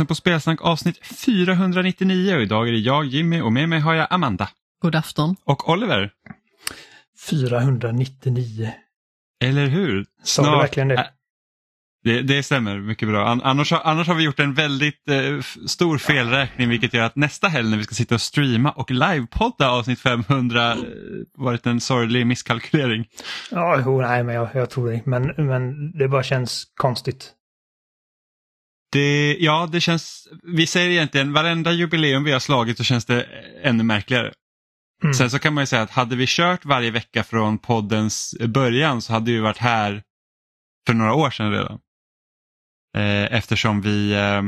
Lyssnar på Spelsnack avsnitt 499 och idag är det jag Jimmy och med mig har jag Amanda. God afton. Och Oliver. 499. Eller hur? Sa du verkligen det? Det, det stämmer mycket bra. Annars, annars har vi gjort en väldigt eh, stor felräkning vilket gör att nästa helg när vi ska sitta och streama och livepodda avsnitt 500 eh, varit en sorglig misskalkylering. Ja, jo, nej, men jag, jag tror det. Men, men det bara känns konstigt. Det, ja, det känns, vi säger egentligen varenda jubileum vi har slagit så känns det ännu märkligare. Mm. Sen så kan man ju säga att hade vi kört varje vecka från poddens början så hade vi varit här för några år sedan redan. Eh, eftersom vi, eh,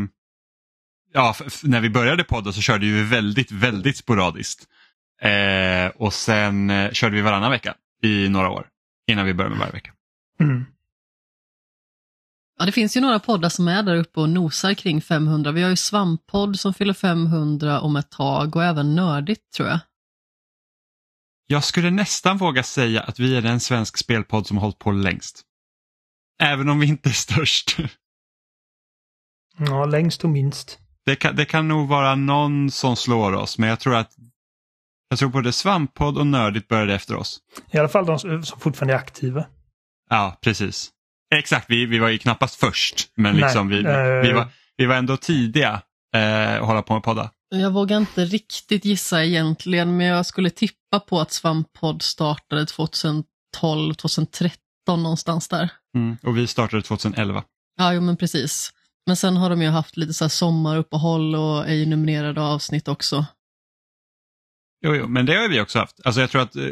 ja, när vi började podda så körde vi väldigt, väldigt sporadiskt. Eh, och sen eh, körde vi varannan vecka i några år innan vi började med varje vecka. Mm. Ja, det finns ju några poddar som är där uppe och nosar kring 500. Vi har ju Svamppodd som fyller 500 om ett tag och även Nördigt tror jag. Jag skulle nästan våga säga att vi är den svensk spelpodd som har hållit på längst. Även om vi inte är störst. Ja, längst och minst. Det kan, det kan nog vara någon som slår oss, men jag tror att jag tror både Svamppodd och Nördigt började efter oss. I alla fall de som fortfarande är aktiva. Ja, precis. Exakt, vi, vi var ju knappast först, men liksom vi, Nej, vi, eh. var, vi var ändå tidiga eh, att hålla på med podda. Jag vågar inte riktigt gissa egentligen, men jag skulle tippa på att Svamppodd startade 2012, 2013 någonstans där. Mm. Och vi startade 2011. Ja, jo, men precis. Men sen har de ju haft lite så här sommaruppehåll och är ju nominerade avsnitt också. Jo, jo, men det har vi också haft. Alltså jag tror att eh,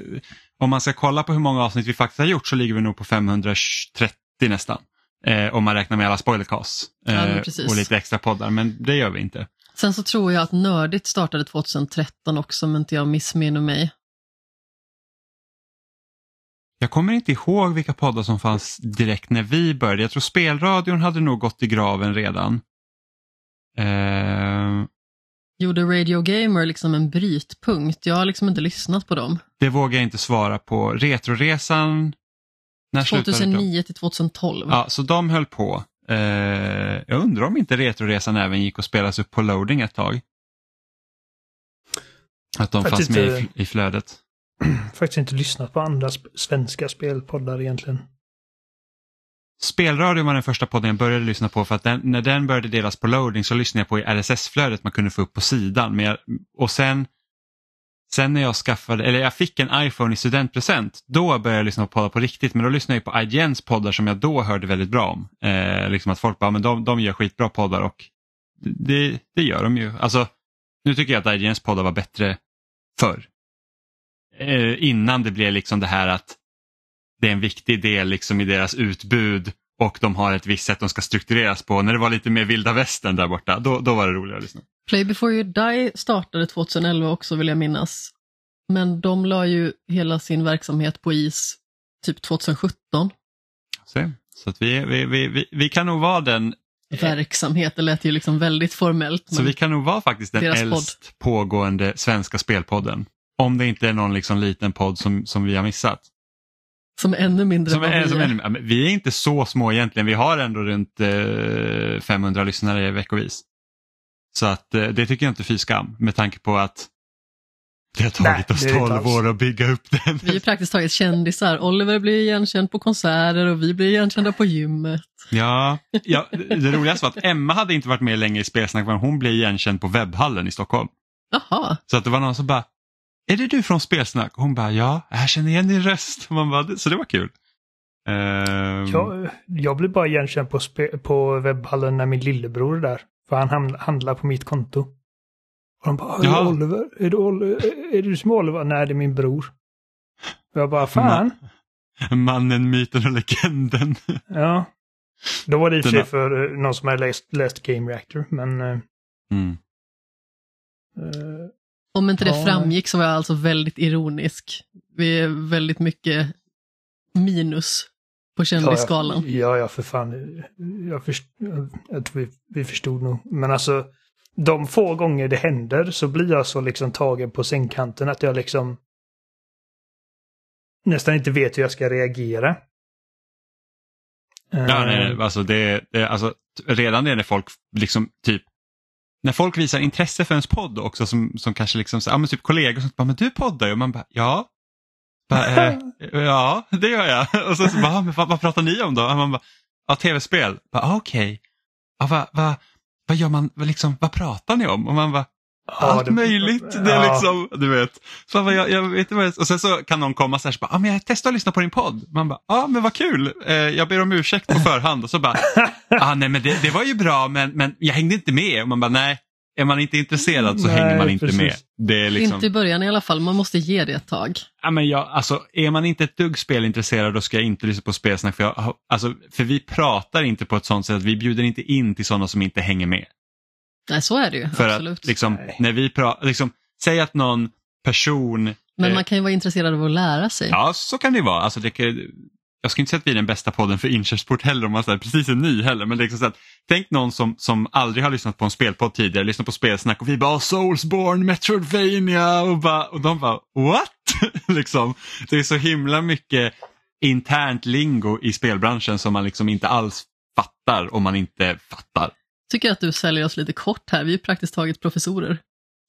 om man ska kolla på hur många avsnitt vi faktiskt har gjort så ligger vi nog på 530 nästan. Eh, om man räknar med alla spoilercasts Ja, eh, precis. och lite extra poddar, men det gör vi inte. Sen så tror jag att Nördigt startade 2013 också, om inte jag missminner mig. Jag kommer inte ihåg vilka poddar som fanns direkt när vi började. Jag tror spelradion hade nog gått i graven redan. Eh, Gjorde Radio Gamer liksom en brytpunkt? Jag har liksom inte lyssnat på dem. det vågar jag inte svara på. Retroresan, när slutade de? 2009 till 2012. Ja, så de höll på. Eh, jag undrar om inte Retroresan även gick och spelas upp på loading ett tag. Att de Faktiskt fanns med i, inte- i flödet. Faktiskt inte lyssnat på andra sp svenska spelpoddar egentligen. Spelradio var den första podden jag började lyssna på för att den, när den började delas på loading så lyssnade jag på i RSS-flödet man kunde få upp på sidan. Men jag, och sen, sen när jag skaffade, eller jag fick en iPhone i studentpresent, då började jag lyssna på poddar på riktigt. Men då lyssnade jag på IGNs poddar som jag då hörde väldigt bra om. Eh, liksom att folk bara, men de, de gör skitbra poddar och det, det gör de ju. Alltså, nu tycker jag att IGNs poddar var bättre förr. Eh, innan det blev liksom det här att det är en viktig del liksom i deras utbud och de har ett visst sätt de ska struktureras på. När det var lite mer vilda västern där borta, då, då var det roligare att lyssna. Play before you die startade 2011 också vill jag minnas. Men de la ju hela sin verksamhet på is typ 2017. Så, så att vi, vi, vi, vi, kan nog vara den, Verksamhet, det lät ju liksom väldigt formellt. så vi kan nog vara faktiskt den Deras podd. äldst pågående svenska spelpodden. Om det inte är någon liksom liten podd som, som vi har missat. Som är ännu mindre Som är, som vi är, men vi är inte så små egentligen, vi har ändå runt eh, 500 lyssnare veckovis. Så att eh, det tycker jag inte fy skam med tanke på att det har tagit Nej, oss det är det inte 12 alls. år att bygga upp den. Vi är praktiskt taget kändisar. Oliver blir igenkänd på konserter och vi blir igenkända på gymmet. Ja, ja, det roligaste var att Emma hade inte varit med länge i Spelsnack men hon blev igenkänd på webbhallen i Stockholm. Jaha, Så att det var någon som bara, är det du från Spelsnack? Och hon bara, ja, jag känner igen din röst. Och Man bara, så det var kul. Ehm, Jag, jag blev bara igenkänd på, på webbhallen när min lillebror är där. För han handlar på mitt konto. Och de bara, är det Oliver? Är det, Oliver? är det du som är Oliver? Nej, det är min bror. Och jag bara, fan. Mannen, myten och legenden. Ja. Då var det i och för sig för eh, någon som har läst, läst Game Reactor, men... eh, Mm. eh, om inte det Ja. framgick så var jag alltså väldigt ironisk. Vi är väldigt mycket minus på kändisskalan. Ja, ja, ja, för fan. Jag, först, jag, tror vi, vi förstod nog. Men alltså, de få gånger det händer så blir jag så liksom tagen på sängkanten att jag liksom nästan inte vet hur jag ska reagera. Ja, nej, Eh, alltså det, det, alltså, redan det när folk liksom typ när folk visar intresse för ens podd också som, som kanske liksom, så- ja men typ kollegor som bara, men du poddar ju och man bara, ja. Bara, eh, ja, det gör jag. Och så, så bara, "Ja, men vad, vad pratar ni om då? Och man bara, ja, tv-spel. Bara, "Ah, Okej, ja, vad, vad, vad gör man, vad, liksom, vad pratar ni om? Och man bara, allt möjligt. Det är liksom, du vet. Så vad, jag, jag vet vad och sen så kan någon komma så här, så bara, ah, men jag testar att lyssna på din podd. Man bara, ja ah, men vad kul, eh, jag ber om ursäkt på förhand. Och så bara, ah, nej men det, det var ju bra men, men jag hängde inte med. Och man bara, nej, är man inte intresserad så Nej, hänger man inte precis. med. Det är liksom, Inte i början i alla fall, man måste ge det ett tag. ja, men jag, alltså, är man inte ett dugg spelintresserad då ska jag inte lyssna på spelsnack. För, jag, alltså, för vi pratar inte på ett sånt sätt att vi bjuder inte in till sådana som inte hänger med. Nej, så är det ju. För absolut. att liksom, Nej. när vi pratar, liksom, säg att någon person Men eh, man kan ju vara intresserad av att lära sig. Ja, så kan det ju vara. Alltså, det kan, jag ska inte säga att vi är den bästa podden för inkörsport heller om man säger precis är ny heller. Men liksom så att, tänk någon som, som aldrig har lyssnat på en spelpodd tidigare, lyssnat på spelsnack och vi bara Soulsborne, Metroidvania och, bara, och de bara what? liksom, det är så himla mycket internt lingo i spelbranschen som man liksom inte alls fattar om man inte fattar. Tycker att du säljer oss lite kort här, vi är praktiskt taget professorer.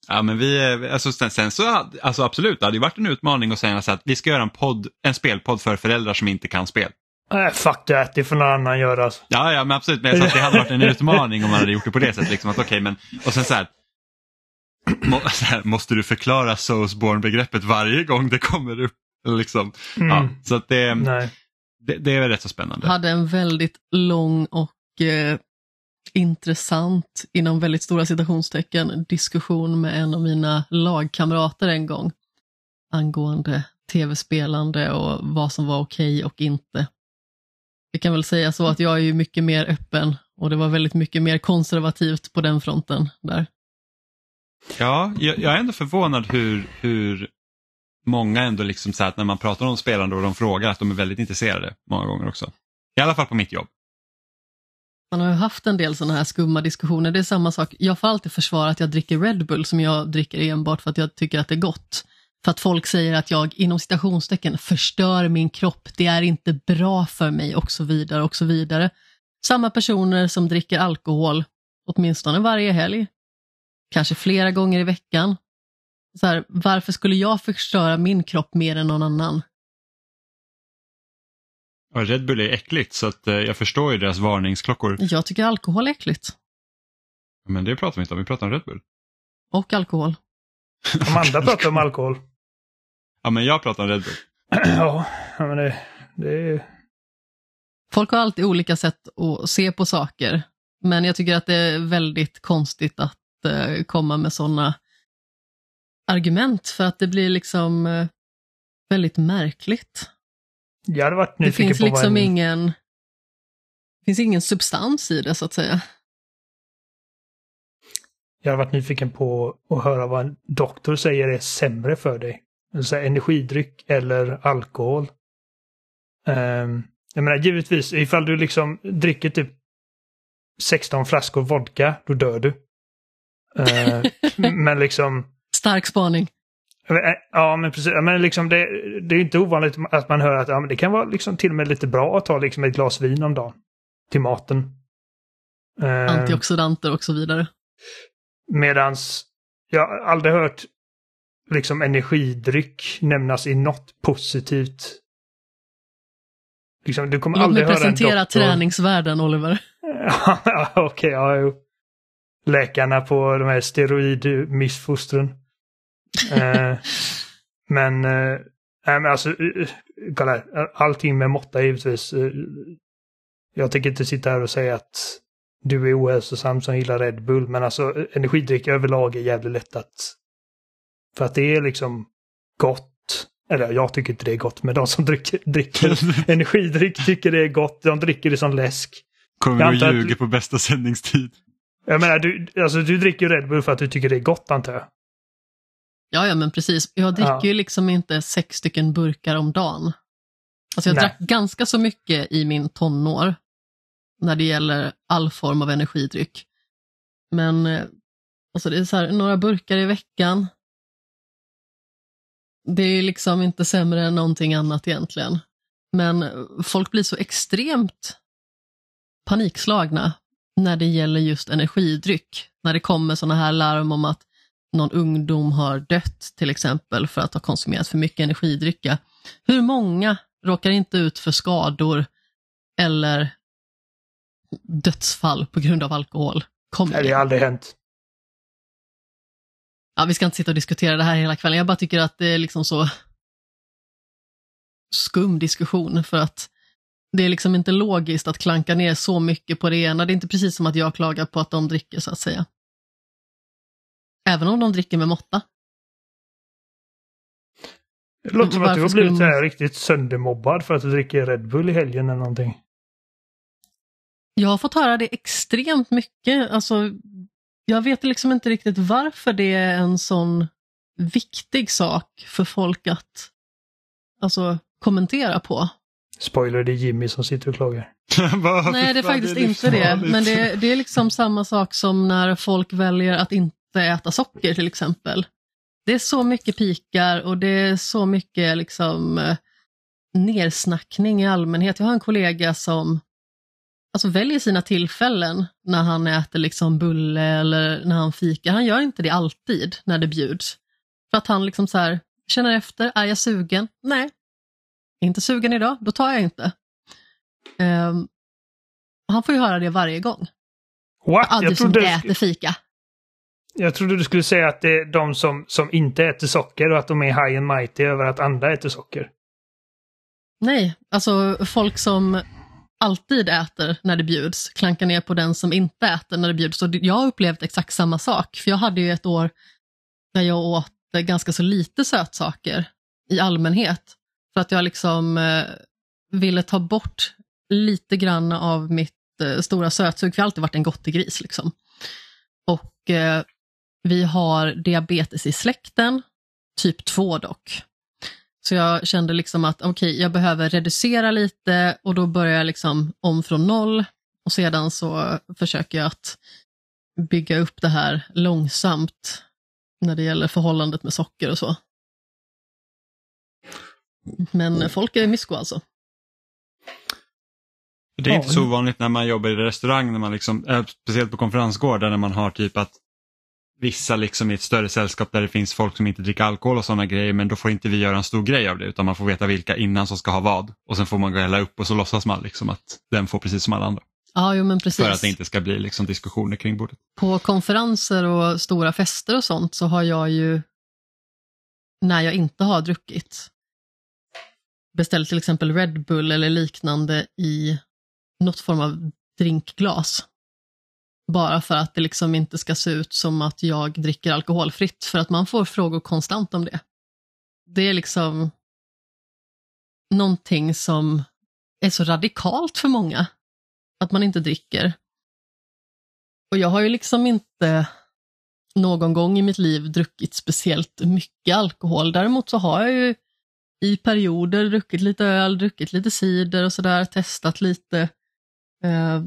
Ja men vi, är- alltså sen, sen så, hade- alltså absolut, det hade ju varit en utmaning att säga så att vi ska göra en podd, en spelpodd för föräldrar som inte kan spel. Nej, fuck that, det får någon annan göra. alltså. Ja, ja men absolut, men jag sa att det hade varit en utmaning om man hade gjort det på det sättet. Liksom, att, okay, men, och sen så här, må, så här, måste du förklara Soulsborne-begreppet varje gång det kommer upp? Liksom. Ja, Mm. så att det, Nej. det, det är väl rätt så spännande. Hade en väldigt lång och eh, intressant, inom väldigt stora citationstecken, diskussion med en av mina lagkamrater en gång angående tv-spelande och vad som var okej och inte. Vi kan väl säga så att jag är ju mycket mer öppen och det var väldigt mycket mer konservativt på den fronten där. Ja, jag, jag är ändå förvånad hur, hur många ändå liksom så att när man pratar om spelande och de frågar att de är väldigt intresserade många gånger också. I alla fall på mitt jobb. Man har ju haft en del sådana här skumma diskussioner. Det är samma sak. Jag får alltid försvara att jag dricker Red Bull som jag dricker enbart för att jag tycker att det är gott. För att folk säger att jag inom citationstecken förstör min kropp, det är inte bra för mig och så vidare och så vidare. Samma personer som dricker alkohol, åtminstone varje helg, kanske flera gånger i veckan. Så här, varför skulle jag förstöra min kropp mer än någon annan? Och Red Bull är äckligt så att, eh, jag förstår ju deras varningsklockor. Jag tycker alkohol är äckligt. Men det pratar vi inte om, vi pratar om Red Bull. Och alkohol. Amanda pratar om alkohol. Ja men jag pratar om Red Bull. ja, ja, men det, det är... Folk har alltid olika sätt att se på saker, men jag tycker att det är väldigt konstigt att eh, komma med sådana argument, för att det blir liksom eh, väldigt märkligt. Jag hade varit Det nyfiken finns på liksom vad en, ingen det finns ingen substans i det, så att säga. Jag hade varit nyfiken på att höra vad en doktor säger är sämre för dig. Så här, energidryck eller alkohol. Um, jag menar givetvis, ifall du liksom dricker typ 16 flaskor vodka, då dör du. Eh, men liksom... Stark spaning. Ja, men precis. Men liksom det, det är inte ovanligt att man hör att ja, det kan vara liksom till och med lite bra att ta liksom ett glas vin om dagen. Till maten. Eh, Antioxidanter och så vidare. Medans jag aldrig hört liksom energidryck nämnas i något positivt. Liksom, du kommer Låt mig aldrig höra en presentera doktor... träningsvärlden, Oliver. Okej, ja, jo. Läkarna på de här steroidmissfostren. Eh, men, eh, men alltså, eh, kolla här. Allting med måtta givetvis. Eh, jag tänker inte sitta här och säga att du är ohälsosam som gillar Red Bull, men alltså eh, energidryck överlag är jävligt lätt att... För att det är liksom gott. Eller jag tycker inte det är gott, men de som dricker, dricker energidryck tycker det är gott. De dricker det som läsk. Kommer du att- ljuga på bästa sändningstid? Jag menar, du, alltså, du dricker Red Bull för att du tycker det är gott antar jag. Ja, ja, men precis. Jag dricker Ja. ju liksom inte sex stycken burkar om dagen. Alltså jag Nej. drack ganska så mycket i min tonår när det gäller all form av energidryck. Men eh, alltså det är så här, några burkar i veckan. Det är liksom inte sämre än någonting annat egentligen. Men eh, folk blir så extremt panikslagna när det gäller just energidryck. När det kommer sådana här larm om att någon ungdom har dött till exempel för att ha konsumerat för mycket energidrycka. Hur många råkar inte ut för skador eller dödsfall på grund av alkohol? Kom Nej, det har aldrig hänt. Ja, vi ska inte sitta och diskutera det här hela kvällen. Jag bara tycker att det är liksom så skum diskussion för att det är liksom inte logiskt att klanka ner så mycket på det ena. Det är inte precis som att jag klagar på att de dricker så att säga. Även om de dricker med måtta. Det låter som att du har blivit så man- här riktigt söndermobbad för att du dricker Red Bull i helgen eller någonting. Jag har fått höra det extremt mycket. Alltså, jag vet liksom inte riktigt varför det är en sån viktig sak för folk att alltså, kommentera på. Spoiler, det är Jimmy som sitter och klagar. Nej, det är faktiskt inte det. livsfarligt. Men det, det är liksom samma sak som när folk väljer att inte äta socker till exempel. Det är så mycket pikar och det är så mycket liksom eh, nersnackning i allmänhet. Jag har en kollega som alltså, väljer sina tillfällen när han äter liksom bulle eller när han fikar. Han gör inte det alltid när det bjuds. För att han liksom så här, känner efter, är jag sugen? Nej, inte sugen idag, då tar jag inte. Ehm, han får ju höra det varje gång. What? Aldrig Jag som trodde, äter fika jag trodde du skulle säga att det är de som, som inte äter socker och att de är high and mighty över att andra äter socker. Nej, alltså folk som alltid äter när det bjuds klankar ner på den som inte äter när det bjuds. Och jag har upplevt exakt samma sak, för jag hade ju ett år där jag åt ganska så lite sötsaker i allmänhet. För att jag liksom eh, ville ta bort lite grann av mitt eh, stora sötsug, för jag har alltid varit en gottegris. Liksom. Och eh, vi har diabetes i släkten, typ 2 dock. Så jag kände liksom att okej, jag behöver reducera lite och då börjar jag liksom om från noll och sedan så försöker jag att bygga upp det här långsamt när det gäller förhållandet med socker och så. Men folk är mysko alltså. Det är inte så ovanligt när man jobbar i restaurang, när man liksom, eh, speciellt på konferensgårdar, när man har typ att vissa liksom i ett större sällskap där det finns folk som inte dricker alkohol och sådana grejer, men då får inte vi göra en stor grej av det, utan man får veta vilka innan som ska ha vad. Och sen får man gå hälla upp och så låtsas man liksom att den får precis som alla andra. Ja, jo men precis. För att det inte ska bli liksom diskussioner kring bordet. På konferenser och stora fester och sånt så har jag ju, när jag inte har druckit, beställt till exempel Red Bull eller liknande i något form av drinkglas. Bara för att det liksom inte ska se ut som att jag dricker alkoholfritt, för att man får frågor konstant om det. Det är liksom någonting som är så radikalt för många, att man inte dricker. Och jag har ju liksom inte någon gång i mitt liv druckit speciellt mycket alkohol. Däremot så har jag ju i perioder druckit lite öl, druckit lite cider och sådär, testat lite, eh,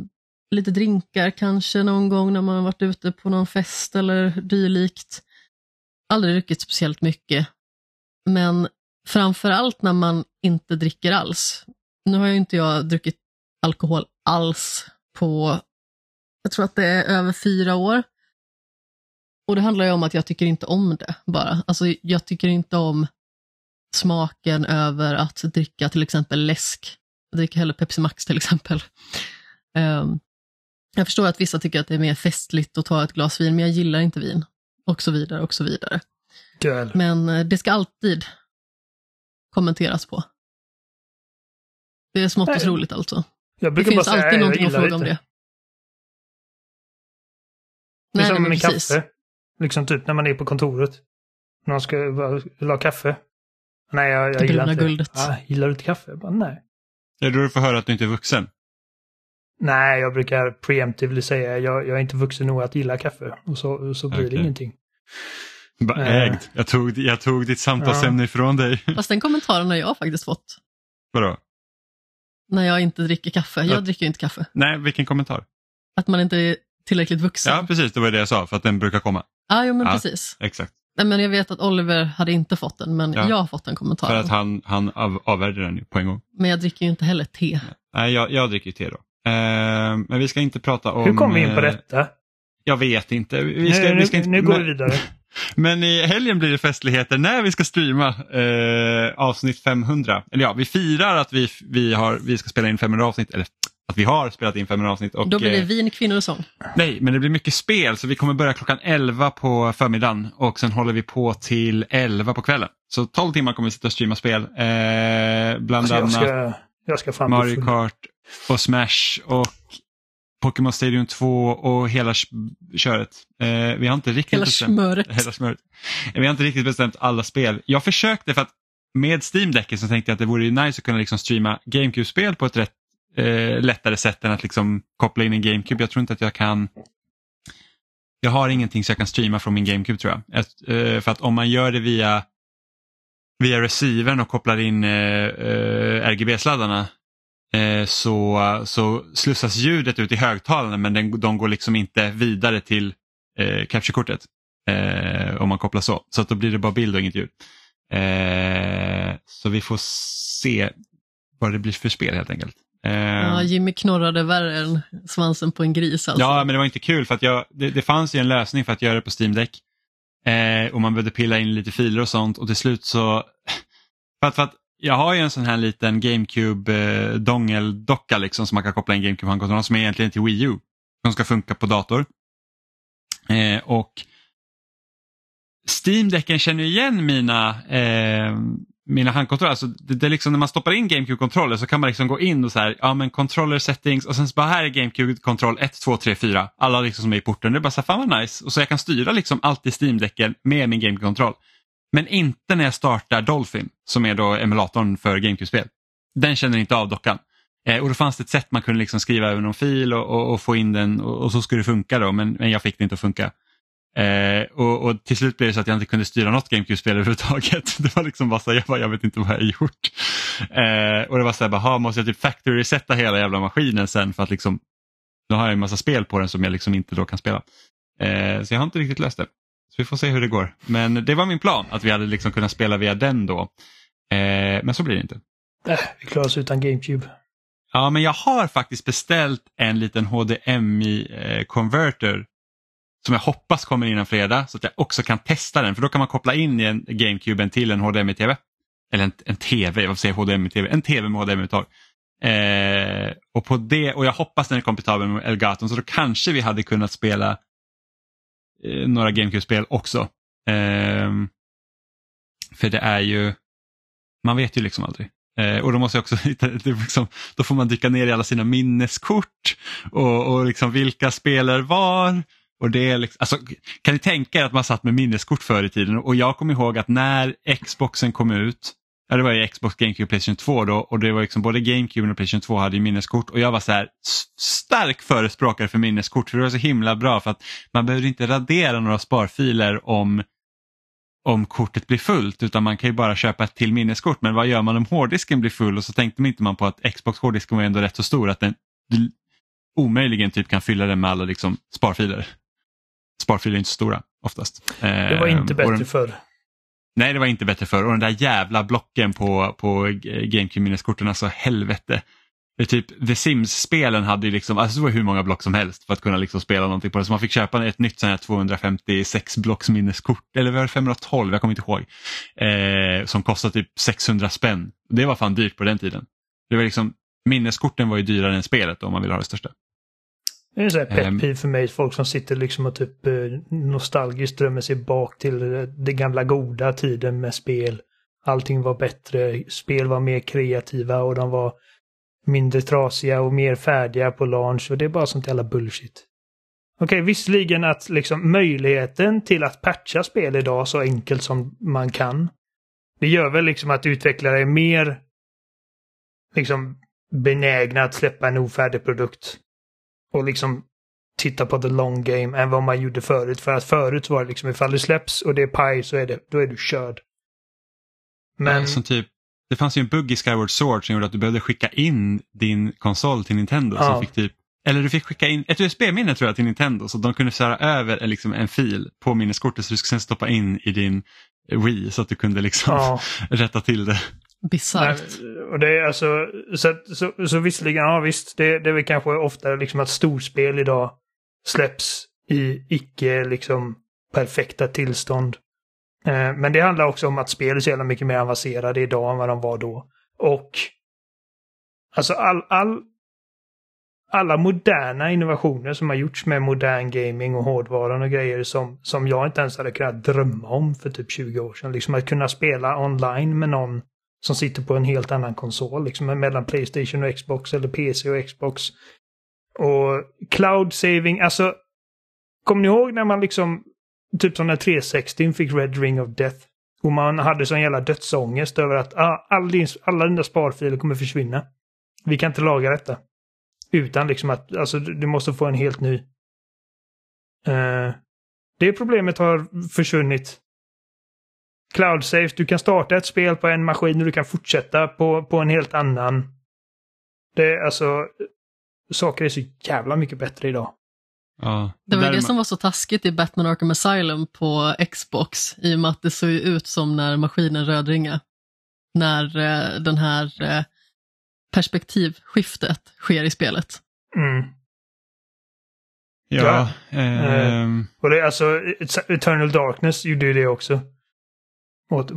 lite drinkar kanske någon gång när man varit ute på någon fest eller dylikt. Aldrig druckit speciellt mycket. Men framför allt när man inte dricker alls. Nu har ju inte jag druckit alkohol alls på jag tror att det är över fyra år. Och det handlar ju om att jag tycker inte om det bara. Alltså jag tycker inte om smaken över att dricka till exempel läsk. Jag dricker hellre Pepsi Max till exempel. Um, jag förstår att vissa tycker att det är mer festligt att ta ett glas vin, men jag gillar inte vin. Och så vidare, och så vidare. Döl. Men eh, det ska alltid kommenteras på. Det är smått otroligt alltså. Jag Det finns säga alltid någonting att fråga om inte. det. Det är Nej, som nej, med precis. kaffe. Liksom typ när man är på kontoret. Någon ska vill ha kaffe. Nej, jag, jag Det gillar inte. guldet. Ah, gillar du inte kaffe? Jag bara, nej. Det är då du får höra att du inte är vuxen. Nej, jag brukar preemptively säga jag, jag är inte vuxen nog att gilla kaffe. Och så, så blir det Okej. ingenting. Bara Eh. ägd. Jag tog, jag tog ditt samtalsämne ifrån dig. Fast den kommentaren har jag faktiskt fått. Vadå? När jag inte dricker kaffe. Jag Ja. dricker ju inte kaffe. Nej, vilken kommentar? Att man inte är tillräckligt vuxen. Ja, precis. Det var det jag sa, för att den brukar komma. ah, jo men Ja. precis. Exakt. Nej, men jag vet att Oliver hade inte fått den, men Ja. jag har fått den För kommentaren. att han, han av, avvärjde den på en gång. Men jag dricker ju inte heller te. Nej, jag, jag dricker te då. Eh, men vi ska inte prata om... Hur kom vi in på eh, detta? Jag vet inte. Vi ska, nu, vi ska inte nu går men- vi vidare. Men i helgen blir det festligheter när vi ska streama eh, avsnitt 500. Eller ja, vi firar att vi, vi, har, vi ska spela in 500 avsnitt. Eller att vi har spelat in 500 avsnitt. Och, Då blir det eh, vin, kvinnor och sång. Nej, men det blir mycket spel så vi kommer börja klockan 11 på förmiddagen och sen håller vi på till 11 på kvällen. Så 12 timmar kommer vi sitta och streama spel. Eh, bland Så jag annat ska, jag ska fan bli Mario. Kart och Smash och Pokémon Stadium 2 och hela köret. Eh, vi har inte riktigt Hela bestämt- smöret. Hela smöret. Eh, Vi har inte riktigt bestämt alla spel. Jag försökte för att med Steam Decken så tänkte jag att det vore nice att kunna liksom streama GameCube-spel på ett rätt eh, lättare sätt än att liksom koppla in en GameCube. Jag tror inte att jag kan jag har ingenting så jag kan streama från min GameCube tror jag. Ett, eh, för att om man gör det via, via receivern och kopplar in eh, eh, RGB-sladdarna så, så slussas ljudet ut i högtalarna men den, de går liksom inte vidare till eh, capture-kortet. Eh, om man kopplar så. Så att då blir det bara bild och inget ljud. Eh, så vi får se vad det blir för spel helt enkelt. Eh, Ja, Jimmy knorrade värre än svansen på en gris. Alltså. Ja, men det var inte kul för att jag, det, det fanns ju en lösning för att göra det på Steam Deck. Eh, och man behövde pilla in lite filer och sånt och till slut så... För att, för att jag har ju en sån här liten GameCube eh, dongeldocka liksom som man kan koppla in GameCube handkontrollen som är egentligen till Wii U. Som ska funka på dator. Eh, och Steam-däcken känner igen mina, eh, mina handkontroller. Alltså det, det är liksom när man stoppar in GameCube-kontroller så kan man liksom gå in och så här, ja men controller settings och sen så bara här är GameCube-kontroll 1, 2, 3, 4. Alla liksom som är i porten. Det är bara så här, fan vad nice. Och så jag kan styra liksom allt i Steam-däcken med min GameCube-kontroll. Men inte när jag startar Dolphin som är då emulatorn för GameCube-spel. Den känner inte av dockan. Eh, och då fanns det ett sätt man kunde liksom skriva över någon fil och, och, och få in den och, och så skulle det funka då men, men jag fick det inte att funka. Eh, och, och till slut blev det så att jag inte kunde styra något GameCube-spel överhuvudtaget. Det var liksom bara så här, jag, bara, jag vet inte vad jag har gjort. Eh, och det var så här, bara, måste jag typ factory resetta hela jävla maskinen sen för att liksom, då har jag en massa spel på den som jag liksom inte då kan spela. Eh, så jag har inte riktigt löst det. Så vi får se hur det går. Men det var min plan, att vi hade liksom kunnat spela via den då. Eh, men så blir det inte. Äh, vi klarar oss utan GameCube. Ja, men jag har faktiskt beställt en liten HDMI-converter som jag hoppas kommer innan fredag så att jag också kan testa den. För då kan man koppla in i en GameCube till en HDMI-TV. Eller en, en TV, vad säger HDMI-TV? En TV med HDMI-uttag. Eh, och, på det, och jag hoppas den är kompatibel med Elgaton så då kanske vi hade kunnat spela eh, Eh, några GameCube-spel också. Ehm, för det är ju, man vet ju liksom aldrig. Eh, och då måste jag också hitta, liksom, då får man dyka ner i alla sina minneskort och, och liksom vilka spelare var. Och det är liksom, alltså, kan ni tänka er att man satt med minneskort förr i tiden och jag kommer ihåg att när Xboxen kom ut, ja det var ju Xbox, GameCube, Playstation 2 då och det var liksom både GameCube och Playstation 2 hade ju minneskort och jag var så här stark förespråkare för minneskort för det var så himla bra för att man behöver inte radera några sparfiler om om kortet blir fullt utan man kan ju bara köpa ett till minneskort. Men vad gör man om hårddisken blir full och så tänkte man inte man på att Xbox hårddisken var ändå rätt så stor att den omöjligen typ kan fylla den med alla liksom sparfiler. Sparfiler är inte så stora oftast. Det var Ehm, inte och bättre den, förr. Nej, det var inte bättre förr. Och den där jävla blocken på, på GameCube-minneskorten, alltså helvete. Det är typ, The Sims-spelen hade ju liksom, alltså det var hur många block som helst för att kunna liksom spela någonting på det. Så man fick köpa ett nytt sån här 256 blocks minneskort, eller var det 512, jag kommer inte ihåg. Eh, som kostade typ 600 spänn. Det var fan dyrt på den tiden. Det var liksom, minneskorten var ju dyrare än spelet om man vill ha det största. Det är en sån här pet Ehm. peeve för mig, folk som sitter liksom och typ eh, nostalgiskt drömmer sig bak till eh, den gamla goda tiden med spel. Allting var bättre, spel var mer kreativa och de var mindre trasiga och mer färdiga på launch och det är bara sånt jävla bullshit. Okej, visserligen att liksom möjligheten till att patcha spel idag så enkelt som man kan. Det gör väl liksom att utvecklare är mer liksom benägna att släppa en ofärdig produkt. Och liksom titta på the long game än vad man gjorde förut. För att förut var det liksom ifall det släpps och det är paj så är det, då är du körd. Men Ja, som typ, det fanns ju en bugg i Skyward Sword som gjorde att du behövde skicka in din konsol till Nintendo. Ja. Så fick typ, eller du fick skicka in ett USB-minne tror jag till Nintendo så de kunde föra över en, liksom, en fil på minneskortet så du skulle sen stoppa in i din Wii så att du kunde liksom ja, rätta till det bisarrt. Och det är alltså, så, så, så visserligen, ja visst, det, det är väl kanske ofta liksom att storspel idag släpps i icke liksom perfekta tillstånd. Eh, men det handlar också om att spel är så jävla mycket mer avancerade idag än vad de var då. Och alltså all, all, alla moderna innovationer som har gjorts med modern gaming och hårdvaran och grejer som, som jag inte ens hade kunnat drömma om för typ 20 år sedan. Liksom att kunna spela online med någon som sitter på en helt annan konsol, liksom mellan Playstation och Xbox eller PC och Xbox. Och cloud saving, alltså Kommer ni ihåg när man liksom, typ som när 360 fick Red Ring of Death? Och man hade sån jävla dödsångest över att ah, all din, alla dina sparfiler kommer försvinna. Vi kan inte laga detta. Utan liksom att, alltså du måste få en helt ny. Uh, det problemet har försvunnit. Cloud safe, du kan starta ett spel på en maskin och du kan fortsätta på, på en helt annan. Det är alltså, saker är så jävla mycket bättre idag. Ja. Det var det som var så taskigt i Batman Arkham Asylum på Xbox i och med att det såg ut som när maskinen rödringa. När eh, den här eh, perspektivskiftet sker i spelet. Mm. Ja, Ja. ehm, Och det är alltså, Eternal Darkness gjorde ju det också.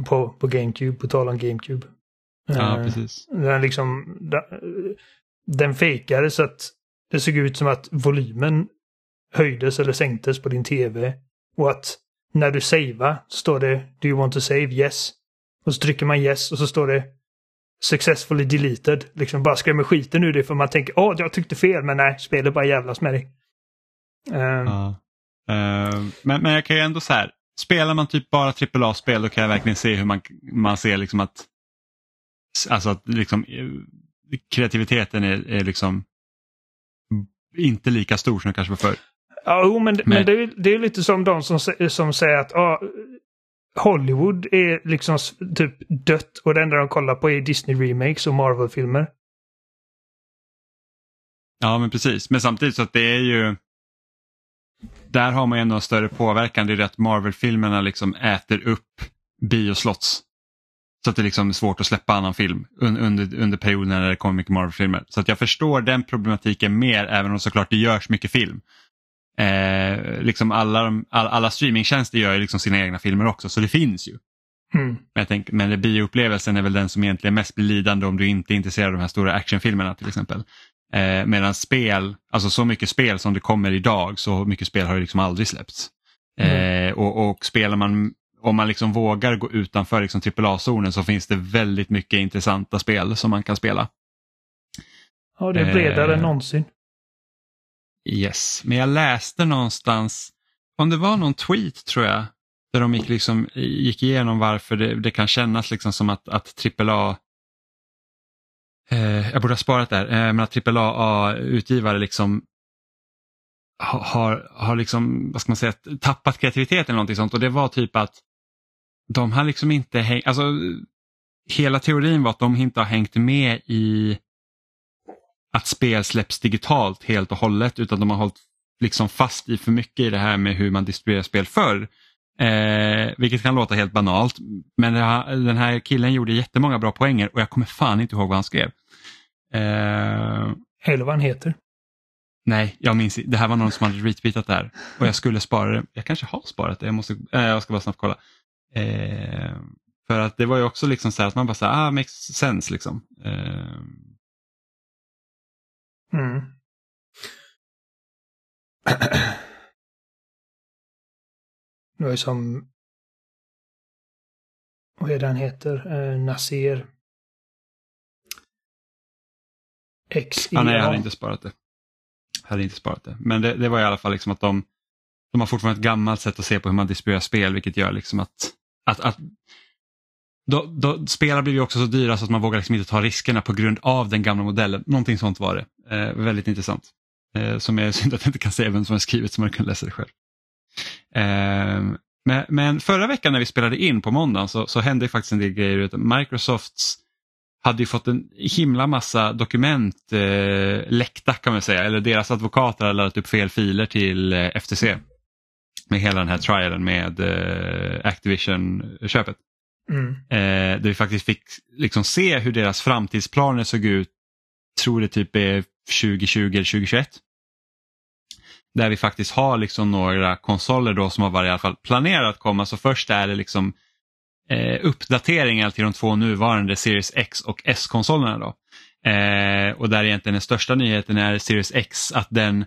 På, på GameCube, på tal om GameCube. ja Eh, precis. Den liksom, den, den fejkade så att det såg ut som att volymen höjdes eller sänktes på din tv. Och att när du savear står det Do you want to save? Yes. Och så trycker man yes och så står det Successfully deleted. Liksom bara skrämmer skiten ur det för man tänker åh, jag tyckte fel, men nej, spelet bara jävlas med dig. Eh, Ja. Ehm, men, men jag kan ju ändå så här, spelar man typ bara AAA-spel då kan jag verkligen se hur man, man ser liksom att, alltså att liksom, eh, kreativiteten är, är liksom inte lika stor som den kanske var förr. Ja, men, men det, är, det är lite som de som, som säger att ja, Hollywood är liksom typ dött och det enda de kollar på är Disney-remakes och Marvel-filmer. Ja men precis, men samtidigt så att det är ju där har man ju ändå en större påverkan. Det är det att Marvel-filmerna liksom äter upp bioslots. Så att det liksom är svårt att släppa annan film un- under, under perioden när det kommer mycket Marvel-filmer. Så att jag förstår den problematiken mer även om såklart det görs mycket film. Eh, liksom alla, all, alla streamingtjänster gör ju liksom sina egna filmer också så det finns ju. Mm. Men, jag tänker, men bioupplevelsen är väl den som egentligen mest blir lidande om du inte är intresserad av de här stora actionfilmerna till exempel. Eh, medan spel, alltså så mycket spel som det kommer idag, så mycket spel har ju liksom aldrig släppts. Eh, och, och spelar man, om man liksom vågar gå utanför liksom AAA-zonen så finns det väldigt mycket intressanta spel som man kan spela. Ja, det är bredare än Eh. någonsin. Yes, men jag läste någonstans, om det var någon tweet tror jag, där de gick, liksom, gick igenom varför det, det kan kännas liksom som att, att AAA eh, jag borde ha sparat där, eh, men att AAA-utgivare liksom har, har liksom, vad ska man säga, tappat kreativiteten eller någonting sånt och det var typ att de har liksom inte hängt, alltså hela teorin var att de inte har hängt med i att spel släpps digitalt helt och hållet utan de har hållit liksom fast i för mycket i det här med hur man distribuerar spel förr. Eh, vilket kan låta helt banalt men det har, den här killen gjorde jättemånga bra poänger och jag kommer fan inte ihåg vad han skrev. Eh, Eller vad han heter. nej, jag minns Det här var någon som hade retweetat det här och jag skulle spara det. Jag kanske har sparat det, jag, måste, eh, jag ska bara snabbt kolla. Eh, för att det var ju också liksom så här att man bara så här, ah, makes sense liksom. Eh, Mm. Det var ju som... Vad är det han heter? Eh, Nasir. X Ah, nej, jag hade inte sparat det. Jag hade inte sparat det. Men det, det var i alla fall liksom att de, de har fortfarande ett gammalt sätt att se på hur man distribuerar spel vilket gör liksom att, att, att då, då, spelare blir ju också så dyra så att man vågar liksom inte ta riskerna på grund av den gamla modellen. Någonting sånt var det. Eh, väldigt intressant. Eh, som är synd att jag inte kan säga vem som har skrivit så man kan läsa det själv. Eh, men, men förra veckan när vi spelade in på måndagen så, så hände faktiskt en del grejer. Microsofts hade ju fått en himla massa dokument eh, läckta kan man säga. Eller deras advokater hade laddat upp fel filer till eh, FTC. Med hela den här trialen med eh, Activision-köpet. Mm. Eh, där vi faktiskt fick liksom se hur deras framtidsplaner såg ut, tror det typ är 2020 eller 2021. Där vi faktiskt har liksom några konsoler då som har varit i alla fall planerat att komma. Så först är det liksom eh, uppdateringar till de två nuvarande Series X och S-konsolerna. Då. Eh, och där egentligen den största nyheten är Series X, att den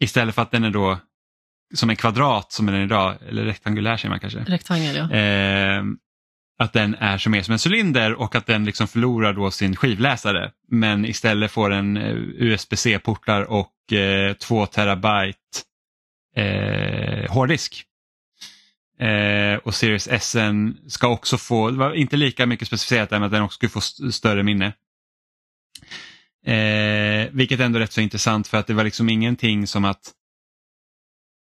istället för att den är då som en kvadrat som den är idag, eller rektangulär säger man kanske. Rektangel, ja. Eh, att den är som, är som en cylinder och att den liksom förlorar då sin skivläsare. Men istället får den eh, USB-C-portar och eh, 2 terabyte eh, hårddisk. Eh, och Series S ska också få, det var inte lika mycket specificerat där, men att den också skulle få st- större minne. Eh, vilket ändå är rätt så intressant för att det var liksom ingenting som att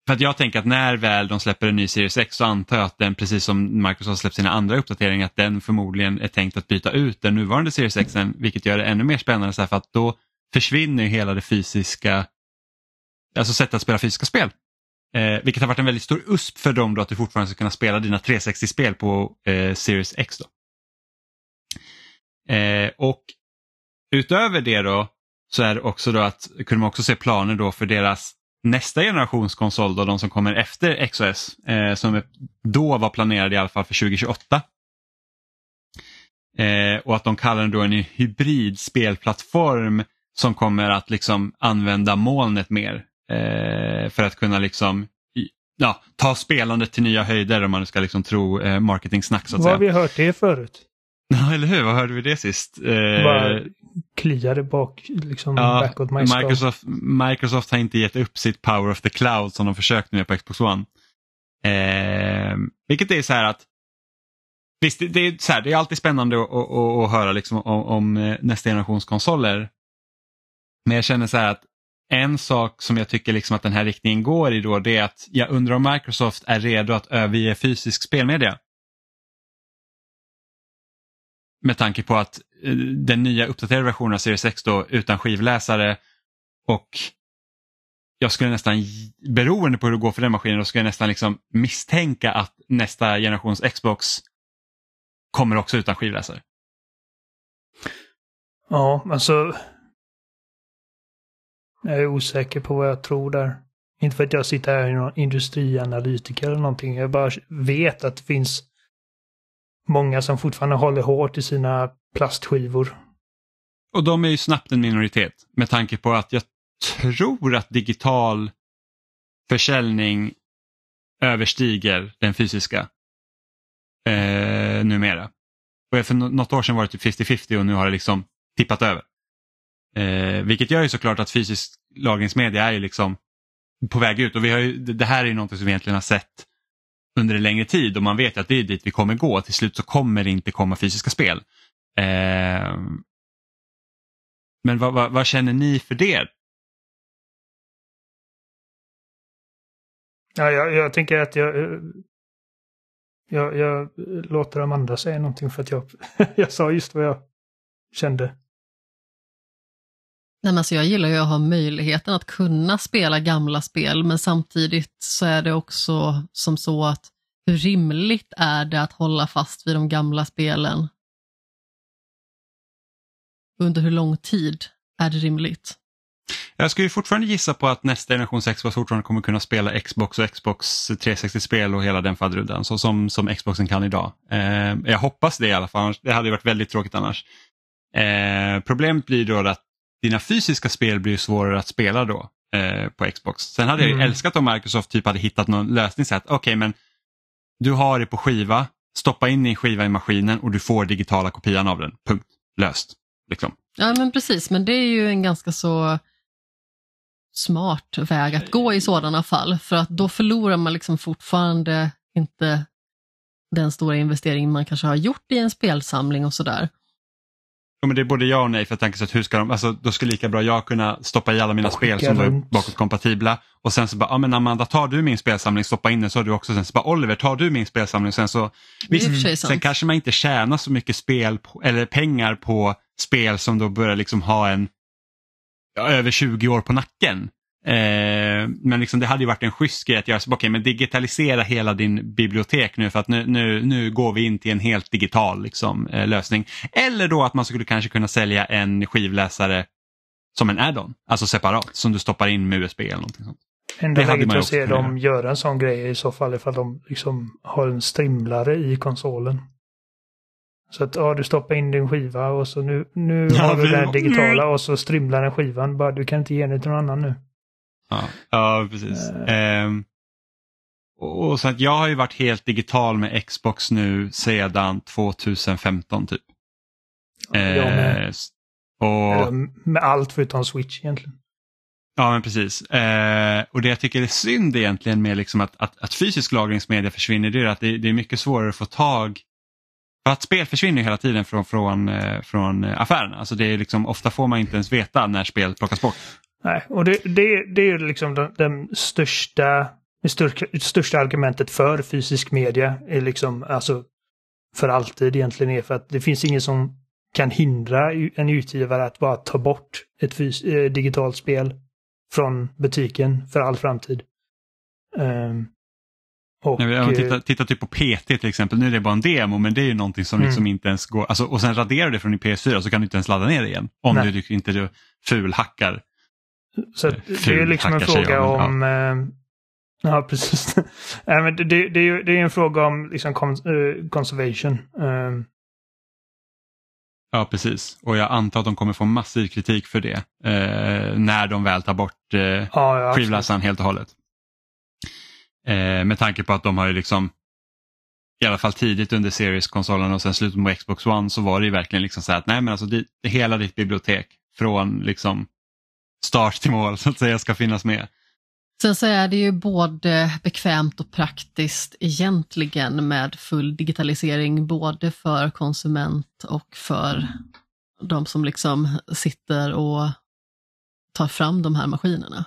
för att jag tänker att när väl de släpper en ny Series X så antar jag att den, precis som Microsoft släppt sina andra uppdateringar, att den förmodligen är tänkt att byta ut den nuvarande Series X, vilket gör det ännu mer spännande så här, för att då försvinner hela det fysiska, alltså sättet att spela fysiska spel. Eh, vilket har varit en väldigt stor USP för dem då att du fortfarande ska kunna spela dina 360-spel på eh, Series X. Då. Eh, och utöver det då så är det också då att kunde man också se planer då för deras nästa generations konsol, då, de som kommer efter XOS, eh, som då var planerade i alla fall för 2028. Eh, och att de kallar den då en hybrid spelplattform som kommer att liksom använda molnet mer för att kunna liksom ja, ta spelandet till nya höjder om man ska liksom tro eh, marketing-snack. Så att Var har vi hört det förut? Ja, eller hur? Vad hörde vi det sist? Eh, Bara kliade bak, liksom Ja, backåt. Microsoft, Microsoft har inte gett upp sitt Power of the Cloud som de försökte med på Xbox One. Eh, vilket är så här att Visst, det, det, är, så här, det är alltid spännande att, att, att, att höra liksom om, om eh, nästa generations konsoler. Men jag känner så här att en sak som jag tycker liksom att den här riktningen går i då det är att jag undrar om Microsoft är redo att överge fysisk spelmedia. Med tanke på att eh, den nya uppdaterade versionen av Series X då utan skivläsare och jag skulle nästan, beroende på hur det går för den maskinen, då skulle jag nästan liksom misstänka att nästa generations Xbox kommer också utan skivläsare. Ja, alltså. Jag är osäker på vad jag tror där. Inte för att jag sitter här i någon industrianalytiker eller någonting. Jag bara vet att det finns många som fortfarande håller hårt i sina plastskivor. Och de är ju snabbt en minoritet med tanke på att jag tror att digital försäljning överstiger den fysiska eh, numera. Och för något år sedan var det typ 50-50 och nu har det liksom tippat över. Eh, vilket gör ju såklart att fysisk lagringsmedia är ju liksom på väg ut och vi har ju, det här är ju någonting som vi egentligen har sett under en längre tid och man vet att det är dit vi kommer gå. Till slut så kommer det inte komma fysiska spel. Eh, men vad, vad, vad, känner ni för det? Ja, jag, jag tänker att jag, jag, jag låter Amanda säga någonting för att jag, jag sa just vad jag kände. Nej, men alltså jag gillar ju att ha möjligheten att kunna spela gamla spel, men samtidigt så är det också som så att hur rimligt är det att hålla fast vid de gamla spelen? Under hur lång tid är det rimligt? Jag skulle fortfarande gissa på att nästa generation Xbox fortfarande kommer kunna spela Xbox och Xbox 360-spel och hela den fadrudden, så som, som Xboxen kan idag. Eh, jag hoppas det i alla fall, det hade varit väldigt tråkigt annars. Eh, problemet blir då att dina fysiska spel blir svårare att spela då eh, på Xbox. Sen hade mm. jag älskat om Microsoft typ hade hittat någon lösning så att okej okay, men du har det på skiva, stoppa in din skiva i maskinen och du får digitala kopian av den. Punkt. Löst. Liksom. Ja men precis, men det är ju en ganska så smart väg att gå i sådana fall för att då förlorar man liksom fortfarande inte den stora investering man kanske har gjort i en spelsamling och sådär. Ja, men det är både ja och nej för jag tänker så att hur ska de, alltså, då skulle lika bra jag kunna stoppa i alla mina spel som var bakåtkompatibla. Och sen så bara, ja men Amanda tar du min spelsamling, stoppa in den så har du också, sen så bara Oliver tar du min spelsamling? Sen så, visst, sen kanske man inte tjänar så mycket spel på, eller pengar på spel som då börjar liksom ha en ja, över 20 år på nacken. Eh, men liksom det hade ju varit en schysst grej att göra så, okay, men digitalisera hela din bibliotek nu för att nu, nu, nu går vi in till en helt digital liksom, eh, lösning. Eller då att man skulle kanske kunna sälja en skivläsare som en add-on, alltså separat, som du stoppar in med USB eller någonting sånt. Enda läget jag ser dem göra en sån grej i så fall ifall de liksom har en strimlare i konsolen. Så att ja, du stoppar in din skiva och så nu, nu Ja, har du den digitala och så strimlar den skivan. Bara, du kan inte ge den till någon annan nu. Ja, ja precis. Eh. Ehm, och, så att jag har ju varit helt digital med Xbox nu sedan 2015 typ. jag med. Eh, och, med allt förutom Switch egentligen. ja men precis. Eh, och det jag tycker är synd egentligen med liksom att, att, att fysisk lagringsmedia försvinner det är att det, det är mycket svårare att få tag för att spel försvinner hela tiden från, från, eh, från eh, affärerna. Alltså det är liksom, ofta får man inte ens veta när spel plockas bort. Nej, och det, det, det är liksom den, den största, det största, största argumentet för fysisk media är liksom, alltså för alltid egentligen är för att det finns ingen som kan hindra en utgivare att bara ta bort ett eh, digitalt spel från butiken för all framtid. Ehm, och, om man eh, tittar typ på PT till exempel, nu är det bara en demo men det är ju någonting som liksom Mm. inte ens går, alltså, och sen raderar du det från din PS4 så kan du inte ens ladda ner det igen. Om Nej. du inte du fulhackar. Så det är liksom en fråga ja, om... eh, Ja, precis. Nej, men det, det, det, är ju- det är en fråga om liksom cons, eh, conservation. Ehm, Ja precis, och jag antar att de kommer få massiv kritik för det eh, när de väl tar bort eh, ja, ja, skivläsaren helt och hållet. Eh, med tanke på att de har ju liksom i alla fall tidigt under Series-konsolen och sen slutet på Xbox One så var det ju verkligen liksom så här att nej men alltså det, hela ditt bibliotek från liksom start till mål så att säga ska finnas med. Sen så är det ju både bekvämt och praktiskt egentligen med full digitalisering både för konsument och för de som liksom sitter och tar fram de här maskinerna.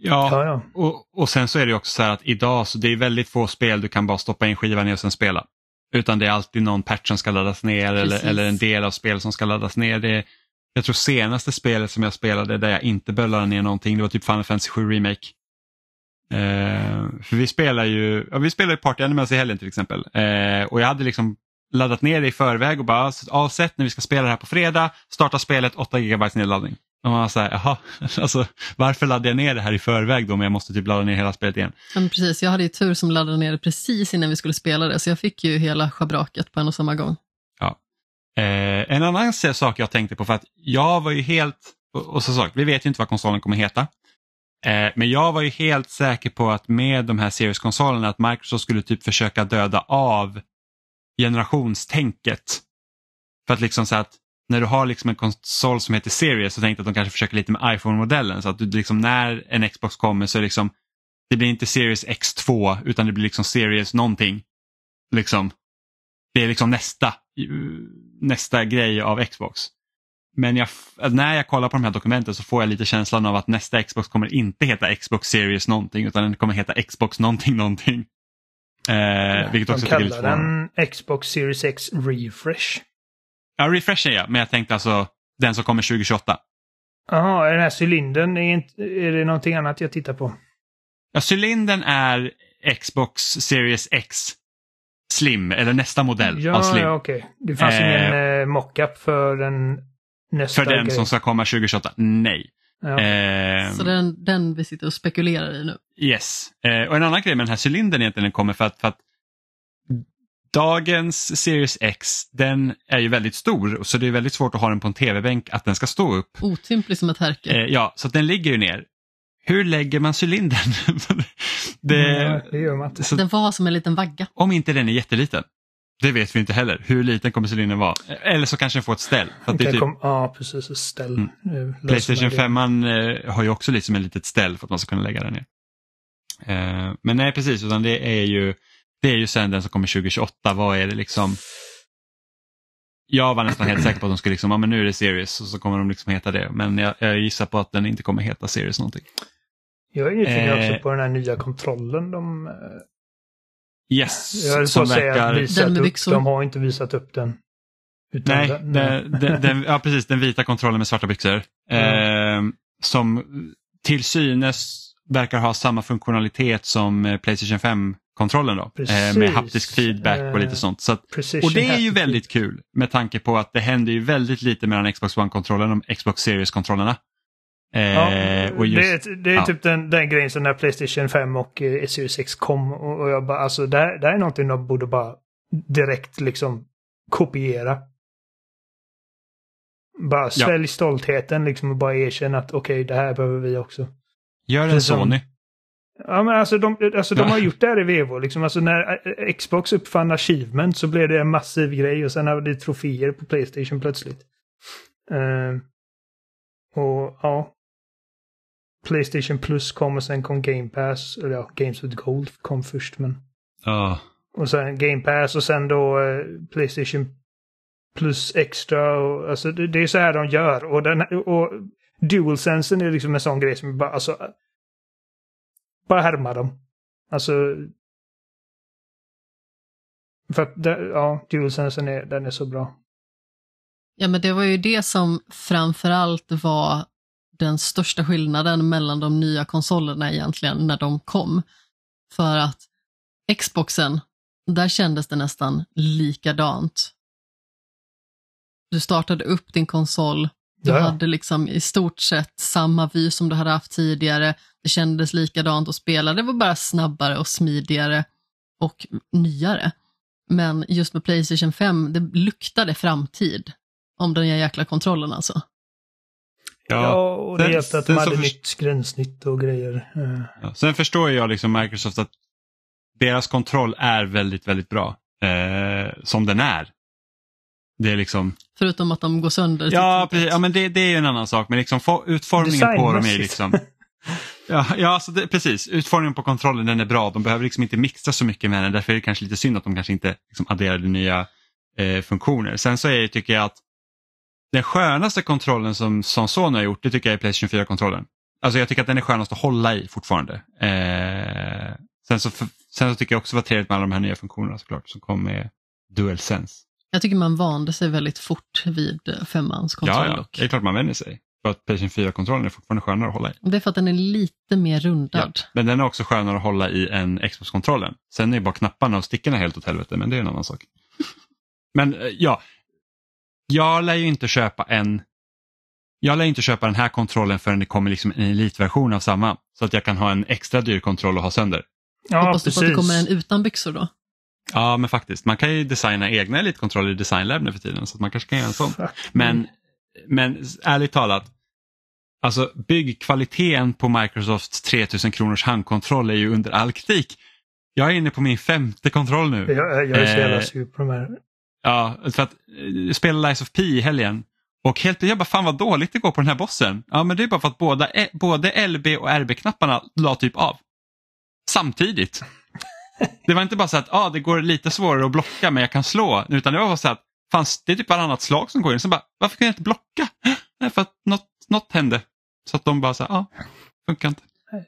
Ja. Och, och sen så är det också så här att idag så det är väldigt få spel du kan bara stoppa in skivan i och sen spela. Utan det är alltid någon patch som ska laddas ner eller, eller en del av spel som ska laddas ner. Det, jag tror senaste spelet som jag spelade där jag inte behövde ladda ner någonting det var typ Final Fantasy 7 Remake. Eh, för vi spelar ju, ja, vi spelar ju Party Animals i helgen till exempel. Eh, och jag hade liksom laddat ner det i förväg och bara avsett när vi ska spela det här på fredag, starta spelet 8 GB nedladdning. Och man var så här, jaha, alltså, varför laddade jag ner det här i förväg då om jag måste typ ladda ner hela spelet igen? Ja, precis, jag hade ju tur som laddade ner det precis innan vi skulle spela det, så jag fick ju hela schabraket på en och samma gång. Eh, en annan sak jag tänkte på för att jag var ju helt, och, så sagt, vi vet ju inte vad konsolen kommer heta. Eh, men jag var ju helt säker på att med de här Series-konsolerna att Microsoft skulle typ försöka döda av generationstänket. För att liksom så att när du har liksom en konsol som heter Series så tänkte jag att de kanske försöker lite med iPhone-modellen så att du liksom när en Xbox kommer så är liksom det blir inte Series X2 utan det blir liksom Series någonting. Liksom. Det är liksom nästa, nästa grej av Xbox. Men jag, när jag kollar på de här dokumenten så får jag lite känslan av att nästa Xbox kommer inte heta Xbox Series någonting utan den kommer heta Xbox någonting någonting. Eh, vilket också De jag är kallar den Xbox Series X Refresh. Ja, refreshen ja, men jag tänkte alltså den som kommer 2028. Jaha, är den här cylindern, är, inte, är det någonting annat jag tittar på? Ja, cylindern är Xbox Series X Slim, eller nästa modell av Ja, Slim. ja okej. Det fanns Eh, ingen eh, mockup för den nästa För den grej. som ska komma 2028? Nej. Ja. Eh, Så den, den vi sitter och spekulerar i nu. Yes. Eh, och en annan grej med den här cylindern egentligen kommer för att, för att dagens Series X den är ju väldigt stor så det är väldigt svårt att ha den på en tv-bänk att den ska stå upp. Otymplig som ett härke. Eh, ja, så att den ligger ju ner. Hur lägger man cylindern? det, Ja, det gör man inte. så, Den var som en liten vagga. om inte den är jätteliten. Det vet vi inte heller. Hur liten kommer cylindern vara? Eller så kanske den får ett ställ. För typ, kom, ja, precis. Ett ställ. Mm. Eh, Playstation man det. 5 man, eh, har ju också liksom ett litet ställ för att man ska kunna lägga den ner. Eh, men nej precis, utan det är ju det är ju sen den som kommer 2028. Vad är det liksom? jag var nästan helt säker på att de skulle liksom, ja men nu är det Series och så kommer de liksom heta det. Men jag, jag gissar på att den inte kommer heta Series någonting. Jag är nyfiken eh, också på den här nya kontrollen de... Eh, yes, jag som verkar... Liksom... De har inte visat upp den. nej, den, nej. Den, den, ja, precis, den vita kontrollen med svarta byxor. Mm. Eh, som till synes verkar ha samma funktionalitet som eh, Playstation 5 kontrollen då, eh, Precis. med haptisk feedback och lite eh, sånt. Så att, och det är ju väldigt kul med tanke på att det händer ju väldigt lite mellan Xbox One-kontrollen och Xbox Series-kontrollerna. Ja, eh, och det är, det är ja. typ den, den grejen som när Playstation 5 och eh, Series 6 kom och, och jag bara, alltså det där är någonting de borde bara direkt liksom kopiera. Bara svälj ja. stoltheten liksom och bara erkänna att okej, okay, det här behöver vi också. Gör en Sony. Ja men alltså de, alltså, de har gjort det här i Vevo. Liksom, alltså, när eh, Xbox uppfann achievement så blev det en massiv grej och sen hade det troféer på Playstation plötsligt. Eh, och ja. Playstation Plus kom och sen kom Game Pass. Eller ja, Games with Gold kom först men. Ja. Och sen Game Pass och sen då eh, Playstation Plus Extra. Och, alltså det, det är så här de gör. Och, den, och DualSensen är liksom en sån grej som bara, alltså, bara härma dem. Alltså... För att, det, ja, DualSensen är, den är så bra. Ja, men det var ju det som framförallt var den största skillnaden mellan de nya konsolerna egentligen när de kom. För att Xboxen, där kändes det nästan likadant. Du startade upp din konsol, du Ja. hade liksom i stort sett samma vy som du hade haft tidigare. Det kändes likadant att spela, det var bara snabbare och smidigare och nyare. Men just med Playstation 5, det luktade framtid om den jäkla kontrollen alltså. Ja, och det hjälpte att de hade först- nytt gränssnitt och grejer. Eh, Ja. Sen förstår jag liksom Microsoft att deras kontroll är väldigt, väldigt bra. Eh, som den är. Det är liksom, Förutom att de går sönder. ja, precis, ja men det, det är ju en annan sak, men liksom utformningen på dem är liksom Ja, ja alltså det, precis. Utformningen på kontrollen den är bra. De behöver liksom inte mixa så mycket med den. Därför är det kanske lite synd att de kanske inte liksom adderade nya eh, funktioner. Sen så är, tycker jag att den skönaste kontrollen som, som Sony har gjort, det tycker jag är Playstation 4-kontrollen. Alltså jag tycker att den är skönast att hålla i fortfarande. Eh, sen, så, sen så tycker jag också det var trevligt med alla de här nya funktionerna såklart som kom med DualSense. Jag tycker man vande sig väldigt fort vid eh, femmans kontroll Ja, ja, det är klart man vänjer sig. För att Playstation 4-kontrollen är fortfarande skönare att hålla i. Det är för att den är lite mer rundad. Men den är också skönare att hålla i än Xbox-kontrollen. Sen är bara knapparna och stickorna helt åt helvete, men det är en annan sak. Men eh, ja, jag lär ju inte köpa en jag lär inte köpa den här kontrollen förrän det kommer liksom en elitversion av samma. Så att jag kan ha en extra dyr kontroll och ha sönder. Ja, Hoppas du på att det precis. kommer en utan byxor då? Ja, men faktiskt. Man kan ju designa egna elitkontroller i Design Lab nu för tiden. Så att man kanske kan göra en sån. Men, men ärligt talat, alltså byggkvaliteten på Microsofts 3000 kronors handkontroll är ju under all kritik. Jag är inne på min femte kontroll nu. Jag, jag är så jävla Eh, sur på de här. Ja, för att eh, jag spelade Lies of P i helgen och helt jag bara fan vad dåligt det går på den här bossen. Ja men det är bara för att båda, eh, både LB och RB-knapparna la typ av. Samtidigt. Det var inte bara så att ah, det går lite svårare att blocka men jag kan slå. Utan det var så att fanns det typ varannat slag som går in. Så bara, varför kan jag inte blocka? Nej, för att något, något hände. Så att de bara så här, ja, ah, funkar inte.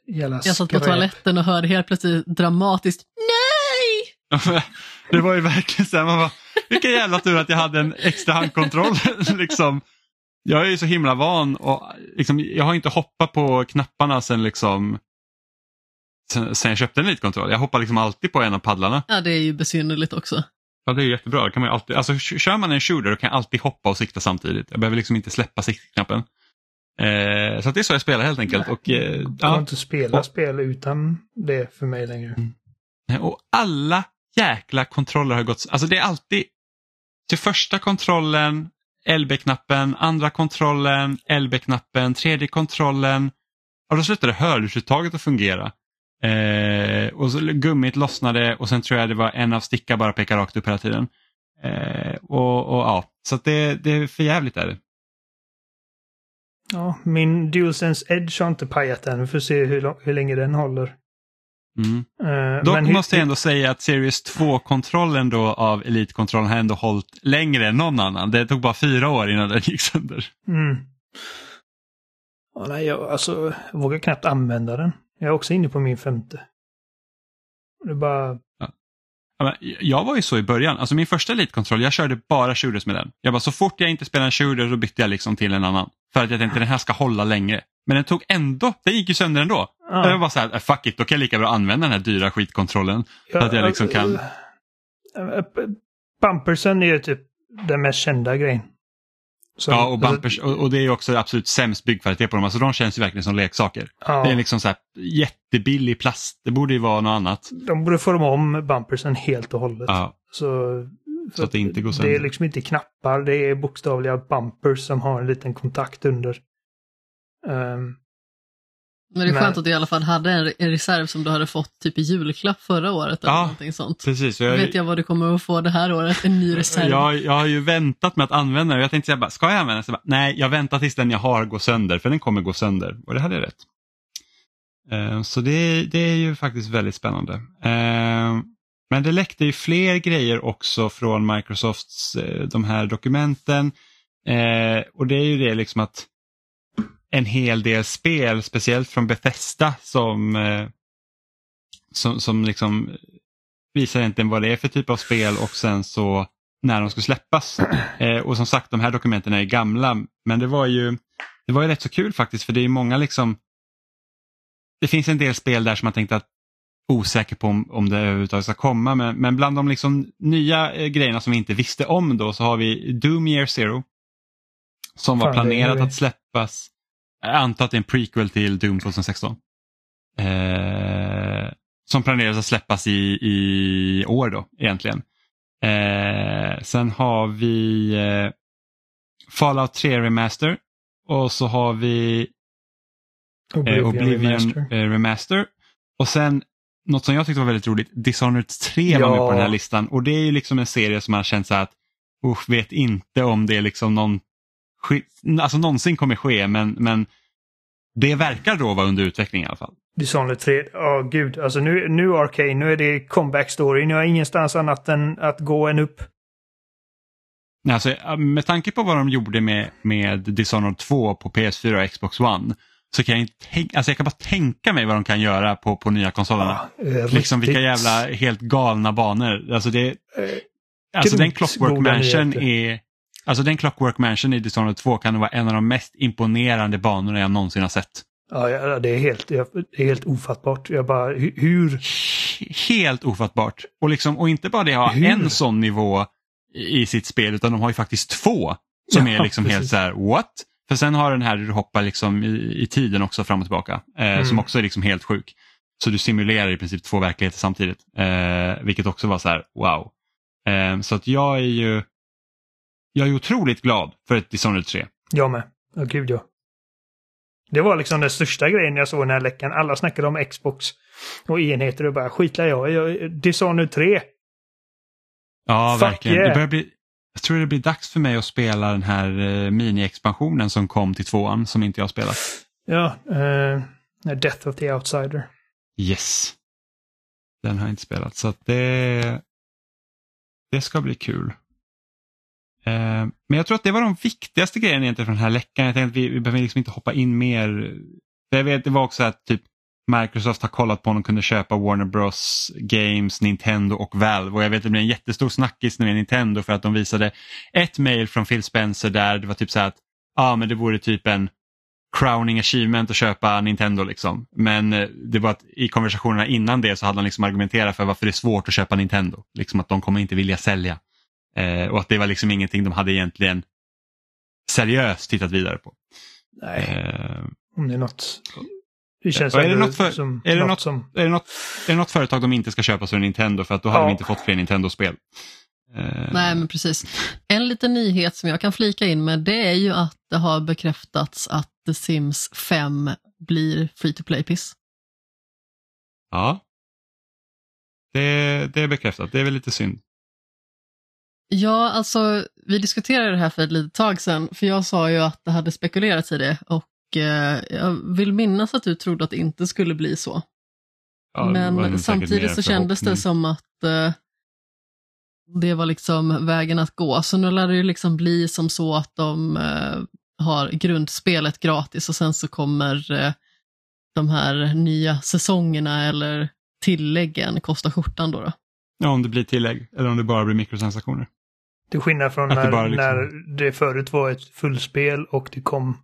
Jag satt på toaletten och hörde helt plötsligt dramatiskt Nej! Det var ju verkligen så här, man bara, vilken jävla tur att jag hade en extra handkontroll. liksom. Jag är ju så himla van och liksom, jag har inte hoppat på knapparna sen, liksom, sen, sen jag köpte en elitkontroll. Jag hoppar liksom alltid på en av paddlarna. Ja, det är ju besynnerligt också. Ja, det är jättebra. Kan man ju alltid, alltså, kör man en shooter då kan jag alltid hoppa och sikta samtidigt. Jag behöver liksom inte släppa siktknappen. Eh, så att det är så jag spelar helt enkelt. Och, eh, Jag kan ja, inte spela Och- spel utan det för mig längre. Och alla jäkla kontroller har gått, alltså det är alltid till första kontrollen LB-knappen, andra kontrollen LB-knappen, tredje kontrollen. Och då slutade hörlursuttaget att fungera. Eh, och så gummit lossnade och sen tror jag det var en av sticka bara pekar rakt upp hela tiden. Eh, och, och ja, så det, det är för jävligt är det. Ja, min DualSense Edge har inte pajat än. Vi får se hur, hur länge den håller. Mm. Uh, Dock måste jag ändå säga att Series 2-kontrollen då av Elite-kontrollen har ändå hållit längre än någon annan. Det tog bara fyra år innan den gick sönder. Mm. Ja, nej, jag, alltså, jag vågar knappt använda den. Jag är också inne på min femte. Det bara... Ja, Jag var ju så i början, alltså min första elitkontroll, jag körde bara shooters med den. Jag bara, så fort jag inte spelade en shooter så bytte jag liksom till en annan. För att jag tänkte den här ska hålla länge. Men den tog ändå, den gick ju sönder ändå. Ja. Jag var så här, fuck it, då kan jag lika bra använda den här dyra skitkontrollen. Så att jag liksom kan... äh, äh, Bumpersen är ju typ den mest kända grejen. Som- Ja, och, alltså, bumpers, och, och det är också absolut sämst byggkvalitet på dem. Alltså de känns ju verkligen som leksaker. ja, Det är liksom så här jättebillig plast. Det borde ju vara något annat. De borde forma om bumpersen helt och hållet. Ja, Så, Så att det inte går Det sönder. är liksom inte knappar, det är bokstavliga bumpers som har en liten kontakt under. Ehm, Men det är skönt att du i alla fall hade en, en reserv som du hade fått typ i julklapp förra året eller Ja, någonting sånt. precis. Jag, vet jag vad du kommer att få det här året, en ny reserv. jag, jag har ju väntat med att använda den. Jag tänkte bara, ska jag använda den? Så jag bara, nej, jag väntar tills den jag har går sönder, för den kommer gå sönder. Och det hade jag rätt. Eh, Så det, det är ju faktiskt väldigt spännande. Eh, Men det läckte ju fler grejer också från Microsofts eh, de här dokumenten. Och det är ju det liksom att en hel del spel, speciellt från Bethesda som, eh, som, som liksom visar egentligen vad det är för typ av spel och sen så när de ska släppas. Eh, och som sagt, de här dokumenten är gamla, men det var ju det var ju rätt så kul faktiskt för det är många liksom Det finns en del spel där som man tänkte att osäker på om, om det överhuvudtaget ska komma, men, men bland de liksom nya eh, grejerna som vi inte visste om då så har vi Doom Year Zero. Som var Fan, planerat att släppas, jag antar att det är en prequel till Doom 2016. Eh, som planeras att släppas i, i år då egentligen. Eh, sen har vi eh, Fallout 3 Remaster och så har vi eh, Oblivion, Oblivion Remaster. eh, Remaster. Och sen något som jag tyckte var väldigt roligt, Dishonored 3 var med på den här listan och det är ju liksom en serie som man har känt så här att usch, vet inte om det är liksom någon alltså någonsin kommer ske men, men det verkar då vara under utveckling i alla fall. Dishonored 3, ja gud. Alltså nu, nu Arcane, nu är det comeback story. Nu har jag ingenstans annat än att gå en upp. Alltså, med tanke på vad de gjorde med, med Dishonored 2 på PS4 och Xbox One så kan jag inte tänka, alltså jag kan bara tänka mig vad de kan göra på, på nya konsolerna. eh, liksom vilka jävla helt galna banor. Alltså, det, eh, alltså den Clockwork Mansion är Alltså den Clockwork Mansion i Dishonored 2 kan vara en av de mest imponerande banorna jag någonsin har sett. Ja, det är helt, det är helt ofattbart. Jag bara, hu- hur? Helt ofattbart. Och, liksom, och inte bara det ha Hur? en sån nivå i sitt spel utan de har ju faktiskt två som Ja, är liksom helt precis. så här what? För sen har den här du hoppar liksom i, i tiden också fram och tillbaka eh, Mm. som också är liksom helt sjuk. Så du simulerar i princip två verkligheter samtidigt. Eh, vilket också var så här wow. Eh, så att jag är ju jag är otroligt glad för ett Dishonored 3. Jag med. Ja, gud ja. Det var liksom den största grejen jag såg den här läckan. Alla snackade om Xbox och enheter och bara skitlar jag i. Dishonored 3. Ja, Fuck verkligen. yeah. Det börjar bli, jag tror det blir dags för mig att spela den här eh, mini-expansionen som kom till tvåan som inte jag spelat. Ja, eh, Death of the Outsider. Yes. Den har jag inte spelat så att det, det ska bli kul. Eh, men jag tror att det var de viktigaste grejerna egentligen från den här läckan. Jag tänkte att vi, vi behöver liksom inte hoppa in mer. Jag vet, det var också att typ Microsoft har kollat på om de kunde köpa Warner Bros Games, Nintendo och Valve. Och jag vet att det blev en jättestor snackis med Nintendo för att de visade ett mail från Phil Spencer där det var typ så här att ja, men det vore typ en crowning achievement att köpa Nintendo liksom. Men eh, det var att i konversationerna innan det så hade han liksom argumenterat för varför det är svårt att köpa Nintendo. Liksom att de kommer inte vilja sälja. Eh, och att det var liksom ingenting de hade egentligen seriöst tittat vidare på. Nej, Eh, om det är något. Det känns är det något för- som är det något något- som... är, det något, är det något företag de inte ska köpa så är det Nintendo för att då hade Ja. de inte fått fler Nintendo-spel. Eh, Nej, men precis. En liten nyhet som jag kan flika in med det är ju att det har bekräftats att The Sims 5 blir free to play-piss. Ja. Det, det är bekräftat, det är väl lite synd. Ja, alltså vi diskuterade det här för ett litet tag sedan, för jag sa ju att det hade spekulerats i det och eh, jag vill minnas att du trodde att det inte skulle bli så. Ja, Men samtidigt så kändes det som att eh, det var liksom vägen att gå. Så nu lär det ju liksom bli som så att de eh, har grundspelet gratis och sen så kommer eh, de här nya säsongerna eller tilläggen kosta skjortan då. då. Ja, om det blir tillägg eller om det bara blir mikrotransaktioner. Till skillnad från det när, bara liksom- när det förut var ett fullspel och det kom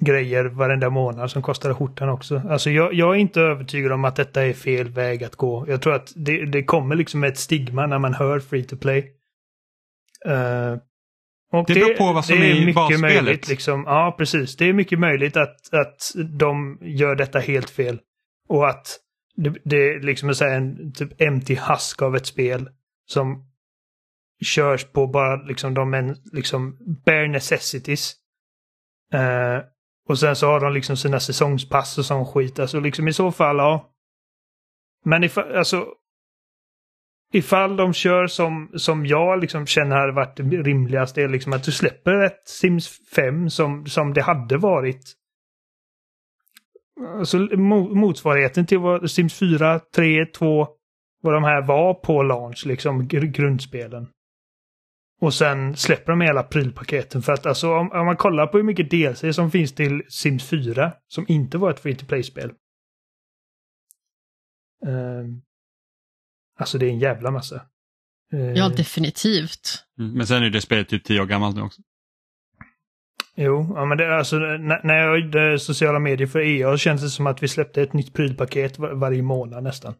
grejer varenda månad som kostade skjortan också. Alltså jag, jag är inte övertygad om att detta är fel väg att gå. Jag tror att det, det kommer liksom ett stigma när man hör free to play. Eh, och Det beror på vad som det är i mycket basspelet. möjligt. Liksom, ja, precis. Det är mycket möjligt att, att de gör detta helt fel. Och att det, det är liksom här en typ empty husk av ett spel som körs på bara liksom de en, liksom bare necessities. Eh, och sen så har de liksom sina säsongspass och sån skit. Alltså liksom i så fall, ja. Men ifall, alltså. Ifall de kör som, som jag liksom känner hade varit det rimligast är liksom att du släpper ett Sims 5 som, som det hade varit. Alltså motsvarigheten till vad Sims 4, 3, 2, vad de här var på launch, liksom grundspelen. Och sen släpper de hela prylpaketen för att alltså om, om man kollar på hur mycket DLC som finns till Sims 4 som inte var ett free to play-spel. Ehm, alltså det är en jävla massa. Ehm, Ja, definitivt. Mm. Men sen är det spelet typ tio år gammalt nu också. Jo, ja, men det, är alltså, när, jag gjorde sociala medier för EA känns det som att vi släppte ett nytt prylpaket var, varje månad nästan.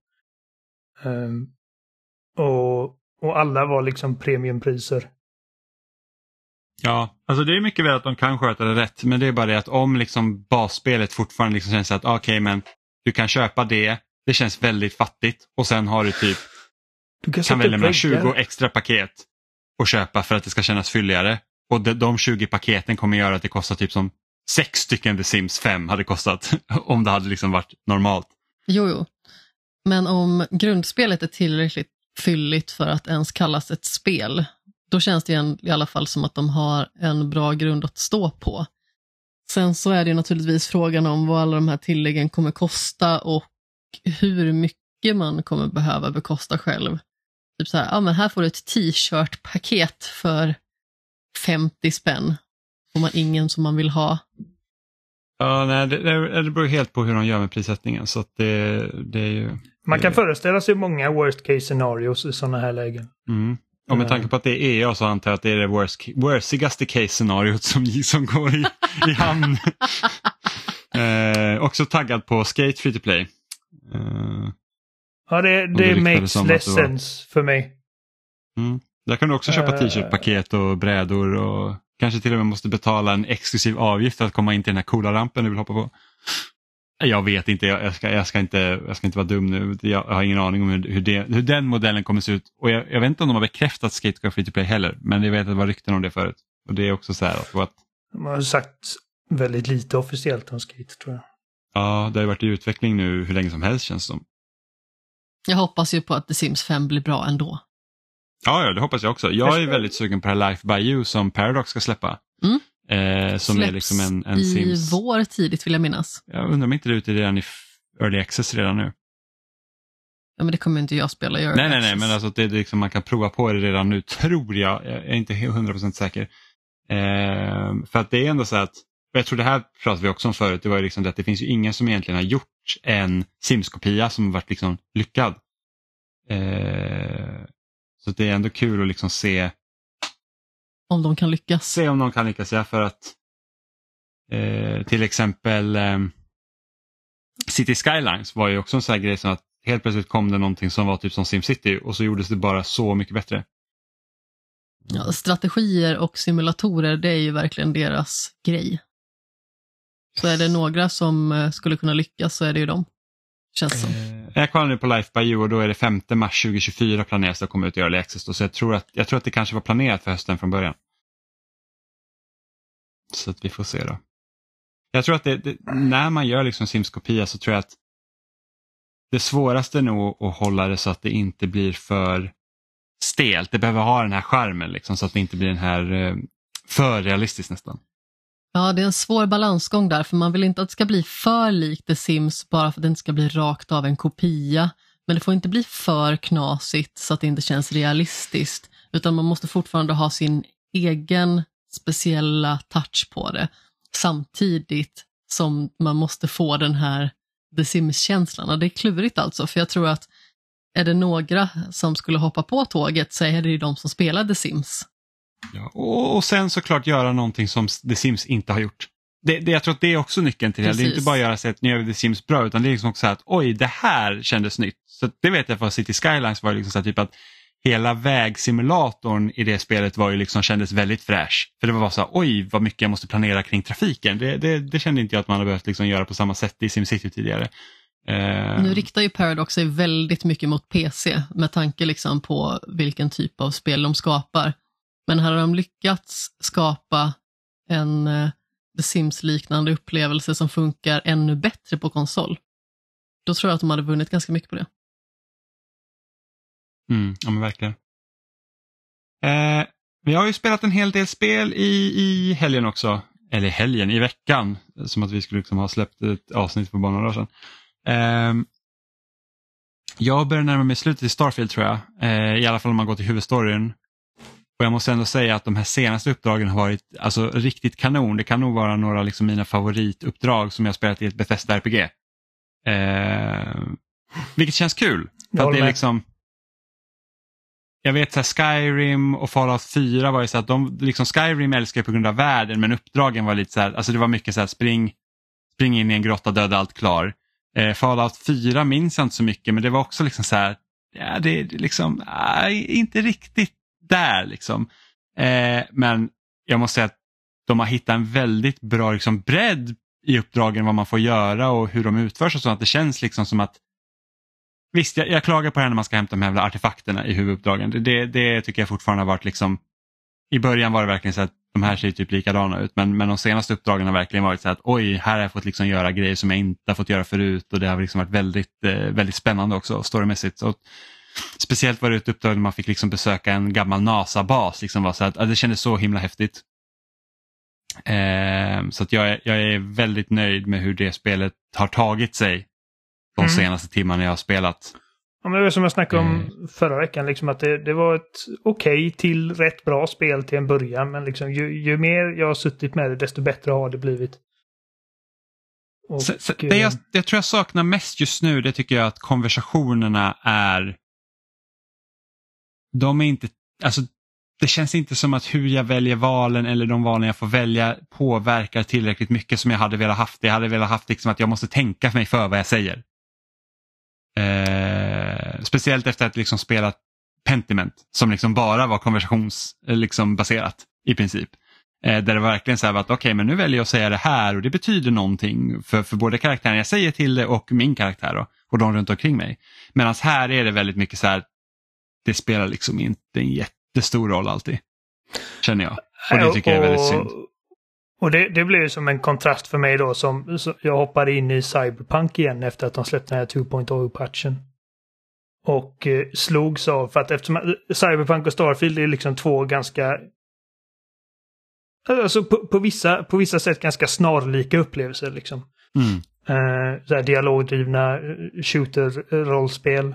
Ehm, och, och alla var liksom premiumpriser. Ja, alltså det är mycket väl att de kan sköta det rätt men det är bara det att om liksom basspelet fortfarande liksom känns att okej men du kan köpa det, det känns väldigt fattigt och sen har du typ Du kan sätta välja mellan väggar. 20 extra paket och köpa för att det ska kännas fylligare. Och de, de 20 paketen kommer göra att det kostar typ som sex stycken The Sims 5 hade kostat om det hade liksom varit normalt. Jo, jo. Men om grundspelet är tillräckligt fylligt för att ens kallas ett spel, då känns det i alla fall som att de har en bra grund att stå på. Sen så är det ju naturligtvis frågan om vad alla de här tilläggen kommer kosta och hur mycket man kommer behöva bekosta själv. Typ så här, ja men här får du ett t-shirt-paket för 50 spänn. Får man ingen som man vill ha. Ja, nej, det, det, beror helt på hur de gör med prissättningen. Så det, det är ju... Man kan det- föreställa sig många worst case scenarios i sådana här lägen. Mm. Och med tanke på att det är EA så antar jag att det är det worst, worstigaste case-scenariot som, som går i, i hamn. eh, också taggad på Skate Free to Play. Eh, Ja, det, det det makes less det var- sense för mig. mm. Där kan du också köpa Eh. t-shirt-paket och brädor och kanske till och med måste betala en exklusiv avgift för att komma in till den här coola rampen du vill hoppa på. Jag vet inte, jag, jag, ska, jag, ska, inte, jag ska inte vara dum nu. Jag har ingen aning om hur, hur, det, hur den modellen kommer se ut. Och jag, jag vet inte om de har bekräftat Skate ska vara free to play heller, men jag vet att det var rykten om det förut. Och det är också så här att, att De har sagt väldigt lite officiellt om Skate tror jag. ja, det har ju varit i utveckling nu hur länge som helst känns det som. Jag hoppas ju på att The Sims 5 blir bra ändå. Ja, ja, det hoppas jag också. Jag är väldigt sugen på det här Life by You som Paradox ska släppa. Mm. Eh, som är Släpps liksom en, en i Sims. vår tidigt vill jag minnas. Jag undrar om inte det är ute redan i Early Access redan nu. Ja, men det kommer inte jag spela. Jag Nej, nej, nej, men alltså det är liksom, man kan prova på det redan nu, tror jag. Jag är inte 100% säker. Eh, för att det är ändå så att, jag tror det här pratade vi också om förut, det var ju liksom det att det finns ju ingen som egentligen har gjort en Sims-kopia som har varit liksom lyckad. Eh, så det är ändå kul att liksom se, Om de kan lyckas. se om någon kan lyckas. Ja, för att eh, till exempel eh, City Skylines var ju också en sån här grej som att helt plötsligt kom det någonting som var typ som SimCity och så gjordes det bara så mycket bättre. Ja, strategier och simulatorer, det är ju verkligen deras grej. Så är det några som eh, skulle kunna lyckas så är det ju dem. Känns som. Eh, jag kollar nu på Life by You och då är det 5 mars 2024 planeras det att komma ut i Early Access. Då, så jag tror, att, jag tror att det kanske var planerat för hösten från början. Så att vi får se då. Jag tror att det, det, när man gör liksom Sims-kopia så tror jag att det svåraste är nog att hålla det så att det inte blir för stelt. Det behöver ha den här skärmen liksom, så att det inte blir den här eh, för realistiskt nästan. Ja, det är en svår balansgång där, för man vill inte att det ska bli för likt The Sims bara för att det inte ska bli rakt av en kopia. Men det får inte bli för knasigt så att det inte känns realistiskt, utan man måste fortfarande ha sin egen speciella touch på det, samtidigt som man måste få den här The Sims-känslan. Och det är klurigt alltså, för jag tror att är det några som skulle hoppa på tåget så är det ju de som spelade Sims. Ja, och, och sen såklart göra någonting som The Sims inte har gjort. Det, det, jag tror att det är också nyckeln till det. Det är inte bara att göra så att nu gör vi The Sims bra utan det är liksom också att oj det här kändes nytt. Så det vet jag för City Skylines var liksom så typ att hela vägsimulatorn i det spelet var ju liksom, kändes väldigt fräsch. För det var bara så här, oj vad mycket jag måste planera kring trafiken. Det, det, det kände inte jag att man har behövt liksom göra på samma sätt i SimCity tidigare. Uh... Nu riktar ju Paradox sig väldigt mycket mot PC med tanke liksom på vilken typ av spel de skapar. Men hade de lyckats skapa en eh, The Sims-liknande upplevelse som funkar ännu bättre på konsol, då tror jag att de hade vunnit ganska mycket på det. Mm, ja men verkligen. Eh, vi har ju spelat en hel del spel i, i helgen också. Eller helgen, i veckan. Som att vi skulle liksom ha släppt ett avsnitt för bara några dagar sedan. Eh, jag börjar närma mig slutet i Starfield tror jag. Eh, I alla fall om man går till huvudstoryn. Och jag måste ändå säga att de här senaste uppdragen har varit alltså, riktigt kanon. Det kan nog vara några liksom, mina favorituppdrag som jag spelat i ett Bethesda RPG. Eh, vilket känns kul. För det är liksom, jag vet att Skyrim och Fallout 4 var ju så att de, liksom Skyrim älskar jag på grund av världen men uppdragen var lite så här, alltså det var mycket så här spring, spring in i en grotta, döda allt klar. Eh, Fallout 4 minns jag inte så mycket men det var också liksom så här, ja det är liksom, nej, inte riktigt där liksom. Eh, men jag måste säga att de har hittat en väldigt bra liksom, bredd i uppdragen vad man får göra och hur de utförs och så att det känns liksom som att Visst, jag, jag klagar på det här när man ska hämta de här artefakterna i huvuduppdragen. Det, det tycker jag fortfarande har varit liksom i början var det verkligen så att de här ser typ likadana ut men, men de senaste uppdragen har verkligen varit så att oj, här har jag fått liksom göra grejer som jag inte har fått göra förut och det har liksom varit väldigt, eh, väldigt spännande också storymässigt. Så, speciellt var det ett uppdrag där man fick liksom besöka en gammal NASA-bas. Liksom var så att, det kändes så himla häftigt. Eh, så att jag, är, jag är väldigt nöjd med hur det spelet har tagit sig de mm. senaste timmarna jag har spelat. Ja, men det var som jag snackade om mm. förra veckan, liksom att det, det var ett okej okay till rätt bra spel till en början. Men liksom, ju, ju mer jag har suttit med det, desto bättre har det blivit. Och, så, så, det jag, jag tror jag saknar mest just nu, det tycker jag att konversationerna är... De är inte... Alltså, det känns inte som att hur jag väljer valen eller de valen jag får välja påverkar tillräckligt mycket som jag hade velat haft. Jag hade velat haft liksom att jag måste tänka mig för vad jag säger. Eh, speciellt efter att liksom spelat Pentiment som liksom bara var konversationsbaserat eh, liksom, i princip. Eh, där det var verkligen så här att okej okay, men nu väljer jag att säga det här och det betyder någonting för, för både karaktären jag säger till det och min karaktär då, och de runt omkring mig. Medan här är det väldigt mycket så här, det spelar liksom inte en jättestor roll alltid. Känner jag. Och det tycker jag är väldigt synd. Och det, det blev som en kontrast för mig då som, som jag hoppade in i Cyberpunk igen efter att de släppte den här 2.0-patchen. Och eh, slogs av, för att eftersom Cyberpunk och Starfield är liksom två ganska Alltså på, på, vissa, på vissa sätt ganska snarlika upplevelser liksom. Mm. Eh, så här dialogdrivna eh, shooter-rollspel.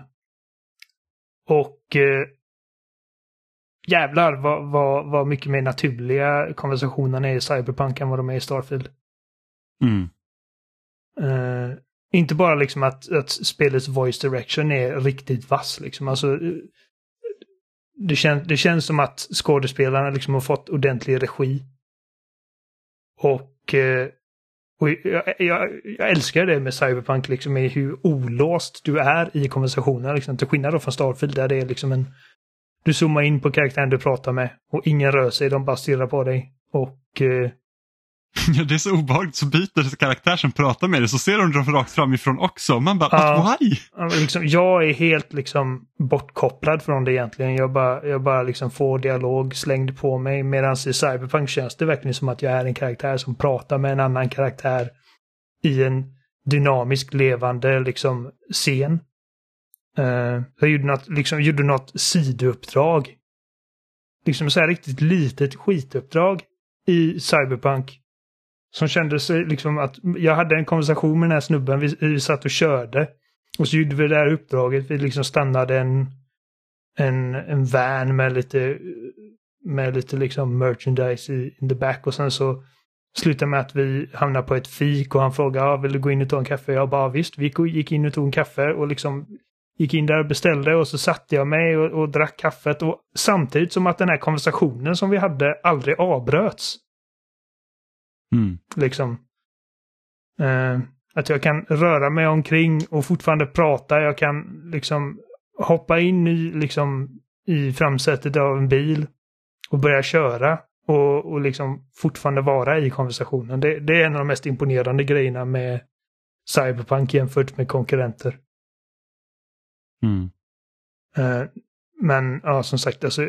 Och eh, jävlar vad, vad, vad mycket mer naturliga konversationerna är i Cyberpunk än vad de är i Starfield. Mm. Uh, inte bara liksom att, att spelets voice direction är riktigt vass liksom. Alltså, det, kän, det känns som att skådespelarna liksom har fått ordentlig regi. Och, uh, och jag, jag, jag, älskar det med Cyberpunk, liksom med hur olåst du är i konversationer. Liksom, till skillnad från Starfield där det är liksom en du zoomar in på karaktären du pratar med och ingen rör sig, de bara stirrar på dig. Och... Eh... Ja, det är så obehagligt, så byter karaktär som pratar med dig så ser de dem rakt framifrån också. Man bara, ja, why? Liksom, jag är helt liksom bortkopplad från det egentligen. Jag bara, jag bara liksom får dialog slängd på mig. Medan i Cyberpunk känns det verkligen som att jag är en karaktär som pratar med en annan karaktär i en dynamisk levande liksom scen. Uh, jag gjorde något, liksom, gjorde något sidouppdrag. Liksom så här riktigt litet skituppdrag i Cyberpunk. Som kändes liksom att jag hade en konversation med den här snubben, vi, vi satt och körde. Och så gjorde vi det här uppdraget, vi liksom stannade en, en, en van med lite, med lite liksom merchandise i in the back och sen så slutade med att vi hamnade på ett fik och han frågade, ah, vill du gå in och ta en kaffe? Jag bara, visst, vi gick in och tog en kaffe och liksom gick in där och beställde och så satte jag mig och, och drack kaffet. Och samtidigt som att den här konversationen som vi hade aldrig avbröts. Mm. Liksom. Eh, att jag kan röra mig omkring och fortfarande prata. Jag kan liksom hoppa in i, liksom, i framsätet av en bil och börja köra. Och, och liksom fortfarande vara i konversationen. Det, det är en av de mest imponerande grejerna med Cyberpunk jämfört med konkurrenter. Mm. Eh, men ja, som sagt, alltså,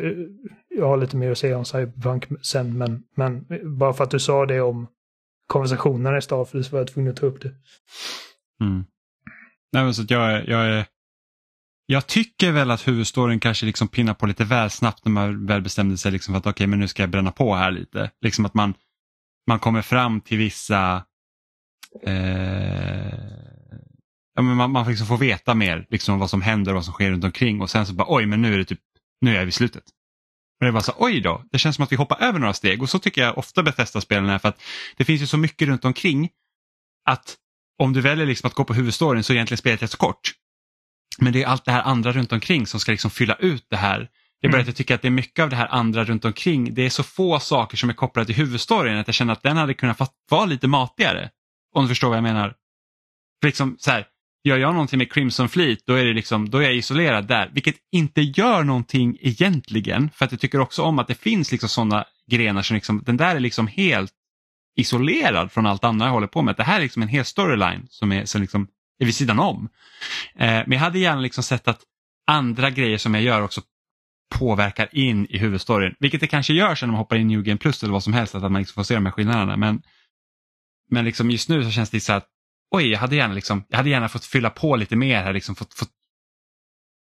jag har lite mer att säga om Cyberpunk sen, men, men bara för att du sa det om konversationerna i Starfield så var jag tvungen att ta upp det. Mm. Nej, men så att jag, jag, är, jag tycker väl att huvudstoryn kanske liksom pinnar på lite väl snabbt när man väl bestämde sig liksom för att okej, men nu ska jag bränna på här lite. Liksom att man, man kommer fram till vissa eh, ja, men man, man liksom får veta mer liksom, vad som händer och vad som sker runt omkring och sen så bara oj, men nu är det typ, nu är jag vid slutet. Och det var så oj då, det känns som att vi hoppar över några steg och så tycker jag ofta Bethesda-spelen är för att det finns ju så mycket runt omkring att om du väljer liksom att gå på huvudstoryn så är egentligen spelet rätt så kort. Men det är allt det här andra runt omkring som ska liksom fylla ut det här. Jag börjar Mm. tycka att det är mycket av det här andra runt omkring. Det är så få saker som är kopplade till huvudstoryn att jag känner att den hade kunnat vara lite matigare. Om du förstår vad jag menar. För liksom så här, gör jag någonting med Crimson Fleet då är, det liksom, då är jag isolerad där. Vilket inte gör någonting egentligen. För att jag tycker också om att det finns liksom sådana grenar som liksom, den där är liksom helt isolerad från allt annat jag håller på med. Det här är liksom en hel storyline som är, som liksom är vid sidan om. Eh, men jag hade gärna liksom sett att andra grejer som jag gör också påverkar in i huvudstoryn. Vilket det kanske gör sen när man hoppar in i New Game Plus eller vad som helst, att man liksom får se de här skillnaderna. Men, men liksom just nu så känns det så att oj, jag hade gärna, liksom, jag hade gärna fått fylla på lite mer här, liksom fått, fått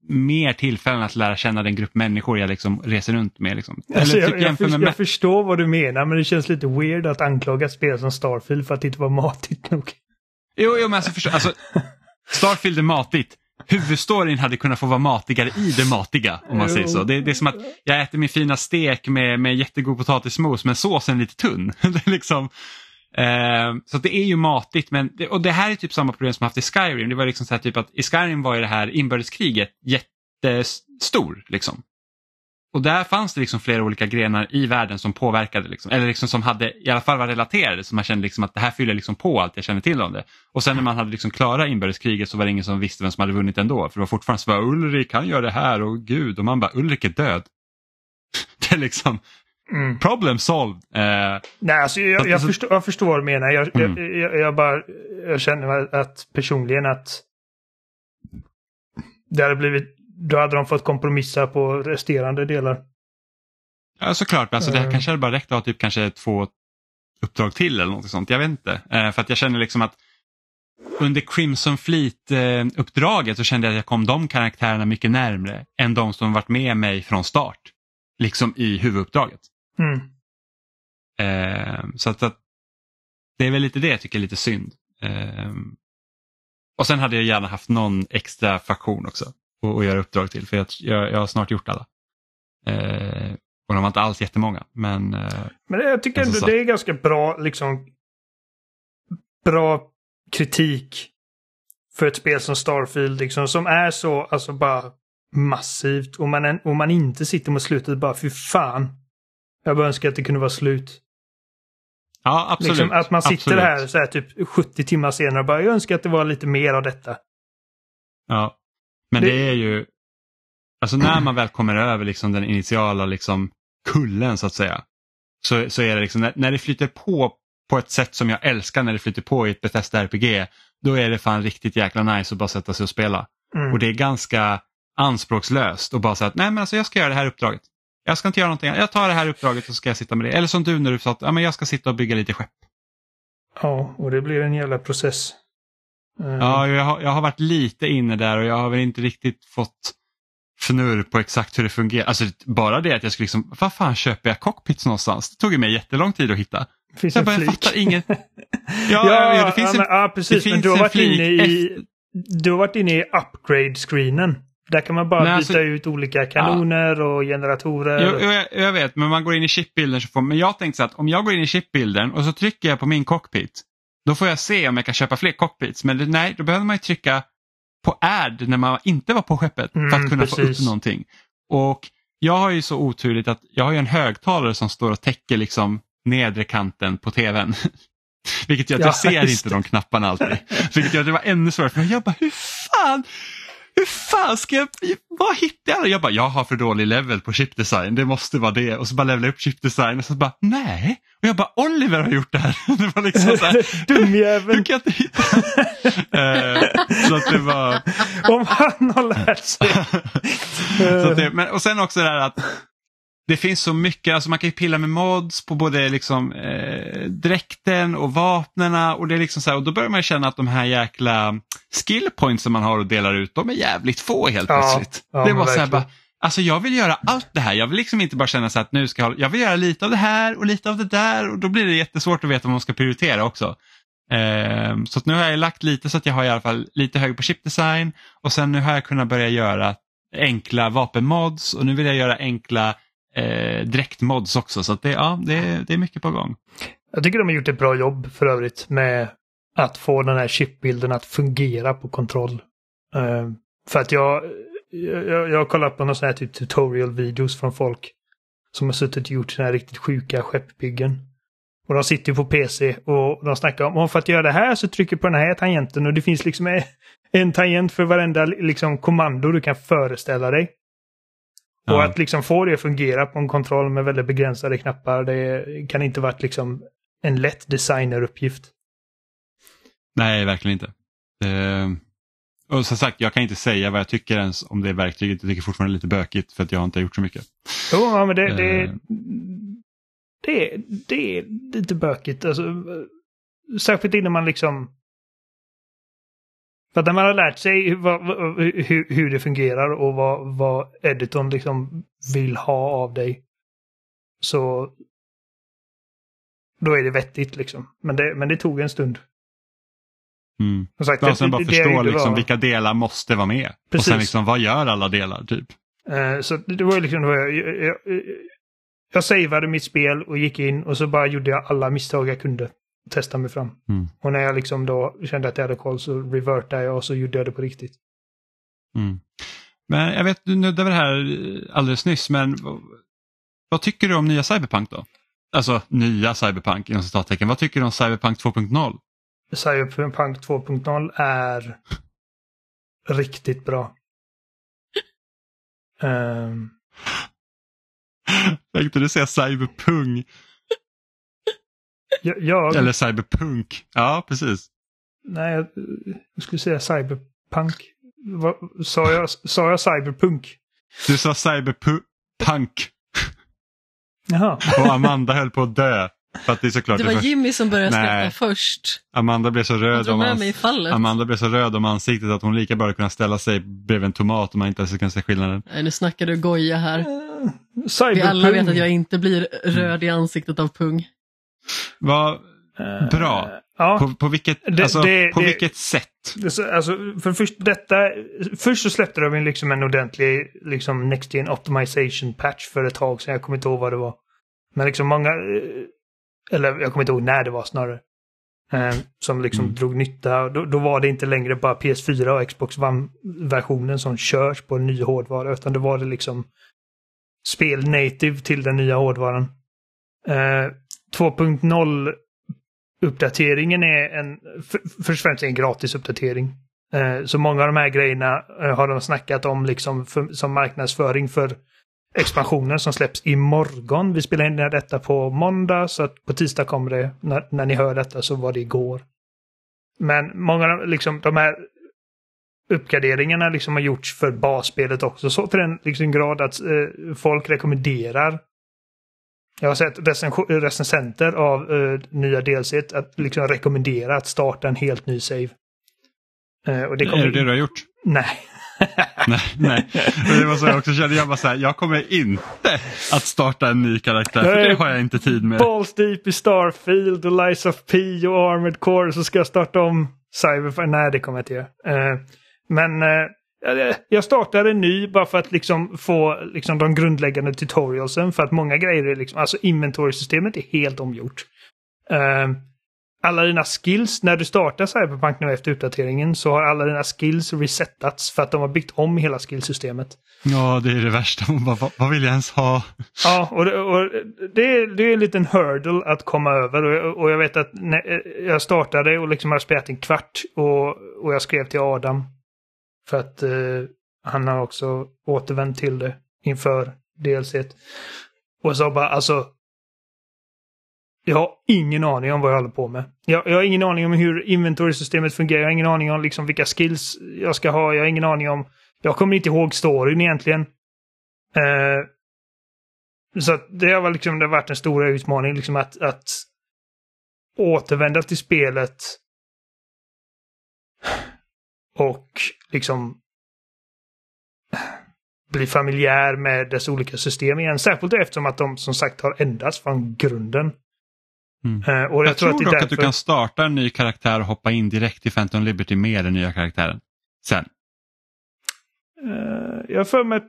mer tillfällen att lära känna den grupp människor jag liksom reser runt med. Liksom. Alltså, Eller jag, typ jag, för, med jag förstår vad du menar, men det känns lite weird att anklaga spel som Starfield för att det inte var matigt nog. Jo, jo men alltså, förstå, alltså Starfield är matigt. Huvudstoryn hade kunnat få vara matigare i det matiga om man Jo. säger så. Det, det är som att jag äter min fina stek med, med jättegod potatismos men såsen är lite tunn. det är liksom, Eh, så det är ju matigt men, och det här är typ samma problem som haft i Skyrim. Det var liksom så här typ att i Skyrim var ju det här inbördeskriget jättestor liksom. Och där fanns det liksom flera olika grenar i världen som påverkade, liksom, eller liksom som hade i alla fall var relaterade, så man kände liksom att det här fyller liksom på allt jag känner till om det. Och sen när man hade liksom klarat inbördeskriget så var det ingen som visste vem som hade vunnit ändå, för det var fortfarande så att Ulrik han gör det här och gud, och man bara Ulrik är död. det är liksom Mm. problem solved. Eh, Nej, alltså jag, jag, Alltså- förstår, jag förstår vad du menar. Jag, Mm. jag, jag, jag bara jag känner att personligen att det hade blivit, då hade de fått kompromissa på resterande delar. ja såklart, alltså det här Mm. kanske hade bara räckt att ha typ kanske två uppdrag till eller något sånt, jag vet inte. Eh, för att jag känner liksom att under Crimson Fleet-uppdraget så kände jag att jag kom de karaktärerna mycket närmre än de som varit med mig från start. Liksom i huvuduppdraget. Mm. Eh, så att, att det är väl lite det jag tycker är lite synd. Eh, och sen hade jag gärna haft någon extra faktion också att, göra uppdrag till för jag, jag, jag har snart gjort alla. Eh, och de var inte alls jättemånga men eh, Men jag tycker ändå det är ganska bra, liksom, bra kritik för ett spel som Starfield, liksom, som är så, alltså bara massivt. Och man, och man inte sitter mot slutet bara, fy fan. Jag bara önskar att det kunde vara slut. ja absolut. Liksom, att man sitter absolut. här så här typ 70 timmar senare och bara, jag önskar att det var lite mer av detta. Ja. Men Det- det, är ju, alltså när man väl kommer över liksom den initiala liksom kullen så att säga. Så, så är det liksom, när, när det flyter på på ett sätt som jag älskar när det flyter på i ett Bethesda RPG. Då är det fan riktigt jäkla nice att bara sätta sig och spela. Mm. Och det är ganska anspråkslöst och bara säga att nej men alltså jag ska göra det här uppdraget. Jag ska inte göra någonting, jag tar det här uppdraget och så ska jag sitta med det. Eller som du när du sa att ja, men jag ska sitta och bygga lite skepp. Ja, och det blir en jävla process. Eh, Ja, jag har, jag har varit lite inne där och jag har väl inte riktigt fått fnurr på exakt hur det fungerar. Alltså bara det att jag skulle liksom, vad fan köper jag cockpits någonstans? Det tog ju mig jättelång tid att hitta. finns Jag, bara, jag fattar inget. Ja, Ja, ja, det finns ja, en, men, ja precis. det Men finns du har varit inne i... efter- Du har varit inne i upgrade-screenen. Där kan man bara Nej, byta alltså- ut olika kanoner och generatorer. Jo, jag, jag vet, men man går in i chipbilden får Men jag tänkte så att om jag går in i chipbilden och så trycker jag på min cockpit. Då får jag se om jag kan köpa fler cockpits. Men det, nej, då behöver man ju trycka på ad när man inte var på skeppet för Mm, att kunna få precis. upp någonting. Och jag har ju så oturligt att jag har ju en högtalare som står och täcker liksom nedre kanten på tvn. Vilket gör att Ja, jag ser inte de knapparna alltid. Vilket gör att det var ännu svårare för. Jag bara, hur fan, hur fan ska jag, vad hittar jag? Jag bara, jag har för dålig level på chip design, det måste vara det. Och så bara levela upp chip design och så bara, nej. Och jag bara, Oliver har gjort det här. Det var liksom så här, hur Dumjäveln. kan inte hitta? Eh, så att det var... Om han har lärt sig. Så det, men, och sen också det här att det finns så mycket, alltså man kan ju pilla med mods på både liksom, eh, dräkten och vapnena och det är liksom så här, och då börjar man känna att de här jäkla skill points som man har och delar ut, de är jävligt få helt Ja, plötsligt. ja, det var så här bara, alltså jag vill göra allt det här, jag vill liksom inte bara känna så att nu ska jag, jag vill göra lite av det här och lite av det där och då blir det jättesvårt att veta vad man ska prioritera också. Ehm, så nu har jag lagt lite så att jag har i alla fall lite högre på chip design och sen nu har jag kunnat börja göra enkla vapenmods och nu vill jag göra enkla eh, direktmods också. Så att det, ja, det, det är mycket på gång. Jag tycker de har gjort ett bra jobb för övrigt med att få den här chipbilden att fungera på kontroll. Uh, för att jag, jag, jag har kollat på några sådana här typ tutorial-videos från folk som har suttit och gjort sådana här riktigt sjuka skeppbyggen. Och de sitter ju på PC och de snackar om att för att göra det här så trycker du på den här tangenten och det finns liksom en- en tangent för varenda liksom, kommando du kan föreställa dig. Och Ja. att liksom få det att fungera på en kontroll med väldigt begränsade knappar, det kan inte varit liksom en lätt designeruppgift. Nej, verkligen inte. Eh, och som sagt, jag kan inte säga vad jag tycker ens om det verktyget. Jag tycker fortfarande det lite bökigt för att jag har inte gjort så mycket. Jo, ja, men det, det, Eh. det, det är lite bökigt. Alltså, särskilt innan man liksom... För att när man har lärt sig hur, vad- hur, hur det fungerar och vad, vad editorn liksom vill ha av dig. Så... Då är det vettigt liksom. Men det, men det tog en stund. Mm. Som sagt, Ja, sen bara det- det förstå gjorde liksom, var- vilka delar måste vara med. Och Precis. sen liksom, vad gör alla delar? Typ. Eh, Så det var liksom, det var jag, jag, jag, jag savade mitt spel och gick in och så bara gjorde jag alla misstag jag kunde. Testa mig fram. Mm. Och när jag liksom då kände att jag hade koll så revertade jag och så gjorde jag det på riktigt. Mm. Men jag vet, du nuddade det här alldeles nyss, men vad, tycker du om nya Cyberpunk då? Alltså nya Cyberpunk inom citattecken. Vad tycker du om Cyberpunk 2.0? Cyberpunk 2.0 är riktigt bra. Ehm, Tänkte du säga Cyberpunk? Jag, jag, Eller Cyberpunk? Ja, precis. nej, jag, jag skulle säga cyberpunk. Vad, sa, jag, sa jag cyberpunk? Du sa Cyberpunk Jaha. och Amanda höll på att dö. För att det är såklart Det det var först- Jimmy som började Nej. skratta först. Amanda blev så röd om ans-. Amanda blev så röd om ansiktet att hon lika bra kunde ställa sig bredvid en tomat om man inte ens kan se skillnaden. Nej, nu snackar du goja här. Eh, Vi alla vet att jag inte blir röd i ansiktet av pung. Vad Eh, bra. Ja. På, på, vilket, Det- alltså, det- på det- vilket sätt? Alltså, för först, detta, först så släppte de liksom en ordentlig liksom Next Gen Optimization patch för ett tag sedan. Jag kommer inte ihåg vad det var. Men liksom många, eh, eller jag kommer inte ihåg när det var snarare. Eh, som liksom Mm. drog nytta. Då, då var det inte längre bara PS4 och Xbox One-versionen som körs på en ny hårdvara. Utan då var det liksom spel native till den nya hårdvaran. Eh, 2.0 uppdateringen är en, för, först och främst en gratis uppdatering. Eh, så många av de här grejerna eh, har de snackat om liksom för, som marknadsföring för expansionen som släpps imorgon. Vi spelar in detta på måndag så att på tisdag kommer det. När, när ni hör detta så var det igår. Men många av liksom, de här uppgraderingarna liksom har gjorts för basspelet också. Så till den liksom grad att eh, folk rekommenderar jag har sett recension- recensenter av uh, nya DLC att liksom rekommendera att starta en helt ny save. Eh, och det kommer... Är det det du har gjort? Nej. nej, nej. Det var så jag också kände, jag bara så här, jag kommer inte att starta en ny karaktär, för det har jag inte tid med. Balls Deep i Starfield och Lies of P och Armored Core så ska jag starta om Cyberpunk. Nej, det kommer jag inte göra. Eh, men jag startar en ny bara för att liksom få liksom, de grundläggande tutorialsen. För att många grejer är liksom, alltså inventory-systemet är helt omgjort. Eh, alla dina skills, när du startar Cyberpunk nu efter uppdateringen så har alla dina skills resetats för att de har byggt om hela skillsystemet. Ja, det är det värsta. Man bara, vad, vad vill jag ens ha? Ja, och, det, och det, är, det är en liten hurdle att komma över. Och, och jag vet att när jag startade och liksom har spelat en kvart och, och jag skrev till Adam. För att eh, han har också återvänt till det inför DLC. Och sa bara alltså jag har ingen aning om vad jag håller på med. Jag, jag har ingen aning om hur inventory-systemet fungerar. Jag har ingen aning om liksom vilka skills jag ska ha. Jag har ingen aning om... Jag kommer inte ihåg storyn egentligen. Eh, så det har, liksom, det har varit en stor utmaning liksom att, att återvända till spelet och liksom bli familjär med dess olika system igen. Särskilt eftersom att de som sagt har ändrats från grunden. Mm. Uh, jag, jag tror, tror dock därför... att du kan starta en ny karaktär och hoppa in direkt i Phantom Liberty med den nya karaktären. Sen. Uh, jag har för mig att...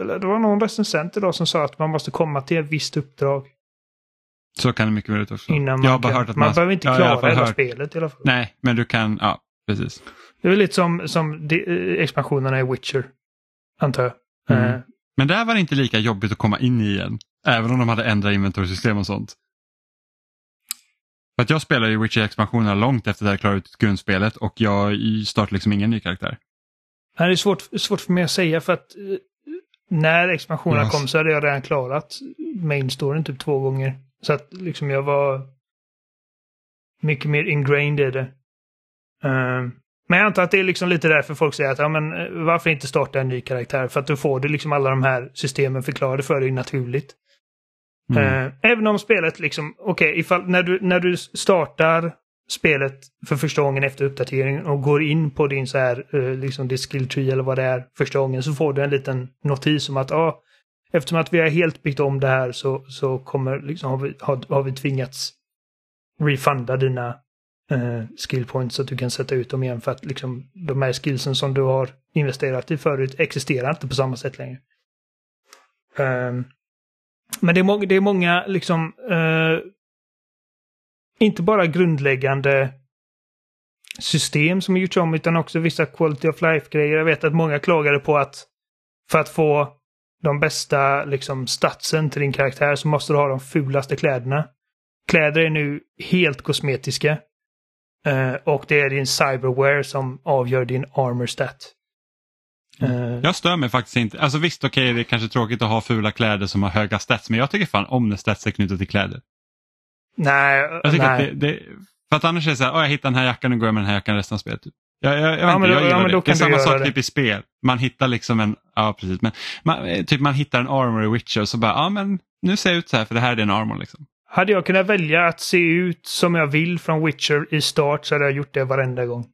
Eller det var någon recensent idag som sa att man måste komma till ett visst uppdrag. Så kan det mycket möjligt också. Innan man, jag har bara hört att man, man behöver inte klara hela hört... spelet i alla fall. Nej, men du kan, ja, precis. Det är lite som, som de, eh, expansionerna i Witcher, antar jag. Mm. Uh, men där var det inte lika jobbigt att komma in i igen. Även om de hade ändrat inventorsystem och sånt. För att jag spelade i Witcher-expansionerna långt efter att jag klarat ut grundspelet och jag startade liksom ingen ny karaktär. Det är svårt, svårt för mig att säga för att eh, när expansionerna yes. kom så hade jag redan klarat main storyn typ två gånger. Så att liksom jag var mycket mer ingrained i det. Um, men jag antar att det är liksom lite därför folk säger att ja, men, eh, varför inte starta en ny karaktär? För att du får det liksom alla de här systemen förklarade för dig naturligt. Mm. Uh, även om spelet liksom, okej, okay, när du, när du startar spelet för första gången efter uppdateringen och går in på din så här, uh, liksom det skill tree eller vad det är första gången så får du en liten notis om att ah, eftersom att vi har helt byggt om det här så, så kommer, liksom, har, vi, har, har vi tvingats refunda dina eh, skill points så att du kan sätta ut dem igen för att liksom de här skillsen som du har investerat i förut existerar inte på samma sätt längre. Um, men det är, må det är många liksom uh, inte bara grundläggande system som har gjorts om utan också vissa quality of life-grejer. Jag vet att många klagade på att för att få de bästa liksom statsen till din karaktär så måste du ha de fulaste kläderna. Kläder är nu helt kosmetiska. Uh, och det är din cyberware som avgör din armor stat. Uh, jag stör mig faktiskt inte. Alltså visst okej okay, det är kanske tråkigt att ha fula kläder som har höga stats men jag tycker fan om när stats är knutet till kläder. Nej. Jag tycker nej. Att det, det, för att annars är det så här, oh, jag hittar den här jackan och går med den här jackan resten av spelet. Jag, jag, jag, ja, inte, jag gillar ja, det. Det är samma sak typ i spel. Man hittar liksom en, ja precis, men man, eh, typ man hittar en armor i Witcher och så bara, ja men nu ser jag ut så här för det här är en armor liksom. Hade jag kunnat välja att se ut som jag vill från Witcher i start så hade jag gjort det varenda gång.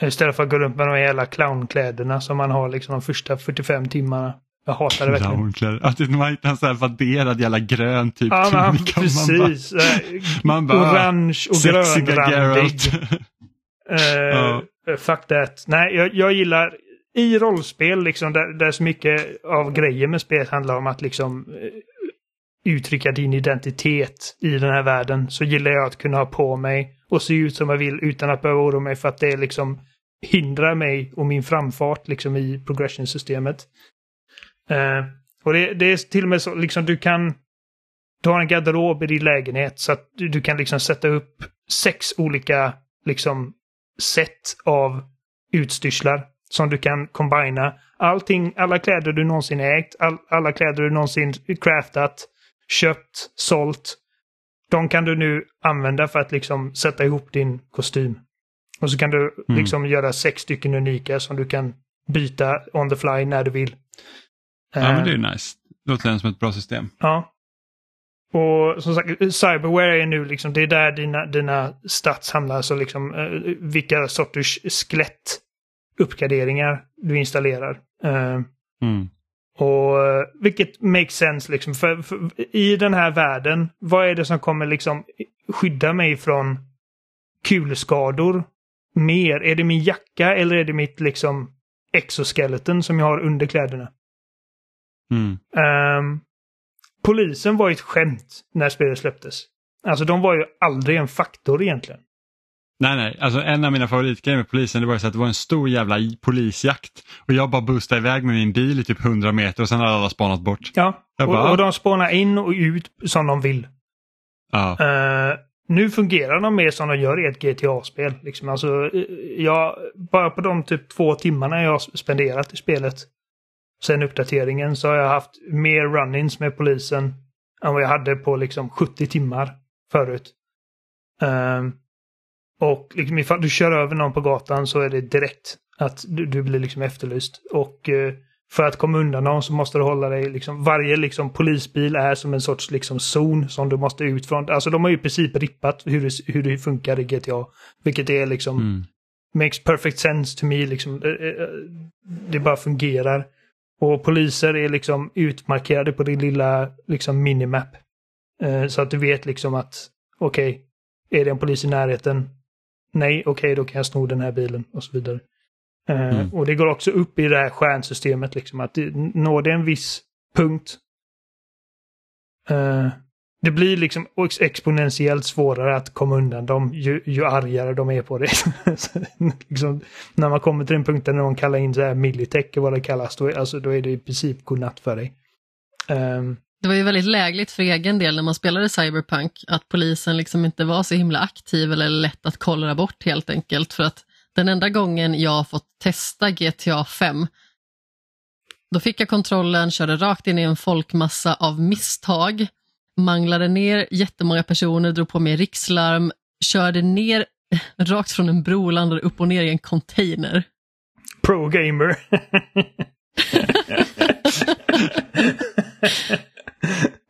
Istället för att gå runt med de jävla clownkläderna som man har liksom de första 45 timmarna. Jag hatar det verkligen. Att man hittar en sån här vadderad jävla grön typ. Ja, man, precis. Man bara, orange och grönrandig. uh, ja. Fuck that. Nej, jag, jag gillar i rollspel liksom där, där så mycket av grejer med spel handlar om att liksom uttrycka din identitet i den här världen så gillar jag att kunna ha på mig och se ut som jag vill utan att behöva oroa mig för att det liksom hindrar mig och min framfart liksom i progression-systemet. Uh, och det, det, är till och med så liksom du kan du har en garderob i din lägenhet så att du, du kan liksom sätta upp sex olika liksom sätt av utstyrslar som du kan kombina. Allting, alla kläder du någonsin ägt, all, alla kläder du någonsin craftat, köpt, sålt. De kan du nu använda för att liksom sätta ihop din kostym. Och så kan du mm. liksom göra sex stycken unika som du kan byta on the fly när du vill. Ja, men det är eh. nice. Det låter som ett bra system. Ja. Och som sagt, cyberware är nu liksom, det är där dina, dina stats hamnar. Så liksom uh, vilka sorters skelettuppgraderingar du installerar. Uh, mm. Och vilket makes sense liksom. För, för, i den här världen, vad är det som kommer liksom skydda mig från kulskador mer? Är det min jacka eller är det mitt liksom exoskeleton som jag har under kläderna? Mm. Um, polisen var ett skämt när spelet släpptes. Alltså de var ju aldrig en faktor egentligen. Nej, nej. Alltså en av mina favoritgrejer med polisen det var ju så att det var en stor jävla polisjakt. Och jag bara boostade iväg med min bil i typ 100 meter och sen hade alla spanat bort. Ja, och, bara- och de spånar in och ut som de vill. Ja. Eh, nu fungerar de mer som de gör i ett GTA-spel. Liksom. Alltså, eh, jag, bara på de typ två timmarna jag har spenderat i spelet sen uppdateringen så har jag haft mer run-ins med polisen än vad jag hade på liksom 70 timmar förut. Ehm, och liksom ifall du kör över någon på gatan så är det direkt att du, du blir liksom efterlyst. Och eh, för att komma undan någon så måste du hålla dig liksom, varje liksom polisbil är som en sorts liksom zon som du måste ut från. Alltså de har ju i princip rippat hur det, hur det funkar i GTA. Vilket är liksom, Mm. makes perfect sense to me liksom. Det, eh, det bara fungerar. Och poliser är liksom utmarkerade på din lilla liksom minimap. Eh, så att du vet liksom att okej, är det en polis i närheten? Nej, okej, då kan jag sno den här bilen och så vidare. Eh, Mm. Och det går också upp i det här stjärnsystemet liksom att det, når det en viss punkt eh, det blir liksom ex- exponentiellt svårare att komma undan dem ju, ju argare de är på det. Så, liksom, när man kommer till den punkten när de kallar in så här Militech och vad det kallas, då, är- alltså, då är det i princip godnatt för dig. Ehm, Det var ju väldigt lägligt för egen del när man spelade Cyberpunk att polisen liksom inte var så himla aktiv eller lätt att kolla bort helt enkelt. För att den enda gången jag fått testa GTA 5 då fick jag kontrollen, körde rakt in i en folkmassa av misstag, manglade ner jättemånga personer, drog på mig rikslarm, körde ner rakt från en bro landade upp och ner i en container. Pro gamer.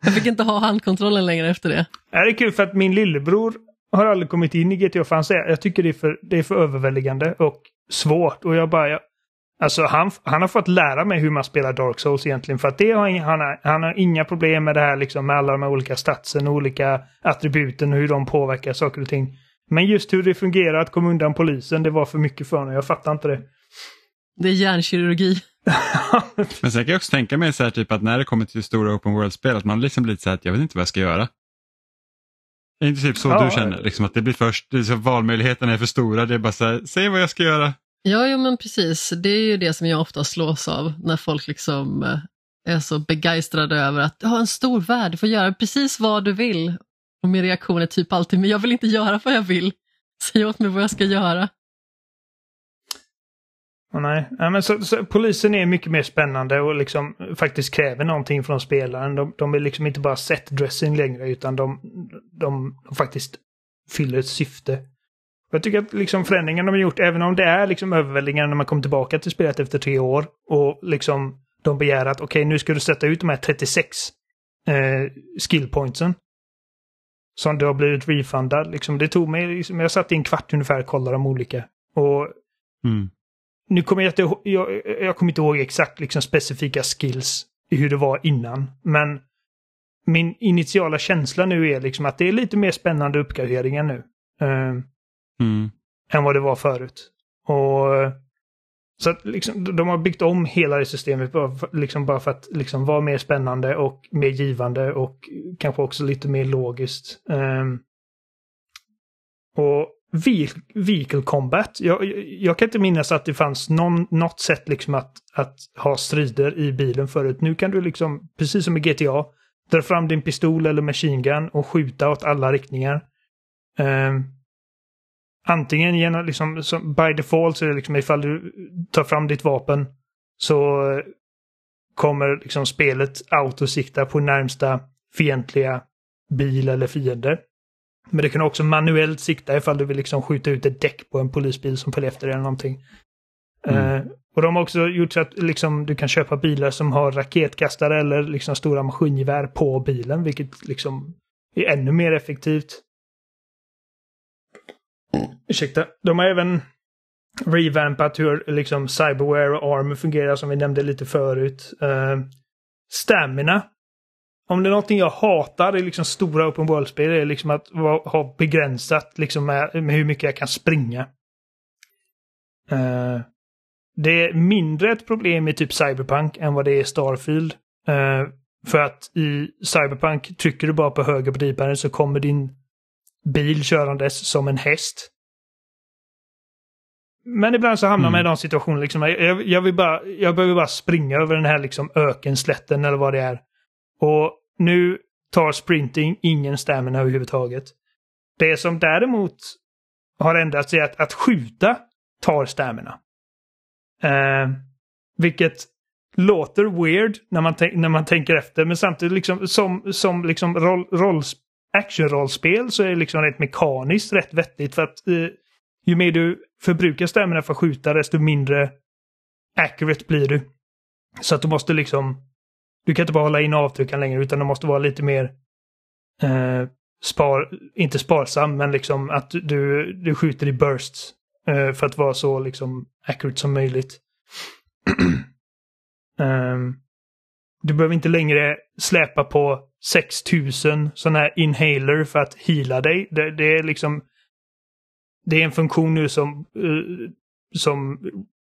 Jag fick inte ha handkontrollen längre efter det. Det är kul för att min lillebror har aldrig kommit in i GTA för han säger jag tycker det är för, det är för överväldigande och svårt. Och jag bara, jag, alltså han, han har fått lära mig hur man spelar Dark Souls egentligen. För att det har, han, har, han har inga problem med det här liksom med alla de här olika statsen och olika attributen och hur de påverkar saker och ting. Men just hur det fungerar att komma undan polisen, det var för mycket för honom. Jag fattar inte det. Det är hjärnkirurgi. Men sen kan jag också tänka mig så här, typ att när det kommer till stora open world-spel att man liksom blir lite så här att jag vet inte vad jag ska göra. Det är inte typ så Ja. du känner, liksom att det blir först, så valmöjligheterna är för stora, det är bara så här, säg vad jag ska göra. Ja, jo, men precis. Det är ju det som jag ofta slås av när folk liksom eh, är så begeistrade över att har en stor värld, du får göra precis vad du vill. Och min reaktion är typ alltid, men jag vill inte göra vad jag vill. Säg åt mig vad jag ska göra. Nej. men så, så, polisen är mycket mer spännande och liksom faktiskt kräver någonting från spelaren. De, de är liksom inte bara set dressing längre utan de, de, de faktiskt fyller ett syfte. Jag tycker att liksom förändringen de har gjort, även om det är liksom överväldigande när man kommer tillbaka till spelet efter tre år och liksom de begär att okej nu ska du sätta ut de här 36 eh, skillpointsen. Som du har blivit refundad. Liksom, det tog mig, liksom, jag satt i en kvart ungefär och kollade de olika. Och Mm nu kommer jag inte jag, jag kommer inte ihåg exakt liksom specifika skills i hur det var innan. Men min initiala känsla nu är liksom att det är lite mer spännande uppgraderingar nu. eh, Mm. än vad det var förut. Och så att liksom, de har byggt om hela det systemet bara för, liksom bara för att liksom vara mer spännande och mer givande och kanske också lite mer logiskt. Ehm, och vehicle combat. Jag, jag, jag kan inte minnas att det fanns någon, något sätt liksom att, att ha strider i bilen förut. Nu kan du liksom, precis som i GTA, dra fram din pistol eller machine gun och skjuta åt alla riktningar. Um, antingen genom, liksom, som by default så är det liksom ifall du tar fram ditt vapen så kommer liksom spelet autosikta på närmsta fientliga bil eller fiende. Men det kan också manuellt sikta ifall du vill liksom skjuta ut ett däck på en polisbil som följer efter dig eller någonting. Mm. Eh, och de har också gjort så att liksom, du kan köpa bilar som har raketkastare eller liksom stora maskingevär på bilen, vilket liksom är ännu mer effektivt. Ursäkta. De har även revampat hur liksom cyberware och armor fungerar som vi nämnde lite förut. Uh, stamina. Om det är någonting jag hatar i liksom stora open world-spel är liksom att ha begränsat liksom med, med hur mycket jag kan springa. Eh, det är mindre ett problem i typ Cyberpunk än vad det är i Starfield. Eh, för att i Cyberpunk trycker du bara på höger på D-paden så kommer din bil körandes som en häst. Men ibland så hamnar man Mm. i de situationerna liksom, jag, jag, vill bara, jag behöver bara springa över den här liksom ökenslätten eller vad det är. Och nu tar sprinting ingen stamina överhuvudtaget. Det som däremot har ändrats är att, att skjuta tar stamina. Eh, vilket låter weird när man, när man tänker efter, men samtidigt liksom som, som liksom roll, roll, actionrollspel så är det liksom rätt mekaniskt rätt vettigt för att eh, ju mer du förbrukar stamina för att skjuta desto mindre accurate blir du. Så att du måste liksom du kan inte bara hålla in avtryckaren längre utan du måste vara lite mer eh, spar, inte sparsam men liksom att du, du skjuter i bursts eh, för att vara så liksom accurate som möjligt. um, du behöver inte längre släpa på 6000 sådana här inhaler för att heala dig. Det, det är liksom det är en funktion nu som, uh, som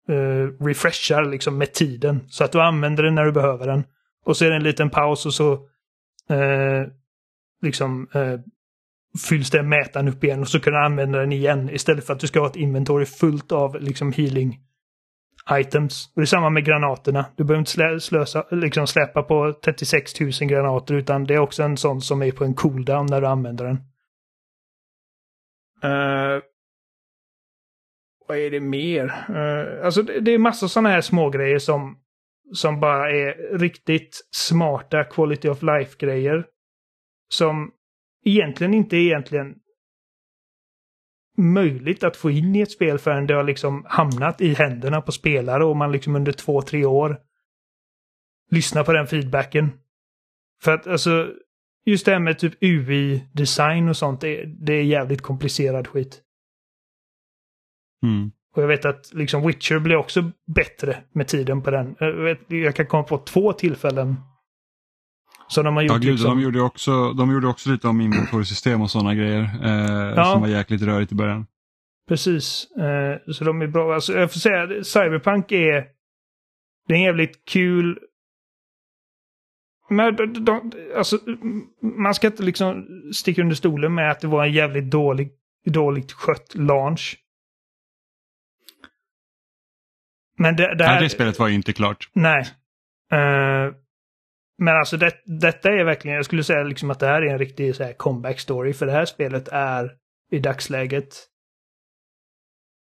uh, refreshar liksom med tiden. Så att du använder den när du behöver den. Och så är det en liten paus och så eh, liksom eh, fylls den mätaren upp igen och så kan du använda den igen istället för att du ska ha ett inventory fullt av liksom healing items. Och det är samma med granaterna. Du behöver inte slä, slösa, liksom släppa på 36 000 granater utan det är också en sån som är på en cooldown när du använder den. Uh, vad är det mer? Uh, alltså det, det är massa sådana här små grejer som, som bara är riktigt smarta quality of life-grejer. Som egentligen inte är egentligen möjligt att få in i ett spel förrän det har liksom hamnat i händerna på spelare och man liksom under två, tre år lyssnar på den feedbacken. För att alltså, just det här med typ UI-design och sånt, det, det är jävligt komplicerad skit. Mm. Och jag vet att liksom Witcher blir också bättre med tiden på den. Jag, vet, jag kan komma på två tillfällen. Så de har gjort Ja, gud, liksom... de, gjorde också, de gjorde också lite om inventory-system och sådana grejer eh, Ja. som var jäkligt rörigt i början. Precis. Eh, så de är bra. Alltså, jag får säga, Cyberpunk är... Det är en jävligt kul... Men de, de, alltså, man ska inte liksom sticka under stolen med att det var en jävligt dålig, dåligt skött launch. Men det, det här... det spelet var ju inte klart. Nej. Eh, men alltså det, detta är verkligen, jag skulle säga liksom att det här är en riktig så här, comeback story. För det här spelet är i dagsläget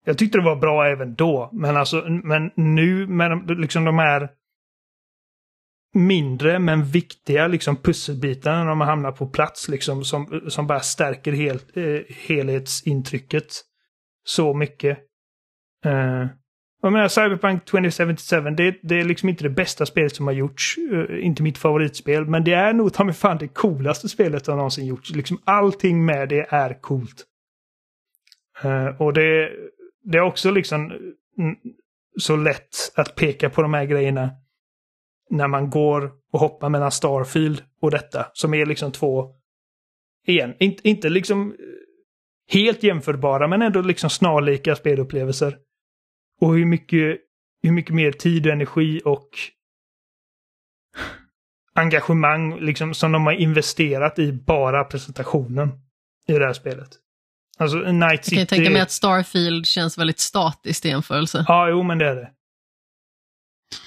jag tyckte det var bra även då, men alltså men nu med liksom de här mindre men viktiga liksom pusselbitarna när man hamnar på plats liksom som, som bara stärker helt, eh, helhetsintrycket så mycket. Eh, jag menar Cyberpunk 2077, det, det är liksom inte det bästa spelet som har gjorts. Uh, inte mitt favoritspel, men det är nog ta mig fan det coolaste spelet som någonsin gjorts. Liksom allting med det är coolt. Uh, och det, det är också liksom eh, så lätt att peka på de här grejerna när man går och hoppar mellan Starfield och detta, som är liksom två, igen, inte, inte liksom helt jämförbara, men ändå liksom snarlika spelupplevelser. Och hur mycket, hur mycket mer tid och energi och engagemang liksom som de har investerat i bara presentationen i det här spelet. Alltså Night Jag City... kan ju tänka mig att Starfield känns väldigt statiskt i jämförelse. Ja, jo men det är det.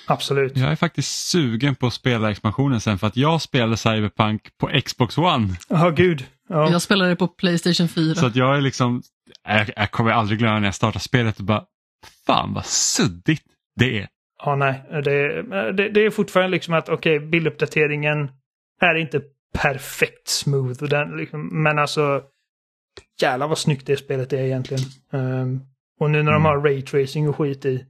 Absolut. Jag är faktiskt sugen på att spela expansionen sen för att jag spelade Cyberpunk på Xbox One. Ja, gud. Ja. Jag spelade på Playstation 4. Så att jag är liksom, jag, jag kommer aldrig glömma när jag startade spelet och bara, fan vad suddigt det är. Ja, nej. Det, det, det är fortfarande liksom att okej, okay, bilduppdateringen är inte perfekt smooth. Den, liksom, men alltså, jävlar vad snyggt det spelet är egentligen. Um, och nu när de har raytracing och skit i.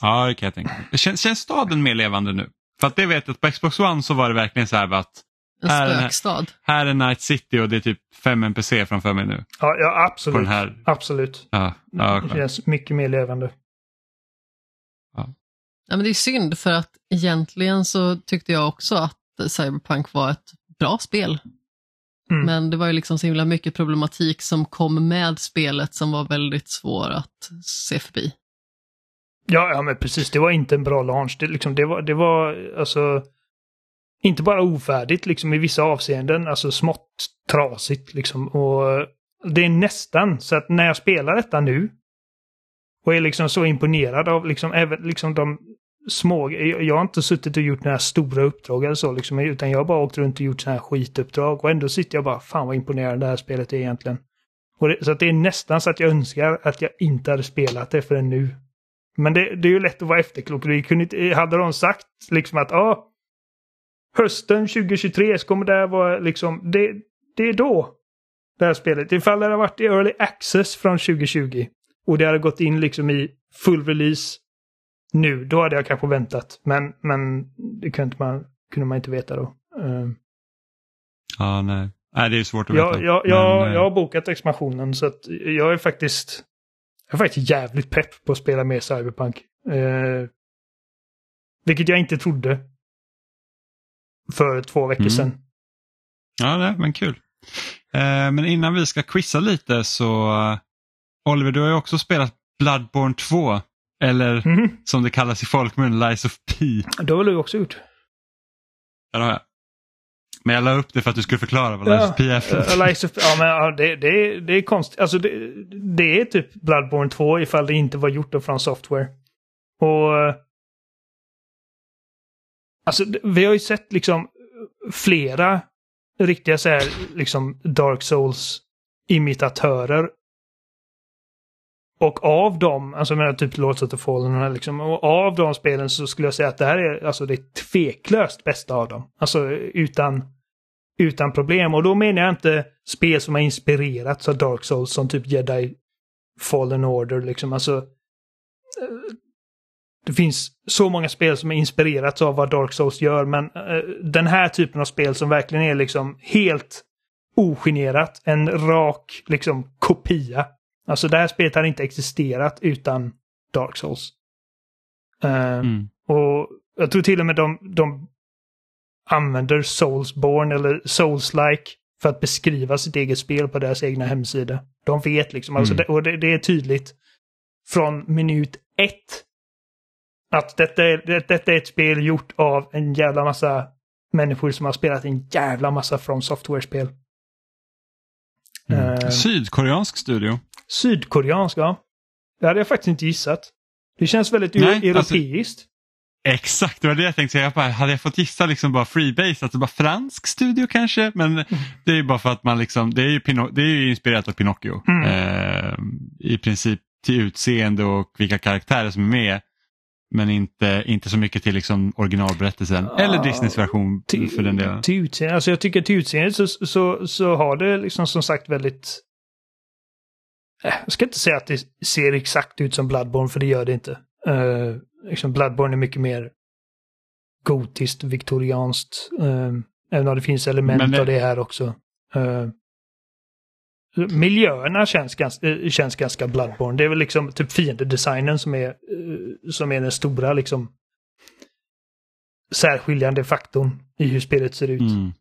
Ja, det kan jag tänka mig. Känns, känns staden mer levande nu? För att det vet jag att på Xbox One så var det verkligen så här att En här är den här- spökstad. här är Night City och det är typ fem NPC framför mig nu. Ja, ja På absolut. den här. Absolut. Ja, ja, det känns mycket mer levande. Ja, men det är synd för att egentligen så tyckte jag också att Cyberpunk var ett bra spel. Mm. Men det var ju liksom så himla mycket problematik som kom med spelet som var väldigt svår att se förbi. Ja, ja, men precis. Det var inte en bra launch. Det, liksom, det, var, det var alltså inte bara ofärdigt liksom i vissa avseenden, alltså smått trasigt liksom. Och eh, det är nästan så att när jag spelar detta nu och är liksom så imponerad av liksom även liksom de små, jag har inte suttit och gjort några stora uppdrag eller så liksom, utan jag har bara åkt runt och gjort sådana här skituppdrag och ändå sitter jag bara, fan vad imponerande det här spelet är egentligen. Och det, så att det är nästan så att jag önskar att jag inte hade spelat det förrän nu. Men det, det är ju lätt att vara efterklok. Kunde inte, hade de sagt liksom att ja, hösten 2023 så kommer det här vara liksom, det, det är då det här spelet. Ifall det hade varit i early access från 2020 och det hade gått in liksom i full release nu, då hade jag kanske väntat. Men, men det kunde man, kunde man inte veta då. Uh, ja, nej. Nej, det är svårt att jag, veta. Jag, jag, men, jag har bokat expansionen så att jag är faktiskt jag är faktiskt jävligt pepp på att spela mer Cyberpunk. Uh, vilket jag inte trodde för två veckor Mm. sedan. Ja, nej, men kul. Eh, men innan vi ska quizza lite så eh, Oliver, du har ju också spelat Bloodborne 2. Eller Mhm. som det kallas i folkmun, Lies of P. Det har väl du också gjort? Ja, det har jag. Men jag la upp det för att du skulle förklara vad Lies Ja, of P är för Lies of, ja, men ja, det, det, är- det är konstigt. Alltså det, det är typ Bloodborne 2 ifall det inte var gjort av från Software. Och... Alltså vi har ju sett liksom flera riktiga så här liksom Dark Souls imitatörer. Och av dem, alltså jag menar typ Lords of the Fallen och liksom, och av de spelen så skulle jag säga att det här är alltså det tveklöst bästa av dem. Alltså utan utan problem. Och då menar jag inte spel som har inspirerats av Dark Souls som typ Jedi Fallen Order liksom. Alltså, eh, det finns så många spel som har inspirerats av vad Dark Souls gör, men eh, den här typen av spel som verkligen är liksom helt ogenerat, en rak liksom kopia. Alltså det här spelet hade inte existerat utan Dark Souls. Eh, Mm. och jag tror till och med de, de använder Soulsborne eller Souls-like för att beskriva sitt eget spel på deras egna hemsida. De vet liksom, alltså Mm. det, och det, det är tydligt från minut ett att detta är, det, detta är ett spel gjort av en jävla massa människor som har spelat en jävla massa från software-spel. Mm. Eh, Sydkoreansk studio. Sydkoreansk, ja. Det hade jag faktiskt inte gissat. Det känns väldigt Nej, alltså- europeiskt. Exakt, det var det jag tänkte säga. Jag bara, hade jag fått gissa liksom bara freebase, att det var fransk studio kanske? Men det är ju bara för att man liksom, det är ju, Pino- det är ju inspirerat av Pinocchio. Mm. Eh, I princip till utseende och vilka karaktärer som är med. Men inte, inte så mycket till liksom originalberättelsen. Ja, Eller Disneys version till, för den delen. till utseende. Alltså jag tycker till utseende så, så, så har det liksom som sagt väldigt... Eh, Jag ska inte säga att det ser exakt ut som Bloodborne, för det gör det inte. Uh, liksom Bloodborne är mycket mer gotiskt, viktorianskt. eh, även om det finns element Men det- av det här också. Eh, miljöerna känns ganska, eh, känns ganska Bloodborne. Det är väl liksom typ fiendedesignen som är, eh, som är den stora liksom särskiljande faktorn i hur spelet ser ut. Mm.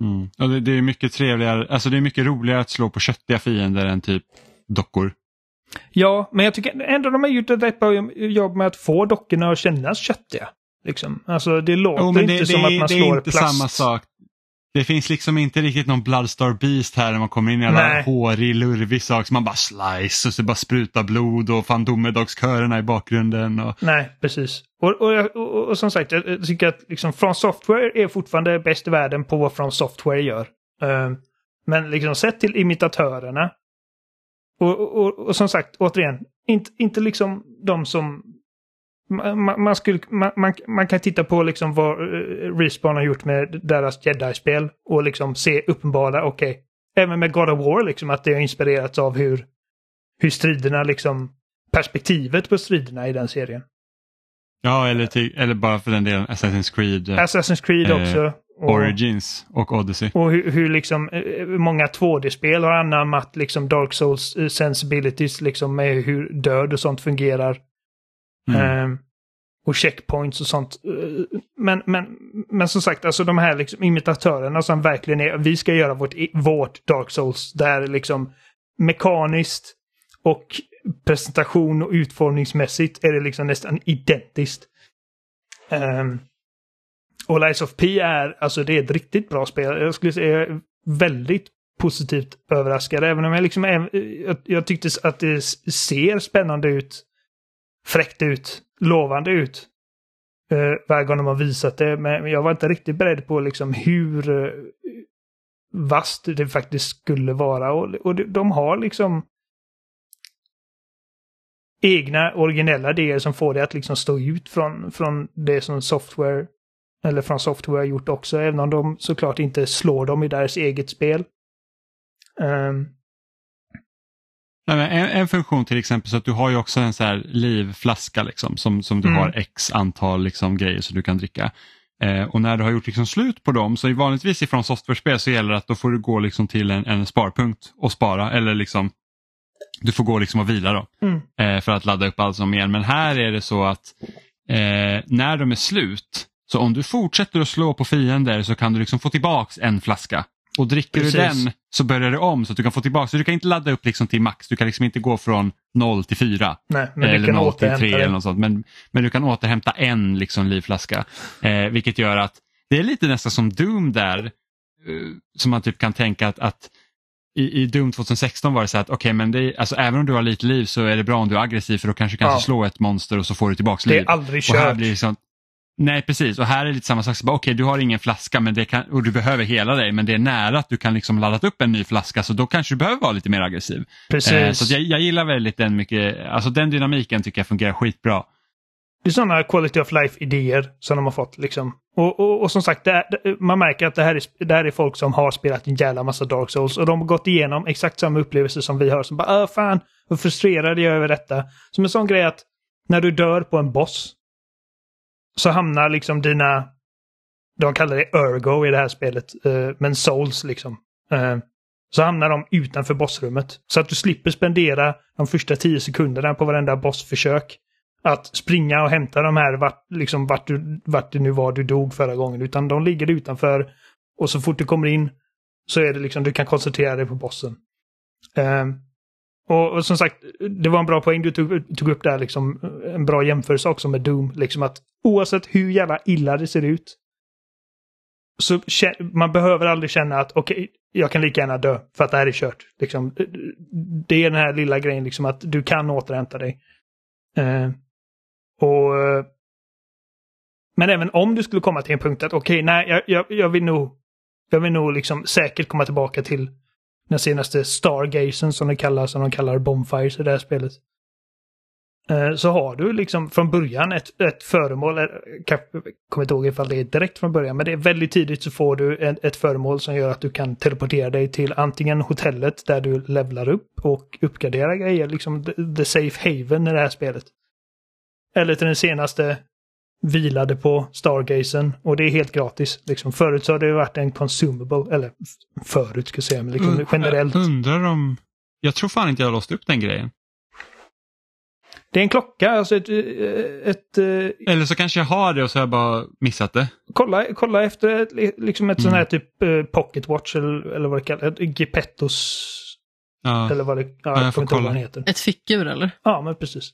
Mm. Och det, det är mycket trevligare, alltså det är mycket roligare att slå på köttiga fiender än typ dockor. Ja, men jag tycker ändå de har gjort ett rätt bra jobb med att få dockorna att kännas köttiga. Liksom. Alltså det låter Jo, men inte det, som det, att man det slår är inte plast. samma sak. Det finns liksom inte riktigt någon Bloodstar Beast här när man kommer in i Nej. hårig, lurvig sak som man bara slice och så bara sprutar blod och fan domedagskörerna i bakgrunden. Och... Nej, precis. Och, och, och, och som sagt, jag tycker att liksom From Software är fortfarande bäst i världen på vad From Software gör. Eh, men liksom sett till imitatörerna. Och, och, och, och som sagt, återigen, inte, inte liksom de som... Man, man- man, skulle, man, kan titta på liksom vad uh, Respawn har gjort med deras Jedi-spel och liksom se uppenbara, okej, även med God of War, liksom att det har inspirerats av hur, hur striderna liksom, perspektivet på striderna i den serien. Ja, eller, till, eller bara för den delen Assassin's Creed eh, Assassin's Creed Eh, också. Och, Origins och Odyssey. och hur, hur liksom eh, många 2D-spel har anammat liksom Dark Souls eh, sensibilities liksom med hur död och sånt fungerar. Mm. Ehm, och checkpoints och sånt. Eh, men, men, men som sagt, alltså de här liksom imitatörerna som verkligen är, vi ska göra vårt, vårt Dark Souls där liksom mekaniskt och presentation och utformningsmässigt är det liksom nästan identiskt. Um, Och Lies of P är, alltså det är ett riktigt bra spel. Jag skulle säga väldigt positivt överraskad. Även om jag liksom, jag, jag tyckte att det ser spännande ut. Fräckt ut. Lovande ut. Uh, varje gång de har visat det. Men jag var inte riktigt beredd på liksom hur eh, uh, vast det faktiskt skulle vara. Och, och de har liksom egna originella idéer som får det att liksom stå ut från, från det som software eller från software har gjort också, även om de såklart inte slår dem i deras eget spel. Um en, en, funktion till exempel så att du har ju också en så här livflaska liksom, som, som du mm. har x antal liksom, grejer som du kan dricka. Eh, och när du har gjort liksom slut på dem så är vanligtvis ifrån software-spel så gäller det att då får du gå liksom till en, en sparpunkt och spara eller liksom du får gå liksom och vila då mm. eh, för att ladda upp allt som igen. Men här är det så att eh, när de är slut, så om du fortsätter att slå på fiender så kan du liksom få tillbaks en flaska. Och dricker Precis. du den så börjar det om så att du kan få tillbaka. Så du kan inte ladda upp liksom till max. Du kan liksom inte gå från 0 till 4. Nej, eller du kan 0 till 3 eller något sånt. Men, men du kan återhämta en liksom livflaska. Eh, vilket gör att det är lite nästan som Doom där. Eh, som man typ kan tänka att, att i, i Doom 2016 var det så att okay, men det, alltså, även om du har lite liv så är det bra om du är aggressiv för då kanske du kan ja. slå ett monster och så får du tillbaka liv. Det är aldrig kört. Liksom, nej precis och här är det lite samma sak. Okej okay, du har ingen flaska men det kan, och du behöver hela dig men det är nära att du kan liksom ladda upp en ny flaska så då kanske du behöver vara lite mer aggressiv. Precis. Eh, så jag, jag, gillar väldigt den mycket, alltså den dynamiken tycker jag fungerar skitbra. Det är sådana quality of life-idéer som de har fått. Liksom. Och, och, och som sagt, är, man märker att det här, är, det här är folk som har spelat en jävla massa Dark Souls och de har gått igenom exakt samma upplevelse som vi har. Som bara, fan, vad frustrerad jag är över detta. Som en sån grej att när du dör på en boss så hamnar liksom dina, de kallar det Ergo i det här spelet, uh, men Souls liksom. Uh, så hamnar de utanför bossrummet. Så att du slipper spendera de första tio sekunderna på varenda bossförsök att springa och hämta de här vart, liksom vart, du, vart det nu var du dog förra gången. Utan de ligger utanför och så fort du kommer in så är det liksom, du kan koncentrera dig på bossen. Um, och, och, som sagt, det var en bra poäng du tog, tog upp där, liksom, en bra jämförelse också med Doom. Liksom att oavsett hur jävla illa det ser ut så man behöver aldrig känna att okej, okay, jag kan lika gärna dö för att det här är kört. Liksom, det är den här lilla grejen, liksom att du kan återhämta dig. Eh, och, men även om du skulle komma till en punkt att okej, okay, nej, jag, jag, jag, vill nog, jag vill nog liksom säkert komma tillbaka till den senaste Stargazen som de kallar, som de kallar Bonfires i det här spelet. Eh, så har du liksom från början ett, ett föremål, eh, jag kommer inte ihåg ifall det är direkt från början, men det är väldigt tidigt så får du ett, ett föremål som gör att du kan teleportera dig till antingen hotellet där du levlar upp och uppgraderar grejer, liksom the, the safe haven i det här spelet. Eller till den senaste vilade på Stargazen och det är helt gratis. Liksom. Förut så har det varit en consumable, eller förut ska jag säga, men liksom, generellt. Jag undrar om, jag tror fan inte jag har låst upp den grejen. Det är en klocka, alltså ett... ett, ett Eller så kanske jag har det och så har jag bara missat det. Kolla, kolla efter liksom ett mm. sån här typ uh, pocket watch eller, eller vad det kallas, Gepettos. Ja. Eller vad det ja, ja, jag får kolla. Vad heter. Ett fickur eller? Ja, men precis.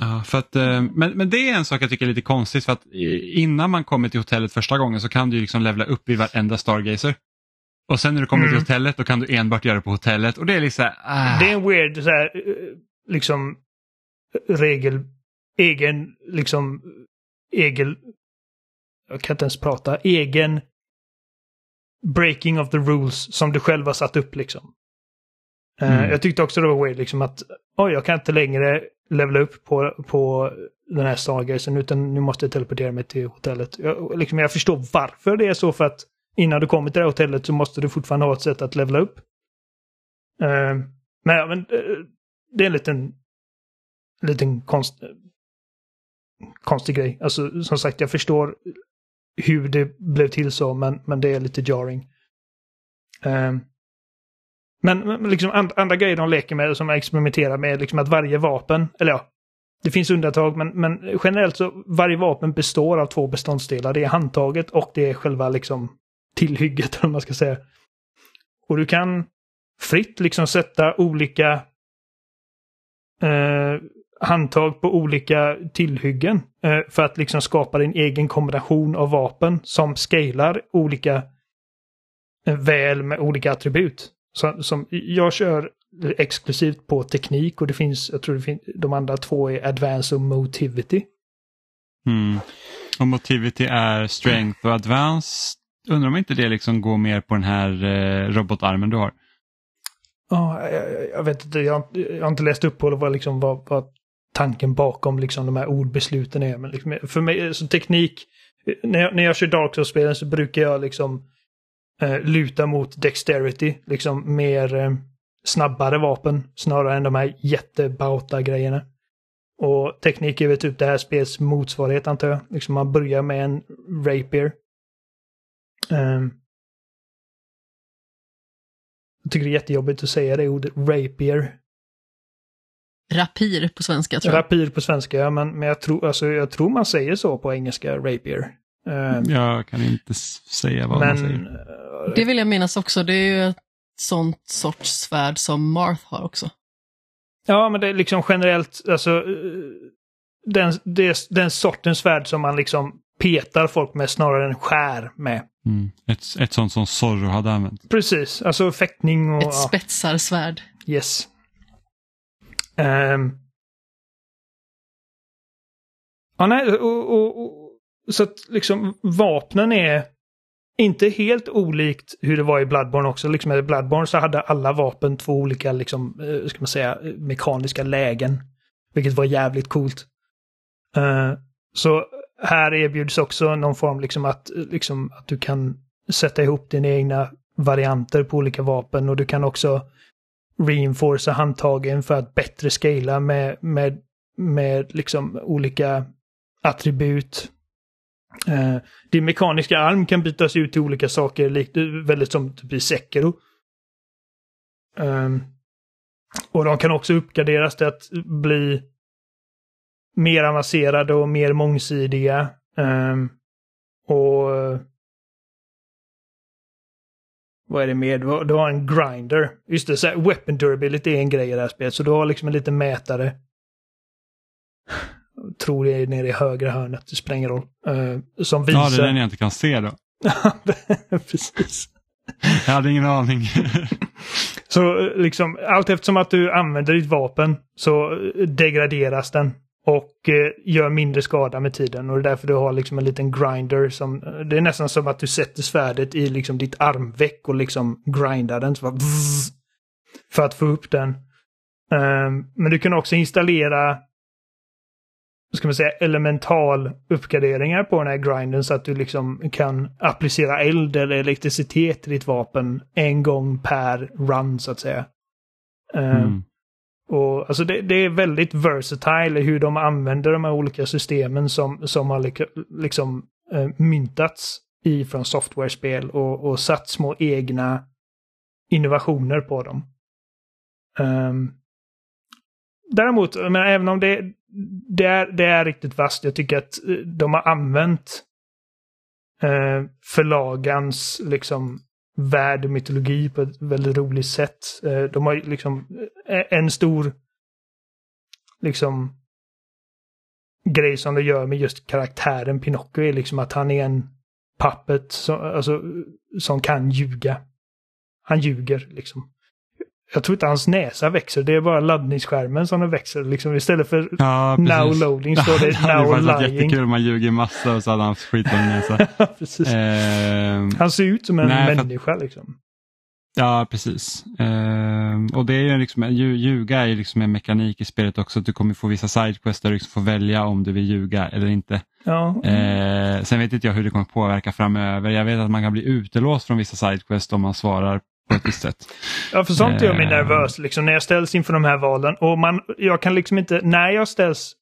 Ja, för att, eh, men, men det är en sak jag tycker är lite konstigt för att innan man kommer till hotellet första gången så kan du liksom levla upp i varenda Stargazer. Och sen när du kommer mm. till hotellet då kan du enbart göra det på hotellet och det är liksom... Ah. Det är en weird så här, eh, liksom regel, egen, liksom, egen, jag kan inte ens prata, egen breaking of the rules som du själv har satt upp liksom. Eh, mm. jag tyckte också det var weird liksom att oj, jag kan inte längre levla upp på, på den här Stargazen utan nu måste jag teleportera mig till hotellet. Jag, liksom, jag förstår varför det är så för att innan du kommer till det här hotellet så måste du fortfarande ha ett sätt att levla upp. Uh, men, men uh, det är en liten, liten konst, konstig grej. Alltså som sagt, jag förstår hur det blev till så, men, men det är lite jarring. Uh, men liksom and, andra grejer de leker med, som jag experimenterar med, liksom att varje vapen, eller ja, det finns undantag, men, men generellt så varje vapen består av två beståndsdelar. Det är handtaget och det är själva liksom tillhygget, om man ska säga. Och du kan fritt liksom sätta olika eh, handtag på olika tillhyggen eh, för att liksom skapa din egen kombination av vapen som scalar olika eh, väl med olika attribut. Så, som, jag kör exklusivt på teknik och det finns, jag tror det finns, de andra två är advance och motivity. Mm. Och motivity är strength och advance. Undrar om inte det liksom går mer på den här eh, robotarmen du har? Ja, jag, jag vet inte, jag, jag, har inte läst upp på vad, liksom, vad, vad tanken bakom liksom, de här ordbesluten är. Men liksom, för mig, så teknik, när jag, när jag kör Dark Souls-spelen så brukar jag liksom eh, luta mot dexterity, liksom mer eh, snabbare vapen snarare än de här jättebauta-grejerna. Och teknik är väl typ det här spels motsvarighet antar jag. Liksom man börjar med en rapier. Um, jag tycker det är jättejobbigt att säga det ordet, rapier. Rapir på svenska tror jag. Rapir på svenska, ja, men, men jag, tror, alltså, jag tror man säger så på engelska, rapier. Um, jag kan inte säga vad men, man säger. Eh, det vill jag minnas också, det är ju ett sånt sorts svärd som Marth har också. Ja, men det är liksom generellt, alltså eh, den, det, den sortens svärd som man liksom petar folk med snarare än skär med. Mm. Ett, ett sånt som Zorro hade använt. Precis, alltså fäktning och... Ett spetsarsvärd. Yes. Um... Ja, nej, och, och, och, så att liksom vapnen är inte helt olikt hur det var i Bloodborne också. Liksom I Bloodborne så hade alla vapen två olika, liksom, eh, ska man säga, mekaniska lägen. Vilket var jävligt coolt. Uh, så här erbjuds också någon form liksom att, liksom, att du kan sätta ihop dina egna varianter på olika vapen och du kan också reinforca handtagen för att bättre scala med, med, med liksom olika attribut. Uh, din mekaniska arm kan bytas ut till olika saker, likt, eh, väldigt som typ i Sekiro. Um, och de kan också uppgraderas till att bli mer avancerade och mer mångsidiga. Um, och eh, vad är det mer? Du har, du har en grinder. Just det, så här, weapon durability är en grej i det här spelet. Så du har liksom en liten mätare. Jag tror det är nere i högra hörnet, det spelar ingen roll. Uh, som visar... Ja, det är den jag inte kan se då. Precis. Jag hade ingen aning. så liksom allt eftersom att du använder ditt vapen så degraderas den och eh, gör mindre skada med tiden. Och det är därför du har liksom en liten grinder som... Det är nästan som att du sätter svärdet i liksom ditt armveck och liksom grindar den. Så bara, för att få upp den. Um, men du kan också installera ska man säga, elemental uppgraderingar på den här grinden så att du liksom kan applicera eld eller elektricitet till ditt vapen en gång per run så att säga. Um, mm. Och, alltså det, det, är väldigt versatile hur de använder de här olika systemen som, som har liksom eh, myntats ifrån software-spel och, och satt små egna innovationer på dem. Um, däremot, men även om det, det, är, det är riktigt vasst, jag tycker att eh, de har använt eh, förlagans liksom värld och mytologi på ett väldigt roligt sätt. Eh, de har liksom eh, en stor liksom grej som de gör med just karaktären Pinocchio är liksom att han är en puppet som, alltså, som kan ljuga. Han ljuger liksom. Jag tror inte hans näsa växer, det är bara laddningsskärmen som den växer. Liksom, istället för ja, now loading står det now lying. Det hade jättekul om man ljuger massa och så hade han skitlång näsa. eh, han ser ut som en nej, människa att, liksom. Ja, precis. Eh, och det är ju liksom, ljuga är ju liksom en mekanik i spelet också. Att du kommer få vissa sidequests där du liksom får välja om du vill ljuga eller inte. Ja. Eh, sen vet inte jag hur det kommer påverka framöver. Jag vet att man kan bli utelåst från vissa sidequests om man svarar på ett visst sätt. Ja, för sånt gör mig uh, nervös liksom, när jag ställs inför de här valen. Och man, jag kan liksom inte, när jag ställs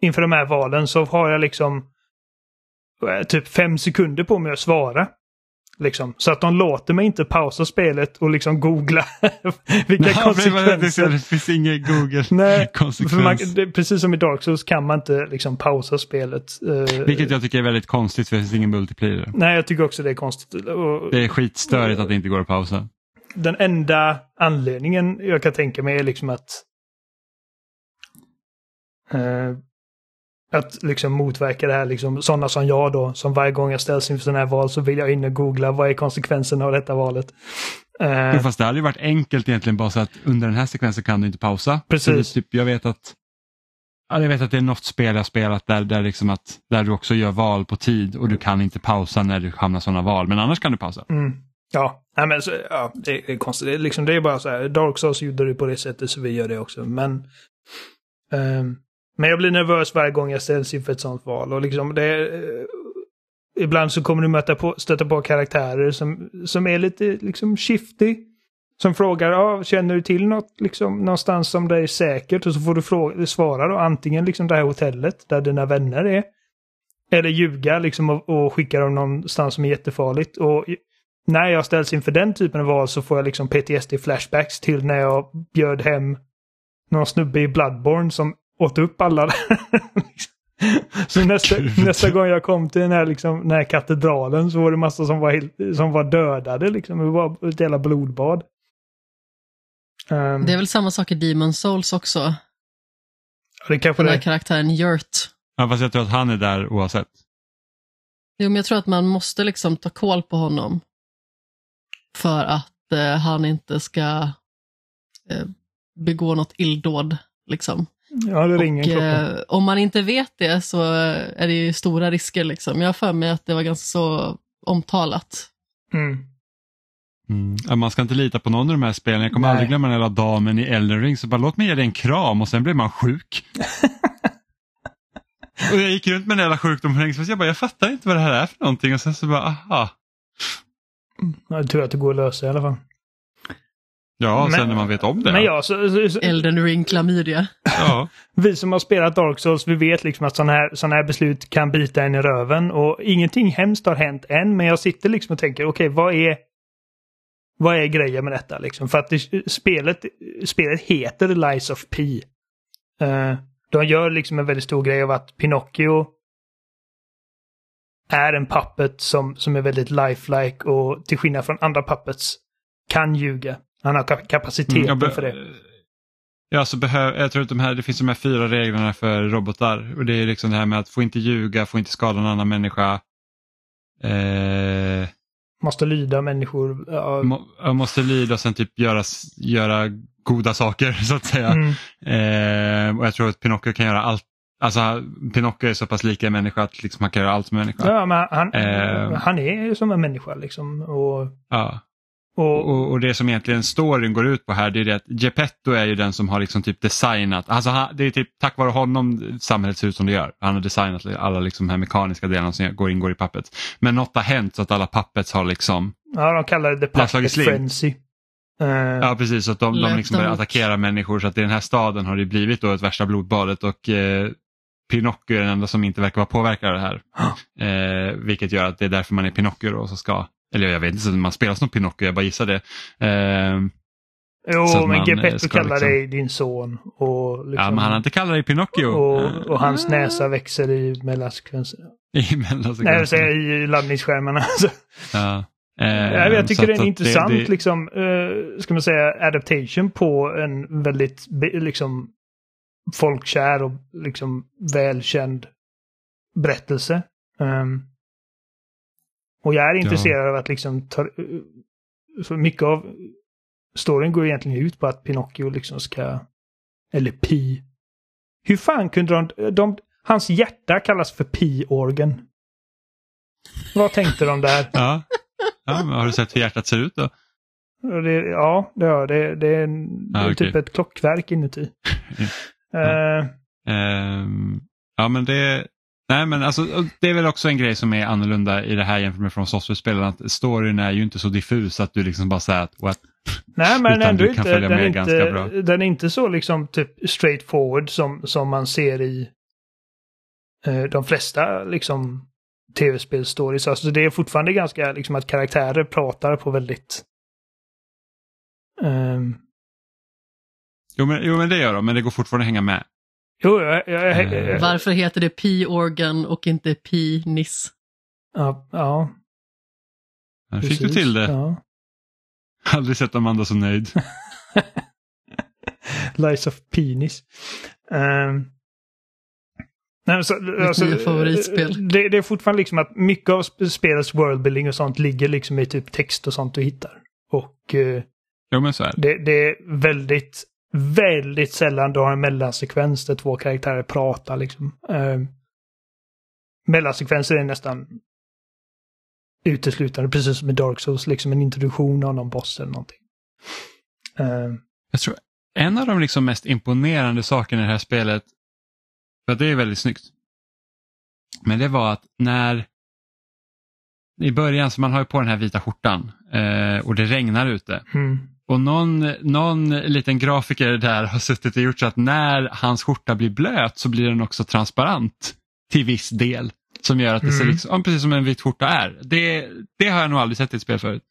inför de här valen så har jag liksom eh, typ fem sekunder på mig att svara. Liksom. Så att de låter mig inte pausa spelet och liksom googla vilka Nej, konsekvenser. Det finns ingen Google-konsekvens. Precis som i Dark Souls kan man inte liksom pausa spelet. Uh, Vilket jag tycker är väldigt konstigt för det finns ingen multiplayer. Nej, jag tycker också det är konstigt. Och, det är skitstörigt uh, att det inte går att pausa. Den enda anledningen jag kan tänka mig är liksom att Eh, att liksom motverka det här, liksom sådana som jag då, som varje gång jag ställs inför sådana här val så vill jag in och googla vad är konsekvenserna av detta valet. Eh, Jo, fast det hade ju varit enkelt egentligen bara så att under den här sekvensen kan du inte pausa. Precis. Det, typ, jag vet att ja, jag vet att det är något spel jag spelat där, där, liksom att, där du också gör val på tid och du kan inte pausa när du hamnar sådana val, men annars kan du pausa. mm, ja, nej men så, ja, det är konstigt. Det är, liksom, det är bara så här, Dark Souls gjorde det på det sättet så vi gör det också. Men, ehm, men jag blir nervös varje gång jag ställs inför ett sånt val. Och liksom det, eh, ibland så kommer du möta på, stöta på karaktärer som, som är lite liksom shifty. Som frågar, ah, känner du till något liksom, någonstans som det är säkert? Och så får du fråga, svara då antingen liksom det här hotellet där dina vänner är. Eller ljuga liksom och, och skicka dem någonstans som är jättefarligt. Och när jag ställs inför den typen av val så får jag liksom PTSD-flashbacks till när jag bjöd hem någon snubbe i Bloodborne som åt upp alla. så nästa, nästa gång jag kom till den här, liksom, den här katedralen så var det massa som var, helt, som var dödade. Liksom. Det var ett jävla blodbad. Um, Det är väl samma sak i Demon Souls också. det kanske Den här det. karaktären Yurt. Ja, fast jag tror att han är där oavsett. Jo, men jag tror att man måste liksom ta koll på honom. För att eh, han inte ska eh, begå något illdåd. Liksom. Ja, det ringer en Och, eh, om man inte vet det så är det ju stora risker. Liksom. Jag har för mig att det var ganska så omtalat. Mm. Mm. Ja, man ska inte lita på någon av de här spelen. Jag kommer Nej. aldrig glömma den lilla damen i Elden Ring. Så bara låt mig ge dig en kram och sen blir man sjuk. och jag gick runt med den jävla sjukdomen så jag bara, jag fattar inte vad det här är för någonting. Och sen så bara, aha. Ja, det är tur att det går att lösa i alla fall. Ja, Men- sen när man vet om det. Men ja, så, så, så, Elden ring klamydia. ja. vi som har spelat Dark Souls, vi vet liksom att sådana här, såna här beslut kan bita en i röven. Och ingenting hemskt har hänt än, men jag sitter liksom och tänker, okej, vad är vad är grejen med detta liksom? För att det, spelet, spelet heter Lies of P. Uh, de gör liksom en väldigt stor grej av att Pinocchio är en puppet som, som är väldigt lifelike och till skillnad från andra puppets kan ljuga. Han har ka- kapaciteten Mm, för det. Ja, så behöv, jag tror att de här, det finns de här fyra reglerna för robotar. Och det är liksom det här med att få inte ljuga, få inte skada en annan människa. Eh, Måste lyda människor. Ja, må, måste lyda och sen typ göra, göra goda saker så att säga. mm. Eh, och jag tror att Pinocchio kan göra allt. Alltså Pinocchio är så pass lika en människa att liksom han kan göra allt som en människa. Ja, men han, Eh. han är ju som en människa liksom. Och, Ja. Och, Och, och det som egentligen storyn går ut på här det är det att Geppetto är ju den som har liksom typ designat, alltså han, det är typ tack vare honom samhället ser ut som det gör. Han har designat alla liksom här mekaniska delarna som går, ingår i pappet. Men något har hänt så att alla puppets har liksom, ja, de kallar det The Puppet slim. Frenzy. Eh, ja precis, så att de, de liksom börjar attackera människor så att i den här staden har det blivit då ett värsta blodbadet och eh, Pinocchio är den enda som inte verkar vara påverkad av det här. Eh, vilket gör att det är därför man är Pinocchio då, så ska, eller jag vet inte, man spelar som Pinocchio, jag bara gissar det. Eh, jo, men eh, Geppetto kallar liksom- dig din son. Och, liksom, Ja, men han har inte kallat dig Pinocchio. och, och hans Eh, näsa växer i mellansekvenser. I mellansekvensen. Nej, jag säga i laddningsskärmarna. Så, Ja. Eh, jag, jag tycker det är en intressant, det- liksom, eh, ska man säga, adaptation på en väldigt, liksom, folkkär och liksom välkänd berättelse. Ehm, och jag är Ja. intresserad av att liksom ta, för mycket av storyn går egentligen ut på att Pinocchio liksom ska, eller Pi. Hur fan kunde de, de hans hjärta kallas för Pi-organ. Vad tänkte de där? Ja. ja, men har du sett hur hjärtat ser ut då? Det, ja, det, ja, det, det är, en, Ah, typ okej. ett klockverk inuti. Ja. Eh, Ehm, ja men det, nej men alltså det är väl också en grej som är annorlunda i det här jämfört med från software-spelen att storyn är ju inte så diffus att du liksom bara säger att what? nej, men Utan ändå du kan inte. följa Den med inte, ganska bra. den är inte så liksom typ straightforward som, som man ser i eh, de flesta liksom tv-spelstories. Alltså det är fortfarande ganska liksom att karaktärer pratar på väldigt ehm, Jo men, jo men det gör de, men det går fortfarande att hänga med. Jo, jag, jag, jag, Eh. jag, Varför heter det P-organ och inte P-niss? ja, ja, Här fick du till det. Ja. Aldrig sett Amanda så nöjd. Lies of Penis. Ehm, Nej, så, alltså, favoritspel. Det, det är fortfarande liksom att mycket av sp- spelets worldbuilding och sånt ligger liksom i typ text och sånt du hittar. Och eh, Jo men så är det. det, det är väldigt, väldigt sällan du har en mellansekvens där två karaktärer pratar liksom. Eh, mellansekvenser är nästan uteslutande, precis som i Dark Souls, liksom en introduktion av någon boss eller någonting. Eh, Jag tror en av de liksom mest imponerande sakerna i det här spelet, för det är väldigt snyggt, men det var att när i början, så man har ju på den här vita skjortan eh, och det regnar ute. mm. Och någon, någon liten grafiker där har suttit och gjort så att när hans skjorta blir blöt så blir den också transparent till viss del. Som gör att det ser Mm. liksom, precis som en vit skjorta är. Det, det har jag nog aldrig sett i ett spel förut.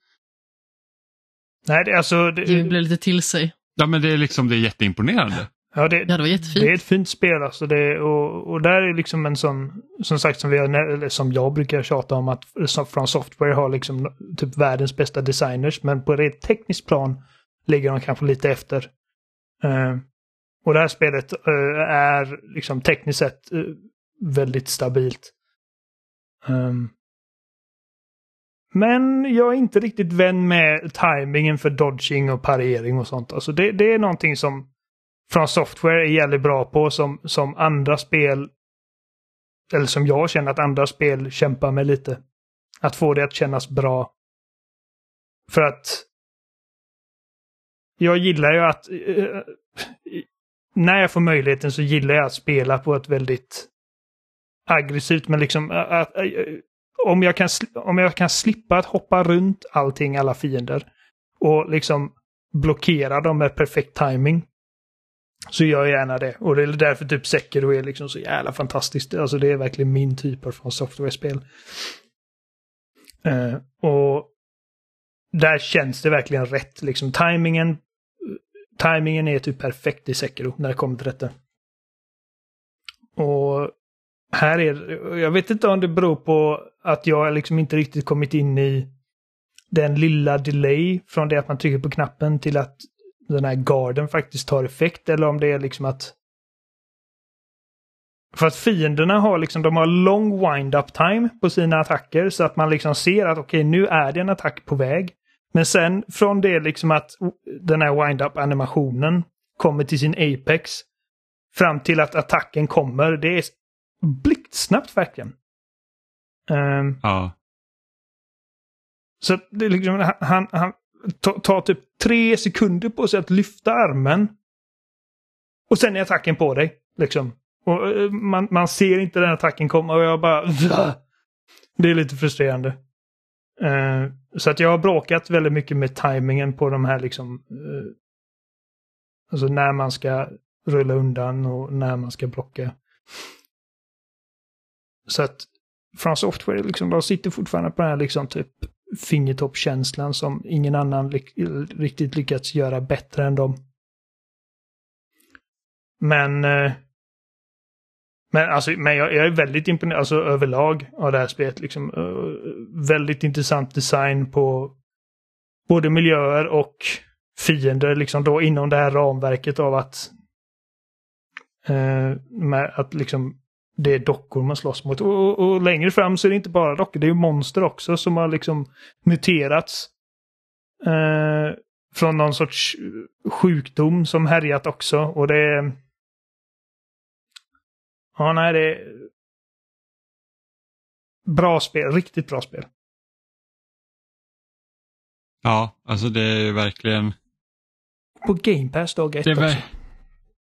Nej, det, alltså... Det, Jimmy blev lite till sig. Ja men det är liksom det är jätteimponerande. Ja, det, Ja, det var jättefint. Det är ett fint spel alltså. Det, och, och där är liksom en sån, som sagt som, vi har, eller som jag brukar tjata om att från Software har liksom typ världens bästa designers. Men på ett tekniskt plan ligger de kanske lite efter. Eh, och det här spelet eh, är liksom tekniskt sett eh, väldigt stabilt. Ehm, men jag är inte riktigt vän med timingen för dodging och parering och sånt. Alltså det, det är någonting som från software är jävligt bra på som, som andra spel eller som jag känner att andra spel kämpar med lite. Att få det att kännas bra. För att jag gillar ju att eh, när jag får möjligheten så gillar jag att spela på ett väldigt aggressivt men liksom att, att, om, jag kan, om jag kan slippa att hoppa runt allting, alla fiender och liksom blockera dem med perfekt timing så gör jag gärna det. Och det är därför typ Sekiro är liksom så jävla fantastiskt. Alltså det är verkligen min typ av software-spel. Uh, och där känns det verkligen rätt. Liksom timingen, timingen är typ perfekt i Sekiro när det kommer till detta. Och här är jag vet inte om det beror på att jag liksom inte riktigt kommit in i den lilla delay från det att man trycker på knappen till att den här garden faktiskt tar effekt eller om det är liksom att för att fienderna har liksom, de har lång wind-up time på sina attacker så att man liksom ser att okej, nu är det en attack på väg. Men sen från det liksom att den här wind-up animationen kommer till sin apex fram till att attacken kommer, det är blixtsnabbt verkligen. Ehm, Ja. så det är liksom, han, han tar, ta typ tre sekunder på sig att lyfta armen. Och sen är attacken på dig. Liksom. Och eh, man, man ser inte den attacken komma och jag bara... Det är lite frustrerande. Uh, så att jag har bråkat väldigt mycket med tajmingen på de här liksom... Uh, alltså när man ska rulla undan och när man ska blocka. Så att från software, liksom, de sitter fortfarande på den här liksom typ fingertoppkänslan som ingen annan riktigt lyckats göra bättre än dem. Men eh, men, alltså, men jag, jag är väldigt imponerad alltså, överlag av det här spelet. Liksom, eh, väldigt intressant design på både miljöer och fiender liksom då inom det här ramverket av att eh, med att liksom det är dockor man slåss mot. Och, och, och längre fram så är det inte bara dockor, det är ju monster också som har liksom muterats. Eh, från någon sorts sjukdom som härjat också. Och det är... Ja, nej, det är... Bra spel, riktigt bra spel. Ja, alltså det är verkligen, På Game Pass dag ett också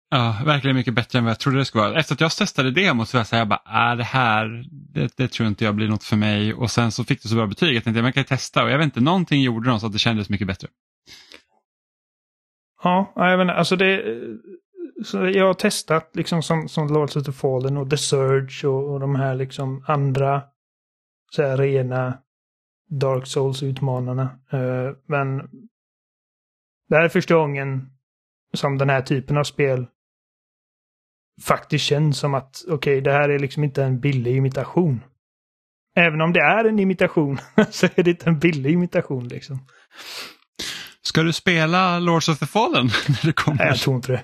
ja, verkligen mycket bättre än vad jag trodde det skulle vara. Efter att jag testade demot så var jag så här, jag bara, äh, det här, det, det tror inte jag blir något för mig. Och sen så fick det så bra betyg, jag tänkte man kan ju testa och jag vet inte, någonting gjorde de så att det kändes mycket bättre. Ja, jag vet alltså det... Så jag har testat liksom som, som Lords of the Fallen och The Surge och, och de här liksom andra så här rena Dark Souls-utmanarna. Eh, men det här är första gången som den här typen av spel faktiskt känns som att okej, det här är liksom inte en billig imitation. Även om det är en imitation så är det inte en billig imitation liksom. Ska du spela Lords of the Fallen när det kommer? Nej, jag tror inte det.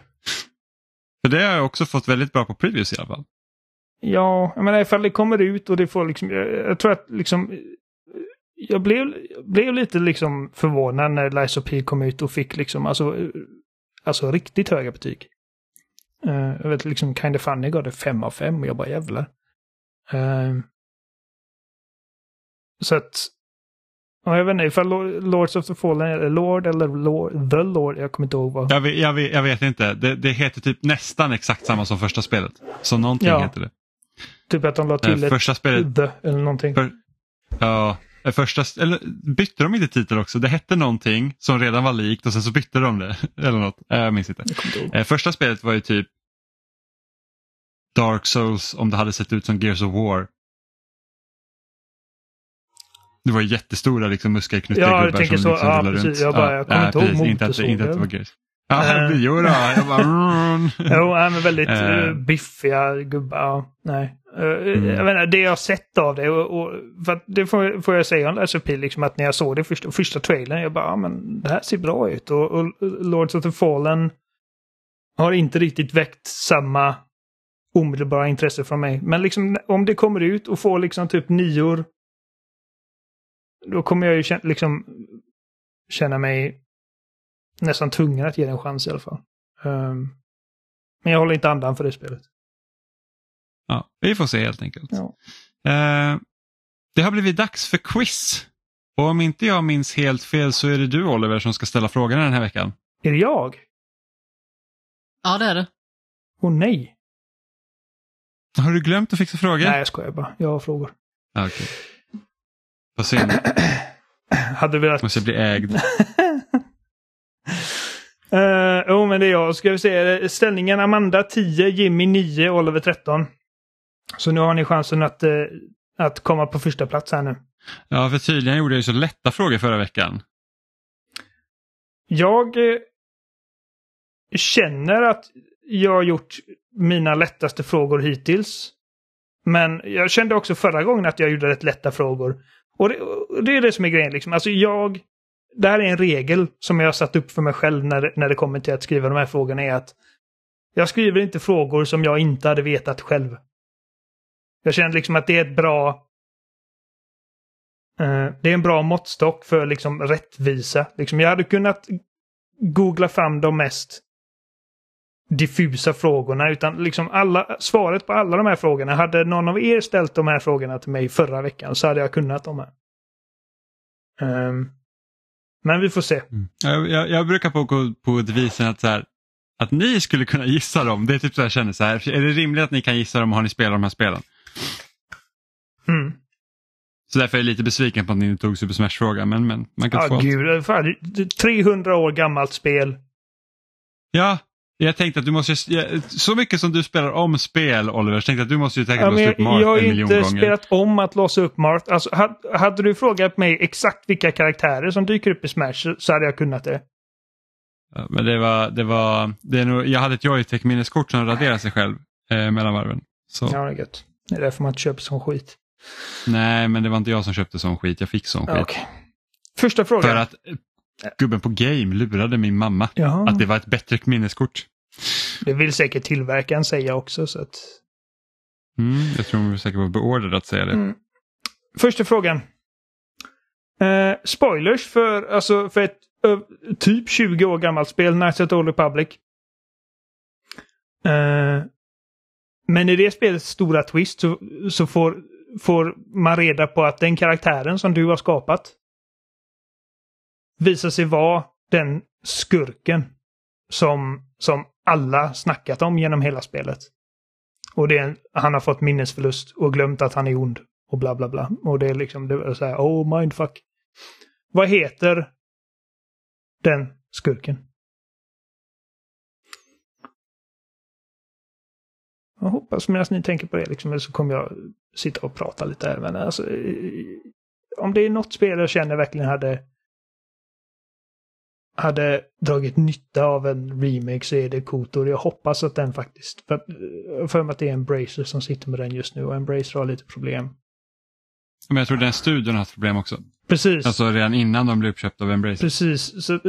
För det har jag också fått väldigt bra på previews i alla fall. Ja, jag menar ifall det kommer ut och det får liksom, jag, jag tror att liksom jag blev, blev lite liksom förvånad när Lies of P kom ut och fick liksom alltså, alltså riktigt höga betyg. Uh, jag vet liksom Kind of Funny gav det fem av fem och jag bara jävlar. Uh, så att Ja, jag vet inte ifall Lords of the Fallen eller Lord eller Lord, The Lord, jag kommer inte ihåg vad. Jag vet, jag vet, jag vet inte, det, det, heter typ nästan exakt samma som första spelet. Så någonting ja. heter det. Typ att de la till äh, första spelet, The eller någonting. För, ja, första, eller bytte de inte titel också? Det hette någonting som redan var likt och sen så bytte de det. Eller något, jag minns inte. Jag första spelet var ju typ Dark Souls om det hade sett ut som Gears of War. Det var jättestora liksom, muskelknuttiga ja, som så. liksom ja, rullade precis. runt. Jag, bara, jag kommer ja, inte ihåg inte att, inte att det var Gears. Ja, uh, jo då, jag bara... jo, men väldigt uh, biffiga gubbar. Ja, nej. Uh, mm. Jag menar, det jag har sett av det och, och det får, får, jag säga om SOP, liksom att när jag såg det första, första trailern, jag bara, ja, men det här ser bra ut. Och, och Lords of the Fallen har inte riktigt väckt samma omedelbara intresse från mig. Men liksom om det kommer ut och får liksom typ nior då kommer jag ju liksom känna mig nästan tvungen att ge det en chans i alla fall. Um, men jag håller inte andan för det spelet. Ja, vi får se helt enkelt. Ja. Uh, det har blivit dags för quiz. Och om inte jag minns helt fel så är det du Oliver som ska ställa frågorna den här veckan. Är det jag? Ja, det är det. Åh oh, nej. Har du glömt att fixa frågor? Nej, jag skojar bara. Jag har frågor. Okej. Okay. Vad synd. Hade velat... Måste bli ägd. uh, oh, men det är jag. Ska vi se. Ställningen Amanda 10, Jimmy 9, Oliver 13. Så nu har ni chansen att, uh, att komma på första plats här nu. Ja, för tydligen gjorde jag ju så lätta frågor förra veckan. Jag uh, känner att jag har gjort mina lättaste frågor hittills. Men jag kände också förra gången att jag gjorde rätt lätta frågor. Och det, och det, är det som är grejen liksom. Alltså jag... Det här är en regel som jag har satt upp för mig själv när, när det kommer till att skriva de här frågorna är att jag skriver inte frågor som jag inte hade vetat själv. Jag känner liksom att det är ett bra... Uh, det är en bra måttstock för liksom rättvisa. Liksom jag hade kunnat googla fram de mest diffusa frågorna utan liksom alla, svaret på alla de här frågorna. Hade någon av er ställt de här frågorna till mig förra veckan så hade jag kunnat de här. Um, men vi får se. Mm. Jag, jag, jag, brukar på, på devisen att, så här, att ni skulle kunna gissa dem. Det är typ så jag känner så här. Är det rimligt att ni kan gissa dem? Har ni spelat de här spelen? Mm. Så därför är jag lite besviken på att ni inte tog Super Smash-frågan. Men, men man kan ja, få gud, fan, 300 år gammalt spel. Ja, jag tänkte att du måste, så mycket som du spelar om spel Oliver, så tänkte att du måste ju säkert ja, låsa upp Mart en miljon gånger. Jag har inte spelat om att låsa upp Mart. Alltså, hade du frågat mig exakt vilka karaktärer som dyker upp i Smash så hade jag kunnat det. Ja, men det var, det var, det är nog, jag hade ett Joytech-minneskort som raderade sig själv eh, mellan varven. Så. Ja, det är gött. Det är därför man inte köper sån skit. Nej, men det var inte jag som köpte sån skit. Jag fick sån skit. Okay. Första frågan. För att Gubben på Game lurade min mamma Jaha. att det var ett bättre minneskort. Det vill säkert tillverkaren säga också. Så att... Mm, jag tror hon säkert var beordrad att säga det. Mm. Första frågan. Eh, spoilers för, alltså, för ett ö, typ 20 år gammalt spel, Knights of the Old Republic. Eh, men i det spelets stora twist så, så får, får man reda på att den karaktären som du har skapat visar sig vara den skurken som, som alla snackat om genom hela spelet. Och det är, han har fått minnesförlust och glömt att han är ond och bla bla bla. Och det är liksom, det är så här, oh mindfuck. Vad heter den skurken? Jag hoppas medan ni tänker på det liksom, så kommer jag sitta och prata lite här. Men alltså, eh, om det är något spel jag känner verkligen hade hade dragit nytta av en remake så är det Kotor. Jag hoppas att den faktiskt... För, för mig att det är Embracer som sitter med den just nu och Embracer har lite problem. Men jag tror den studion har haft problem också. Precis. Alltså redan innan de blev uppköpta av Embracer. Precis. Så, eh,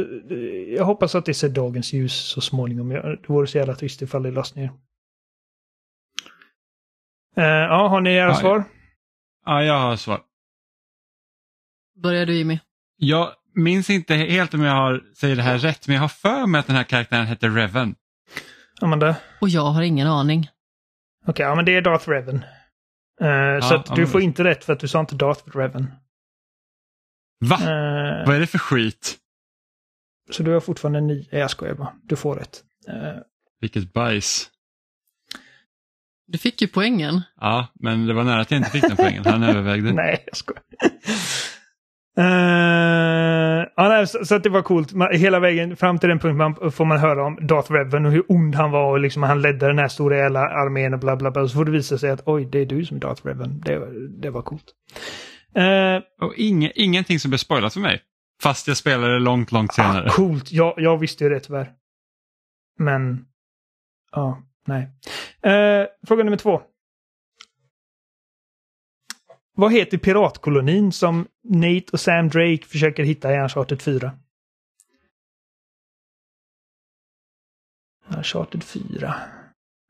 jag hoppas att det ser dagens ljus så småningom. Det vore så jävla trist ifall det lades ner. Eh, ja, har ni era Ja, svar? Ja, jag har svar. Börjar du Jimmy? Jag minns inte helt om jag har, säger det här rätt, men jag har för mig att den här karaktären hette Reven. Amanda? Och jag har ingen aning. Okej, ja men det är Darth Revan. Eh, så att ja, du men- får inte rätt för att du sa inte Darth Revan. Va? Eh, Vad är det för skit? så du har fortfarande nio. Jag skojar bara. Du får rätt. Eh, Vilket bajs. Du fick ju poängen. Ja, men det var nära att jag inte fick den poängen. Han övervägde. nej, jag skojar. Ja, nej, så, så att det var coolt. Man, hela vägen fram till den punkten man, får man höra om Darth Revan och hur ond han var och liksom han ledde den här stora jävla armén och bla bla bla. Så får det visa sig att oj, det är du som är Darth Revan. Det, det var coolt. Eh, Och inge, ingenting som blev spoilat för mig. Fast jag spelade långt, långt senare. Ah, coolt. Ja, jag visste ju det tyvärr. Men... Ja, nej. Eh, fråga nummer två. Vad heter piratkolonin som Nate och Sam Drake försöker hitta i Uncharted 4? Uncharted 4.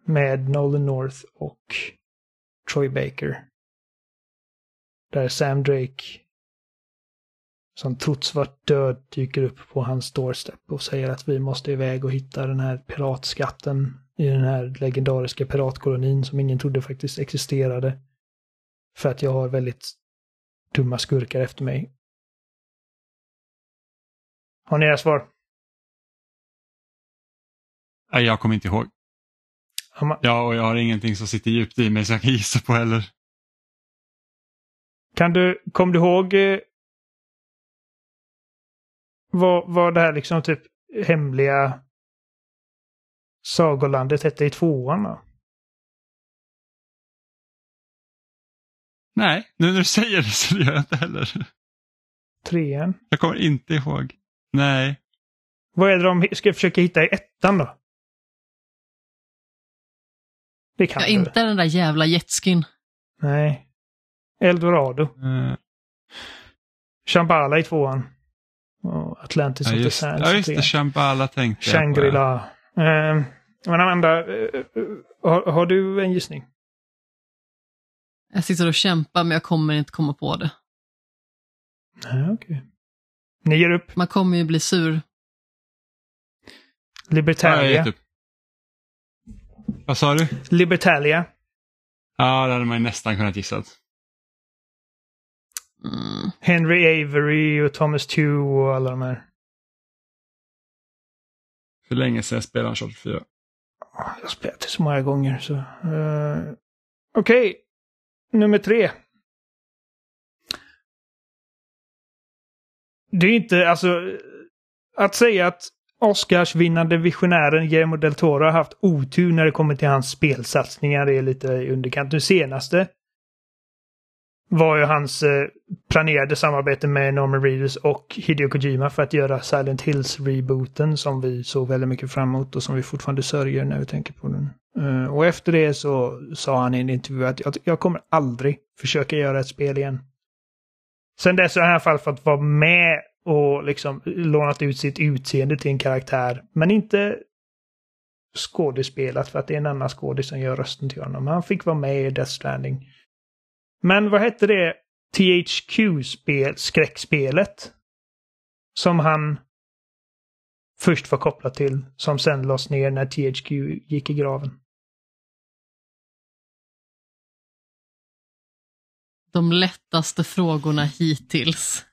Med Nolan North och Troy Baker. Där Sam Drake som trots vart död dyker upp på hans doorstep och säger att vi måste iväg och hitta den här piratskatten i den här legendariska piratkolonin som ingen trodde faktiskt existerade. För att jag har väldigt dumma skurkar efter mig. Har ni era svar? Nej, Jag kommer inte ihåg. Ja, och jag har ingenting som sitter djupt i mig så jag kan gissa på heller. Kan du, kom du ihåg eh, vad, vad det här liksom typ hemliga sagolandet hette i tvåan då? Nej, nu när du säger det så gör jag inte heller. Trean? Jag kommer inte ihåg. Nej. Vad är det de ska försöka hitta i ettan då? Det kan Ja, du. inte den där jävla jetskin. Nej. Eldorado. Uh, Shambhala i tvåan. Och Atlantis ja, of the Sands ja, just det. Shambhala tänkte jag på. Shangri-La. Eh, men Amanda, eh, har, har du en gissning? Jag sitter och kämpar men jag kommer inte komma på det. Nej, okej. Ni ger upp. Man kommer ju bli sur. Ja, jag har Libertalia. upp. Vad sa du? Libertalia. Ja, det hade man ju nästan kunnat gissa. Mm. Henry Avery och Thomas Tew och alla de här. Hur länge sedan jag spelade Uncharted 4? Jag har spelat det så många gånger så. eh, Okej. Nummer tre. Det är inte, alltså, att säga att Oscarsvinnande visionären Guillermo del Toro har haft otur när det kommer till hans spelsatsningar är lite i underkant. Nu senaste var ju hans eh, planerade samarbete med Norman Reedus och Hideo Kojima för att göra Silent Hills-rebooten som vi såg väldigt mycket fram emot och som vi fortfarande sörjer när vi tänker på den. Eh, och efter det så sa han i en intervju att jag, jag kommer aldrig försöka göra ett spel igen. Sen dess har han i alla fall fått vara med och liksom lånat ut sitt utseende till en karaktär. Men inte skådespelat för att det är en annan skådis som gör rösten till honom. Han fick vara med i Death Stranding. Men vad hette det THQ-spel, skräckspelet? Som han först var kopplad till, som sen lades ner när THQ gick i graven. De lättaste frågorna hittills.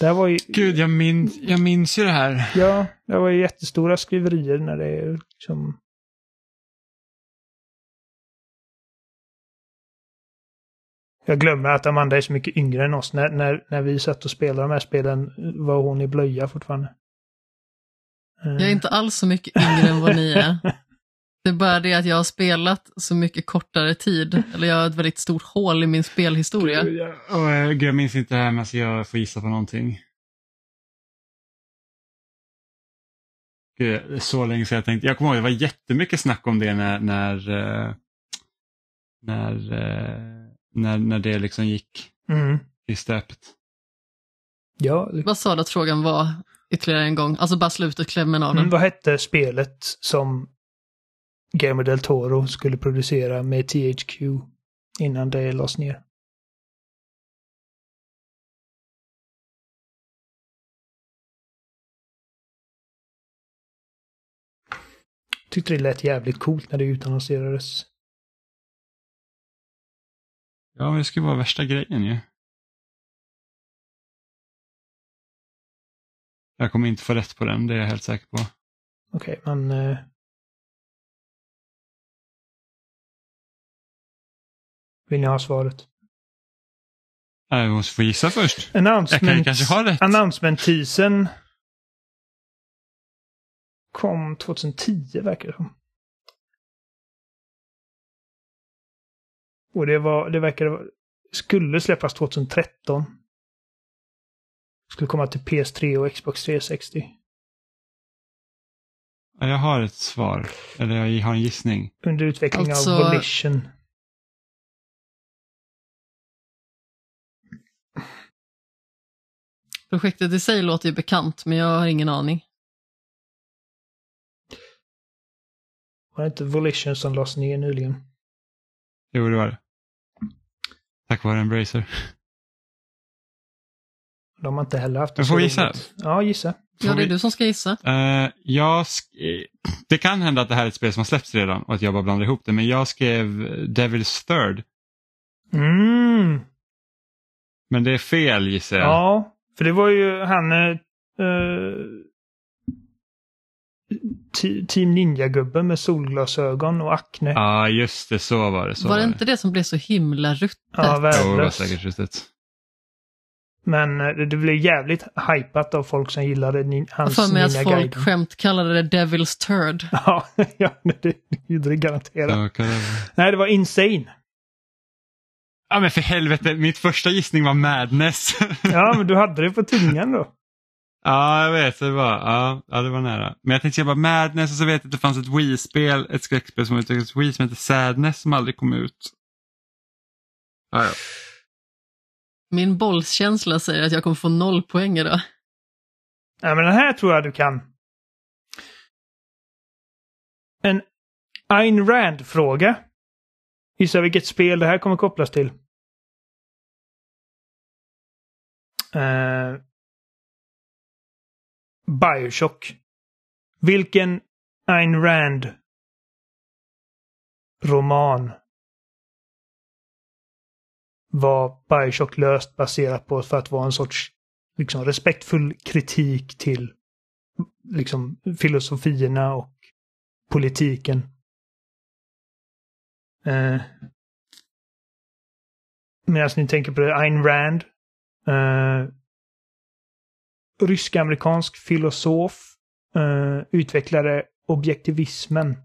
Det var ju... Gud, jag minns, jag minns ju det här. Ja, det var ju jättestora skriverier när det liksom... Jag glömmer att Amanda är så mycket yngre än oss. När, när, när vi satt och spelade de här spelen var hon i blöja fortfarande. Jag är inte alls så mycket yngre än vad ni är. Det är bara det att jag har spelat så mycket kortare tid. Eller jag har ett väldigt stort hål i min spelhistoria. Gud, jag, åh, jag, gud, jag minns inte det här men alltså jag får gissa på någonting. Gud, så länge sedan jag tänkte. Jag kommer ihåg det var jättemycket snack om det när, när, eh, när, eh, när, när det liksom gick Mm. i stöpet. Ja, Vad sa du att frågan var ytterligare en gång? Alltså bara slutet, klämmen av den. mm, vad hette spelet som Guillermo del Toro skulle producera med THQ innan det lades ner. Tyckte det lät jävligt coolt när det utannonserades. Ja, det skulle vara värsta grejen ju. Jag kommer inte få rätt på den, det är jag helt säker på. Okej, men... Vill ni ha svaret? Nej, vi måste få gissa först. Jag kan Announcement, ju kanske ha rätt. announcement-teasern kom 2010 verkar det som. Och det var, det verkade skulle släppas 2013. Skulle komma till PS3 och Xbox 360. Ja, Jag har ett svar, eller jag har en gissning. Under utveckling Alltså- av Volition. Projektet i sig låter ju bekant, men jag har ingen aning. Var det inte Volition som lades ner nyligen? Jo, det var det. Tack vare Embracer. De har inte heller haft det Jag så får gissa. Ja, gissa. Ja, det är vi- du som ska gissa. Eh, jag sk- det kan hända att det här är ett spel som har släppts redan och att jag bara blandar ihop det, men jag skrev Devil's Third. Mm. Men det är fel gissar jag. Ja, för det var ju han... Te- Team Ninja-gubben med solglasögon och akne. Ja, just det, så var det. Så var det inte det som blev så himla ruttet? Ja, värdelöst. ruttet. Men eh, det, blev jävligt hypat av folk som gillade Jag hans för mig att folk skämt kallade det Devil's Turd. Ja, ja det, det gjorde det garanterat. Kan det. Nej, det var insane. Ja, men för helvete, mitt första gissning var Madness. Ja, men du hade det på tungan då. ja, jag vet. Det var, ja, ja, det var nära. Men jag tänkte säga bara Madness och så vet jag att det fanns ett Wii-spel, ett skräckspel som utvecklades Wii som heter Sadness som aldrig kom ut. Ja, ja. Min bollskänsla säger att jag kommer få noll poäng idag. Ja, men den här tror jag du kan. En Ayn Rand-fråga. Gissa vilket spel det här kommer kopplas till. Uh, Bioshock. Vilken Ayn Rand roman var Bioshock löst baserat på för att vara en sorts liksom, respektfull kritik till liksom, filosofierna och politiken. Eh, Medan ni tänker på det, Ayn Rand. Eh, Rysk-amerikansk filosof. Eh, utvecklade objektivismen.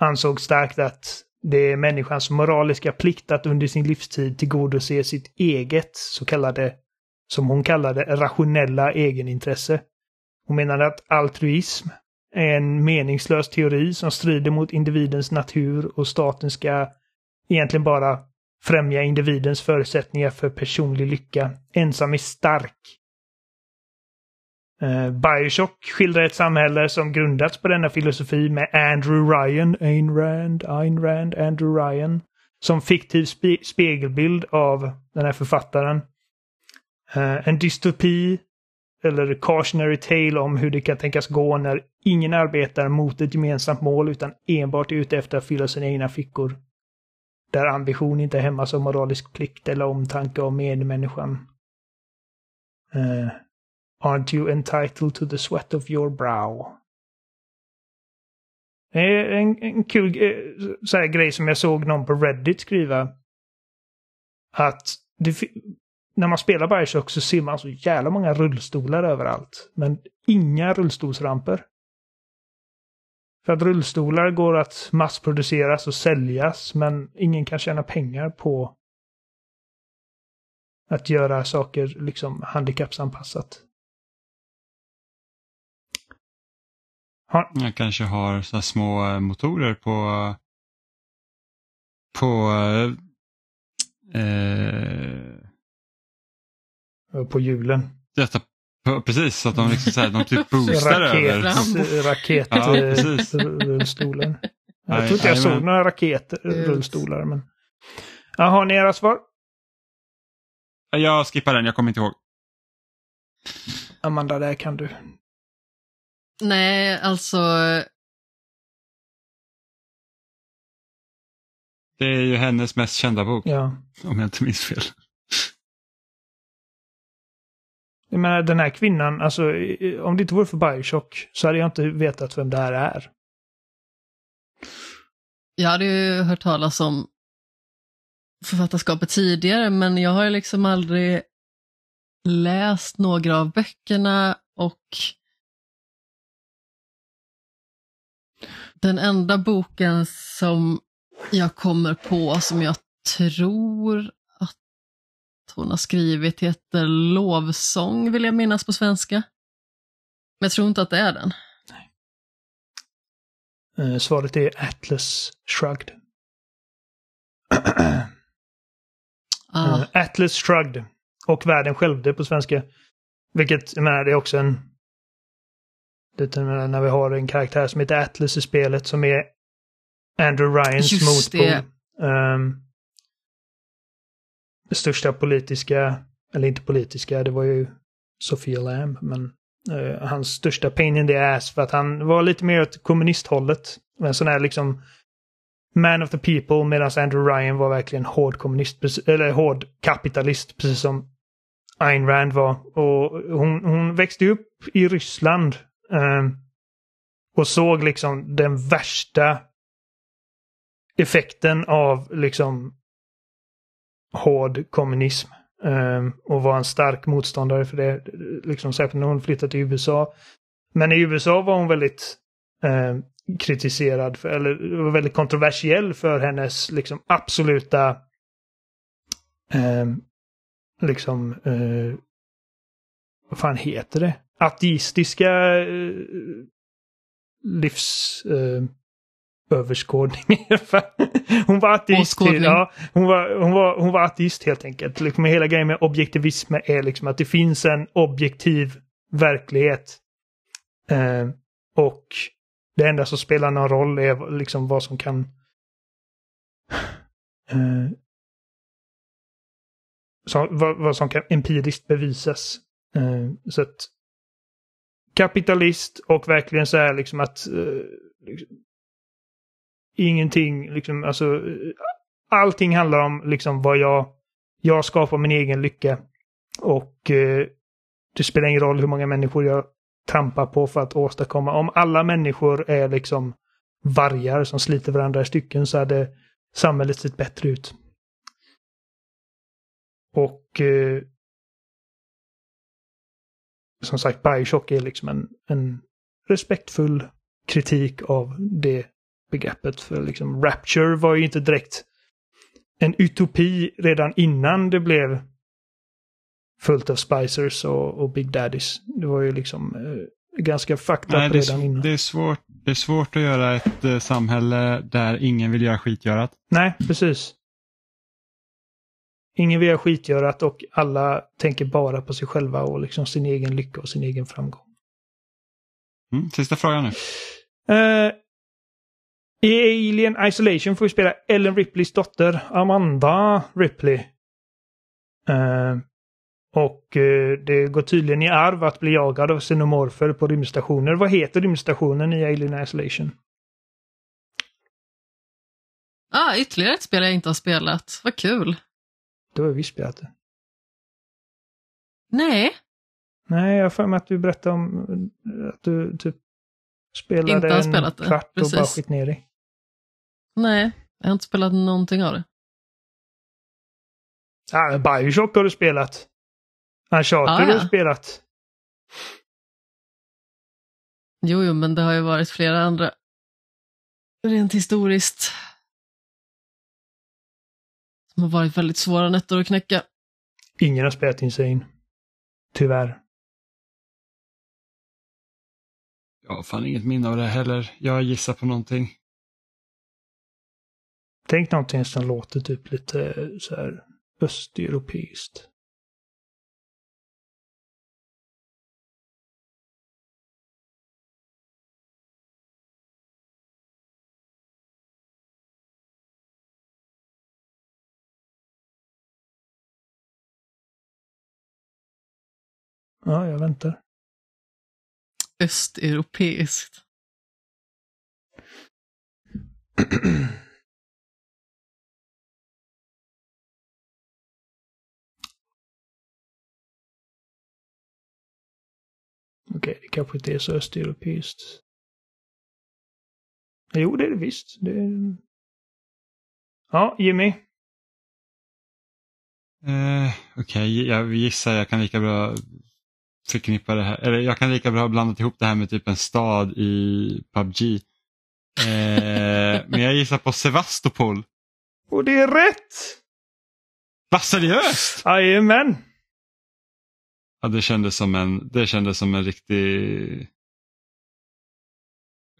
Ansåg starkt att det är människans moraliska plikt att under sin livstid tillgodose sitt eget så kallade, som hon kallade, rationella egenintresse. Hon menade att altruism en meningslös teori som strider mot individens natur och staten ska egentligen bara främja individens förutsättningar för personlig lycka. Ensam är stark. Eh, Bioshock skildrar ett samhälle som grundats på denna filosofi med Andrew Ryan, Ayn Rand, Ayn Rand, Andrew Ryan som fiktiv spe spegelbild av den här författaren. Eh, en dystopi eller cautionary tale om hur det kan tänkas gå när ingen arbetar mot ett gemensamt mål utan enbart är ute efter att fylla sina egna fickor. Där ambition inte hämmas av moralisk plikt eller omtanke om medmänniskan. Uh, aren't you entitled to the sweat of your brow? Det är en, en kul eh, så här grej som jag såg någon på Reddit skriva. Att det, när man spelar Bioshock så ser man så jävla många rullstolar överallt. Men inga rullstolsramper. För att rullstolar går att massproduceras och säljas men ingen kan tjäna pengar på att göra saker liksom handikappsanpassat. Har, Jag kanske har så här små eh, motorer på på eh, eh på hjulen. detta, precis så att de liksom så här, de typ boostar över. Raket, raket Ja, eh. Jag tror inte jag såg några raketer, Ut. rullstolar. Men... Ja, har ni era svar? Jag skippar den, jag kommer inte ihåg. Amanda, där kan du. Nej, alltså Det är ju hennes mest kända bok, Ja. om jag inte minns fel. Jag menar den här kvinnan, alltså om det inte vore för Bioshock så hade jag inte vetat vem det här är. Jag hade ju hört talas om författarskapet tidigare, men jag har ju liksom aldrig läst några av böckerna och den enda boken som jag kommer på som jag tror hon har skrivit heter Lovsång, vill jag minnas på svenska. Men jag tror inte att det är den. Eh, svaret är Atlas Shrugged. Ah, Eh, Atlas Shrugged. Och Världen skälvde på svenska. Vilket, jag menar, det är också en... Det, menar, när vi har en karaktär som heter Atlas i spelet som är Andrew Ryans Just motpol. det. Ehm, det största politiska, eller inte politiska, det var ju Sofia Lamb, men uh, hans största pain in the ass för att han var lite mer åt kommunisthållet. En sån här liksom man of the people medan Andrew Ryan var verkligen hård kommunist, eller hård kapitalist, precis som Ayn Rand var. Och hon, hon växte upp i Ryssland uh, och såg liksom den värsta effekten av liksom hård kommunism. Ehm, och var en stark motståndare för det, liksom särskilt när hon flyttade till USA. Men i USA var hon väldigt eh, kritiserad, för, eller var väldigt kontroversiell för hennes liksom absoluta eh, liksom eh, vad fan heter det? Ateistiska eh, livs eh, överskådning. hon var ateist. Ja, hon, var, hon, var, hon var ateist helt enkelt. Liksom hela grejen med objektivism är liksom att det finns en objektiv verklighet. Eh, och det enda som spelar någon roll är liksom vad som kan eh, som, vad, vad som kan empiriskt bevisas. Eh, så att kapitalist och verkligen så här liksom att eh, liksom, ingenting, liksom, alltså allting handlar om liksom vad jag, jag skapar min egen lycka. Och eh, det spelar ingen roll hur många människor jag trampar på för att åstadkomma. Om alla människor är liksom vargar som sliter varandra i stycken så hade samhället sett bättre ut. Och eh, som sagt, Bioshock är liksom en, en respektfull kritik av det begreppet. För liksom Rapture var ju inte direkt en utopi redan innan det blev fullt av Spicers och, och Big Daddies. Det var ju liksom eh, ganska up redan är, innan. det, är svårt, det är svårt att göra ett eh, samhälle där ingen vill göra skitgörat. Nej, precis. Ingen vill ha skitgörat och alla tänker bara på sig själva och liksom sin egen lycka och sin egen framgång. Mm, sista frågan nu. Eh, I Alien Isolation får vi spela Ellen Ripleys dotter Amanda Ripley. Eh, och eh, det går tydligen i arv att bli jagad av xenomorfer på rymdstationer. Vad heter rymdstationen i Alien Isolation? ah, ytterligare ett spel jag inte har spelat. Vad kul. Det har vi spelat det. Nej, Nej, jag har för mig att du berättade om eh, att du typ spelade Inte har en spelat det, kvart och precis. bara skit ner dig. Nej, jag har inte spelat någonting av det. Ah, Bioshock har du spelat. Uncharted Ah, har ja. du spelat. Jo, jo, men det har ju varit flera andra. Rent historiskt. Som har varit väldigt svåra nötter att knäcka. Ingen har spelat Insane. Tyvärr. Jag har fan inget minne av det heller. Jag gissar på någonting. Tänk någonting som låter typ lite så här östeuropeiskt. Ja, jag väntar. Östeuropeiskt. Okej, det kanske inte är så östeuropeiskt. Jo, det är det visst. Det är... Ja, Jimmy. Eh, Okej, jag gissar jag kan lika bra förknippa det här, eller jag kan lika bra ha blandat ihop det här med typ en stad i PubG. Eh, men jag gissar på Sevastopol. Och det är rätt! Va, seriöst? Jajamän! Ja, det kändes som en, det kändes som en riktig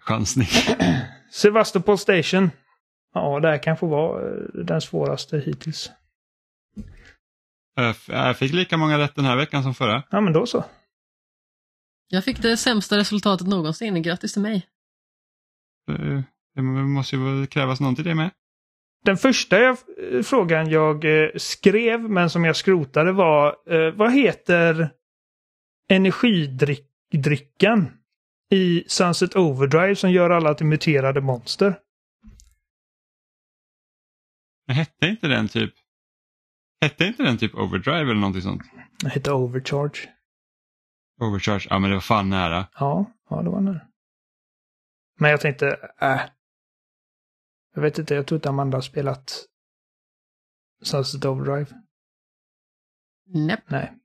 chansning. Sevastopol Station. Ja, det här kanske var eh, den svåraste hittills. Jag f- Jag fick lika många rätt den här veckan som förra. Ja, men då så. Jag fick det sämsta resultatet någonsin. Grattis till mig. Eh, Det måste ju krävas någon till det med. Den första jag, eh, frågan jag eh, skrev, men som jag skrotade var eh, vad heter energidrickan i Sunset Overdrive som gör alla till muterade monster? Men hette inte den typ Hette inte den typ Overdrive eller någonting sånt? Den heter Overcharge. Overcharge, ja men det var fan nära. Ja, ja det var den. Men jag tänkte, äh. Jag vet inte, jag tror inte Amanda har spelat Sunset Overdrive. Näpp. Nej.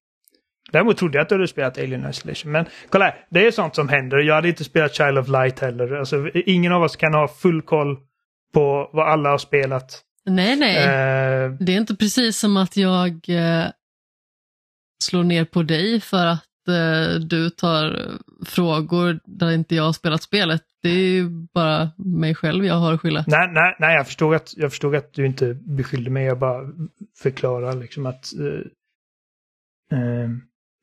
Däremot trodde jag att du hade spelat Alien Isolation. Men kolla här, det är sånt som händer. Jag hade inte spelat Child of Light heller. Alltså, ingen av oss kan ha full koll på vad alla har spelat. Nej, nej. Eh, Det är inte precis som att jag eh, slår ner på dig för att eh, du tar frågor där inte jag har spelat spelet. Det är ju bara mig själv jag har att skylla. nej, nej, nej jag, förstod att, jag förstod att du inte beskyllde mig. Jag bara förklarar liksom att eh, eh,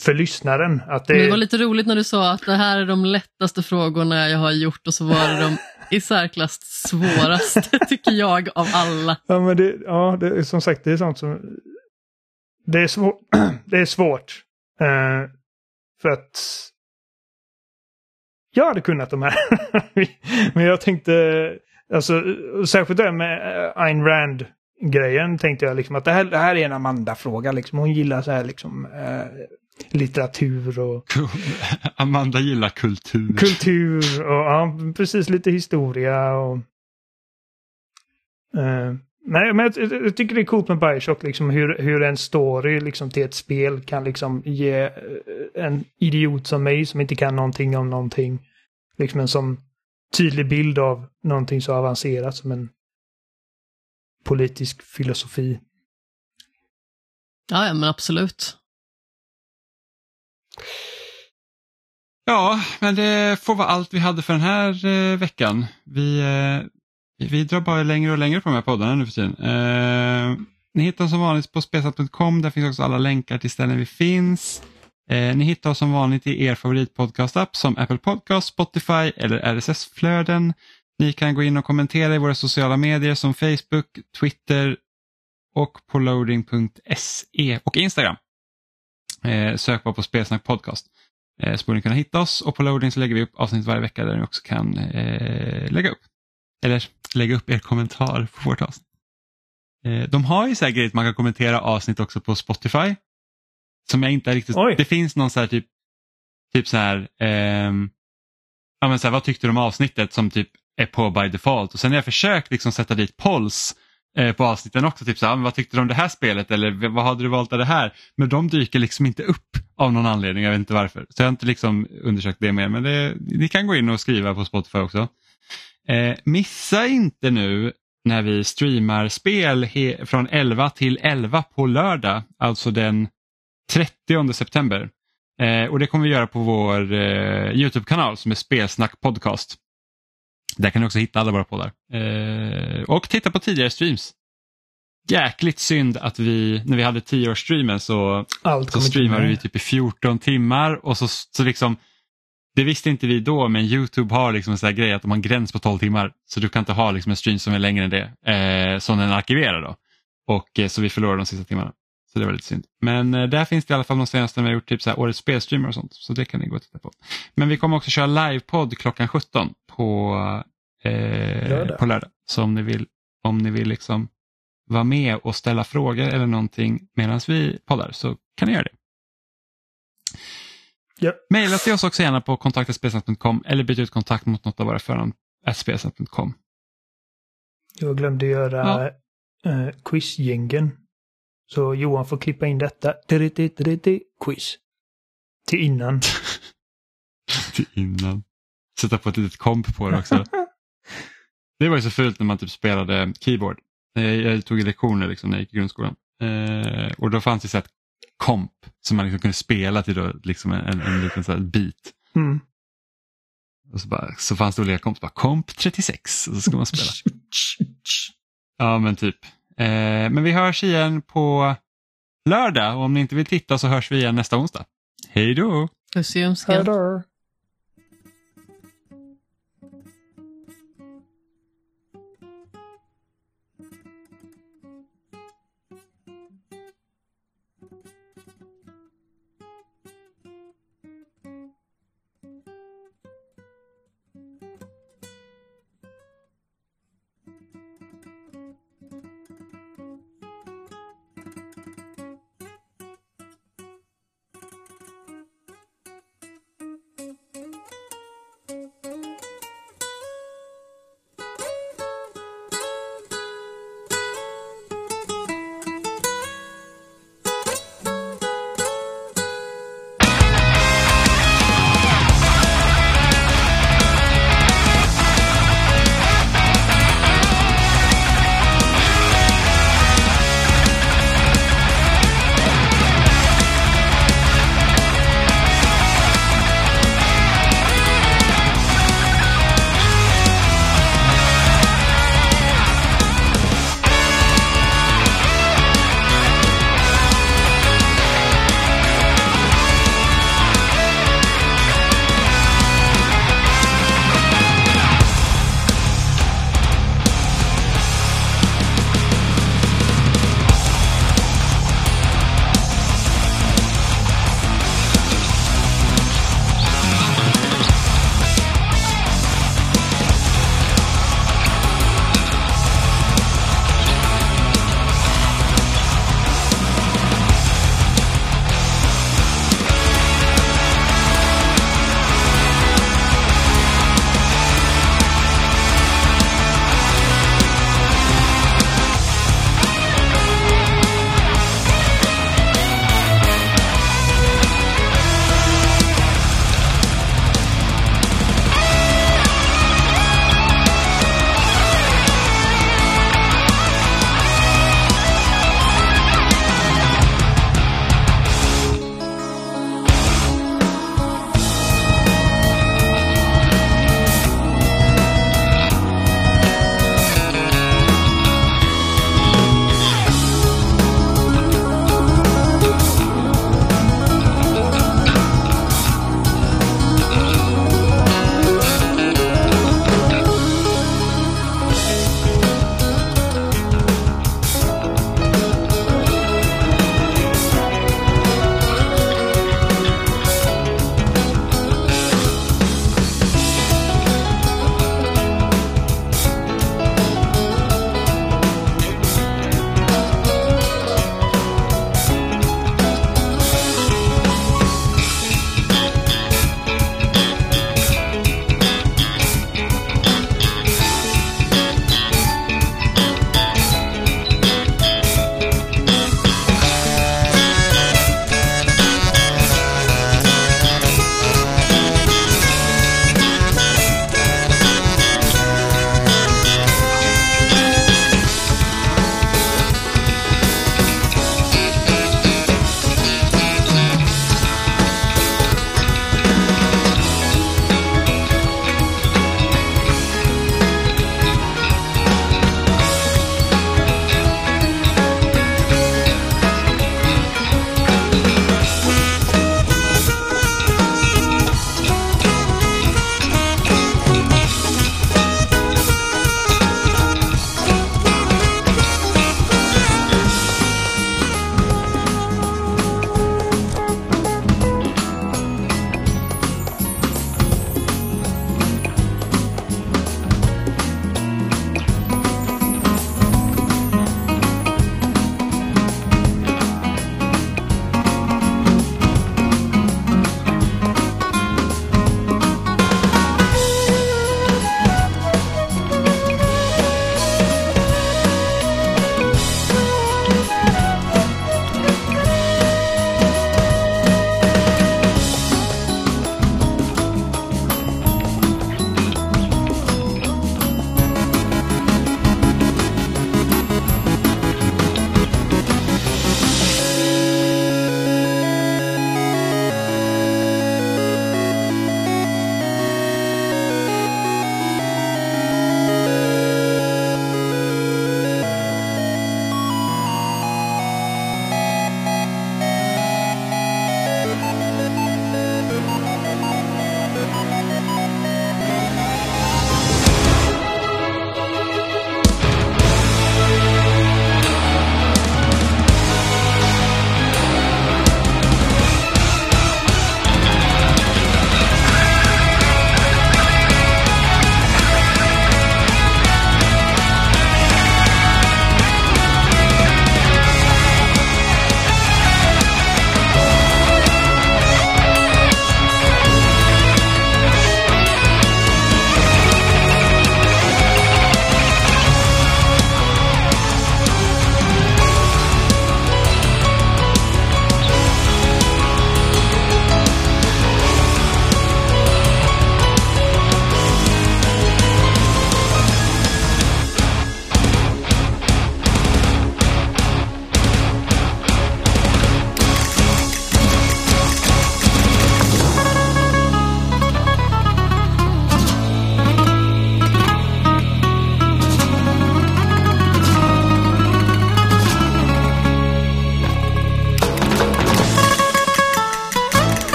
för lyssnaren att det, det var lite roligt när du sa att det här är de lättaste frågorna jag har gjort och så var det de i särklass svåraste, tycker jag, av alla. Ja, men det, ja, det är som sagt, det är sånt som... Det är, svår, det är svårt. Eh, för att... Jag hade kunnat de här. men jag tänkte... Alltså, särskilt det med eh, Ayn Rand-grejen tänkte jag liksom att det här, det här är en Amanda-fråga. Liksom. Hon gillar så här liksom eh, litteratur och Amanda gillar kultur. kultur och ja, precis lite historia och... Eh, nej, men jag, jag, jag tycker det är coolt med Bioshock, liksom hur, hur en story liksom till ett spel kan liksom ge eh, en idiot som mig som inte kan någonting om någonting, liksom en sån tydlig bild av någonting så avancerat som en politisk filosofi. Ja, ja men absolut. Ja, men det får vara allt vi hade för den här eh, veckan. Vi, eh, vi drar bara längre och längre på de här poddarna nu för tiden. Eh, ni hittar oss som vanligt på spesat.com. Där finns också alla länkar till ställen vi finns. Eh, ni hittar oss som vanligt i er favoritpodcastapp som Apple Podcast, Spotify eller RSS-flöden. Ni kan gå in och kommentera i våra sociala medier som Facebook, Twitter och på loading.se och Instagram. Eh, sök bara på Spelsnack Podcast eh, så borde ni kunna hitta oss och på loading så lägger vi upp avsnitt varje vecka där ni också kan eh, lägga upp eller lägga upp er kommentar på vårt avsnitt. Eh, de har ju grejer att man kan kommentera avsnitt också på Spotify. Som jag inte riktigt, Oj. det finns någon så här typ, typ så här, ehm, ja men så här, vad tyckte du om avsnittet som typ är på by default och sen har jag försökt liksom sätta dit polls Eh, på avsnitten också, typ så här, ah, vad tyckte du om det här spelet eller vad hade du valt av det här? Men de dyker liksom inte upp av någon anledning, jag vet inte varför. Så jag har inte liksom undersökt det mer men det, ni kan gå in och skriva på Spotify också. Eh, missa inte nu när vi streamar spel från 11 till 11 på lördag, alltså den 30 september. Eh, och det kommer vi göra på vår eh, Youtube-kanal som är Spelsnack Podcast. Där kan ni också hitta alla våra poddar. Eh, och titta på tidigare streams. Jäkligt synd att vi, när vi hade 10-årsstreamen så, Allt så streamade vi typ i 14 timmar och så, så liksom det visste inte vi då men Youtube har liksom en sån här grej att de har en gräns på 12 timmar så du kan inte ha liksom en stream som är längre än det eh, som den arkiverar då. Och eh, så vi förlorar de sista timmarna. Så det var lite synd. Men eh, där finns det i alla fall de senaste när vi har gjort typ så här årets spelstreamer och sånt. Så det kan ni gå och titta på. Men vi kommer också köra livepodd klockan 17 på, eh, Lördag. på lördag. Så om ni vill, om ni vill liksom vara med och ställa frågor eller någonting medan vi poddar så kan ni göra det. Ja. Maila till oss också gärna på kontaktaspelsnack.com eller byt ut kontakt mot något av våra förnamn spelsnack.com. Jag glömde göra eh, quizgängen. Så Johan får klippa in detta. Quiz. Till innan. till innan. Sätta på ett litet komp på det också. det var ju så fult när man typ spelade keyboard. Jag, jag tog lektioner liksom när jag gick i grundskolan. Eh, och då fanns det så här komp som man liksom kunde spela till då, liksom en, en, en liten så här bit. Mm. Och så, bara, så fanns det olika komp, bara komp 36 och så ska man spela. Ja men typ. Eh, men vi hörs igen på lördag och om ni inte vill titta så hörs vi igen nästa onsdag. Hej då! Puss i.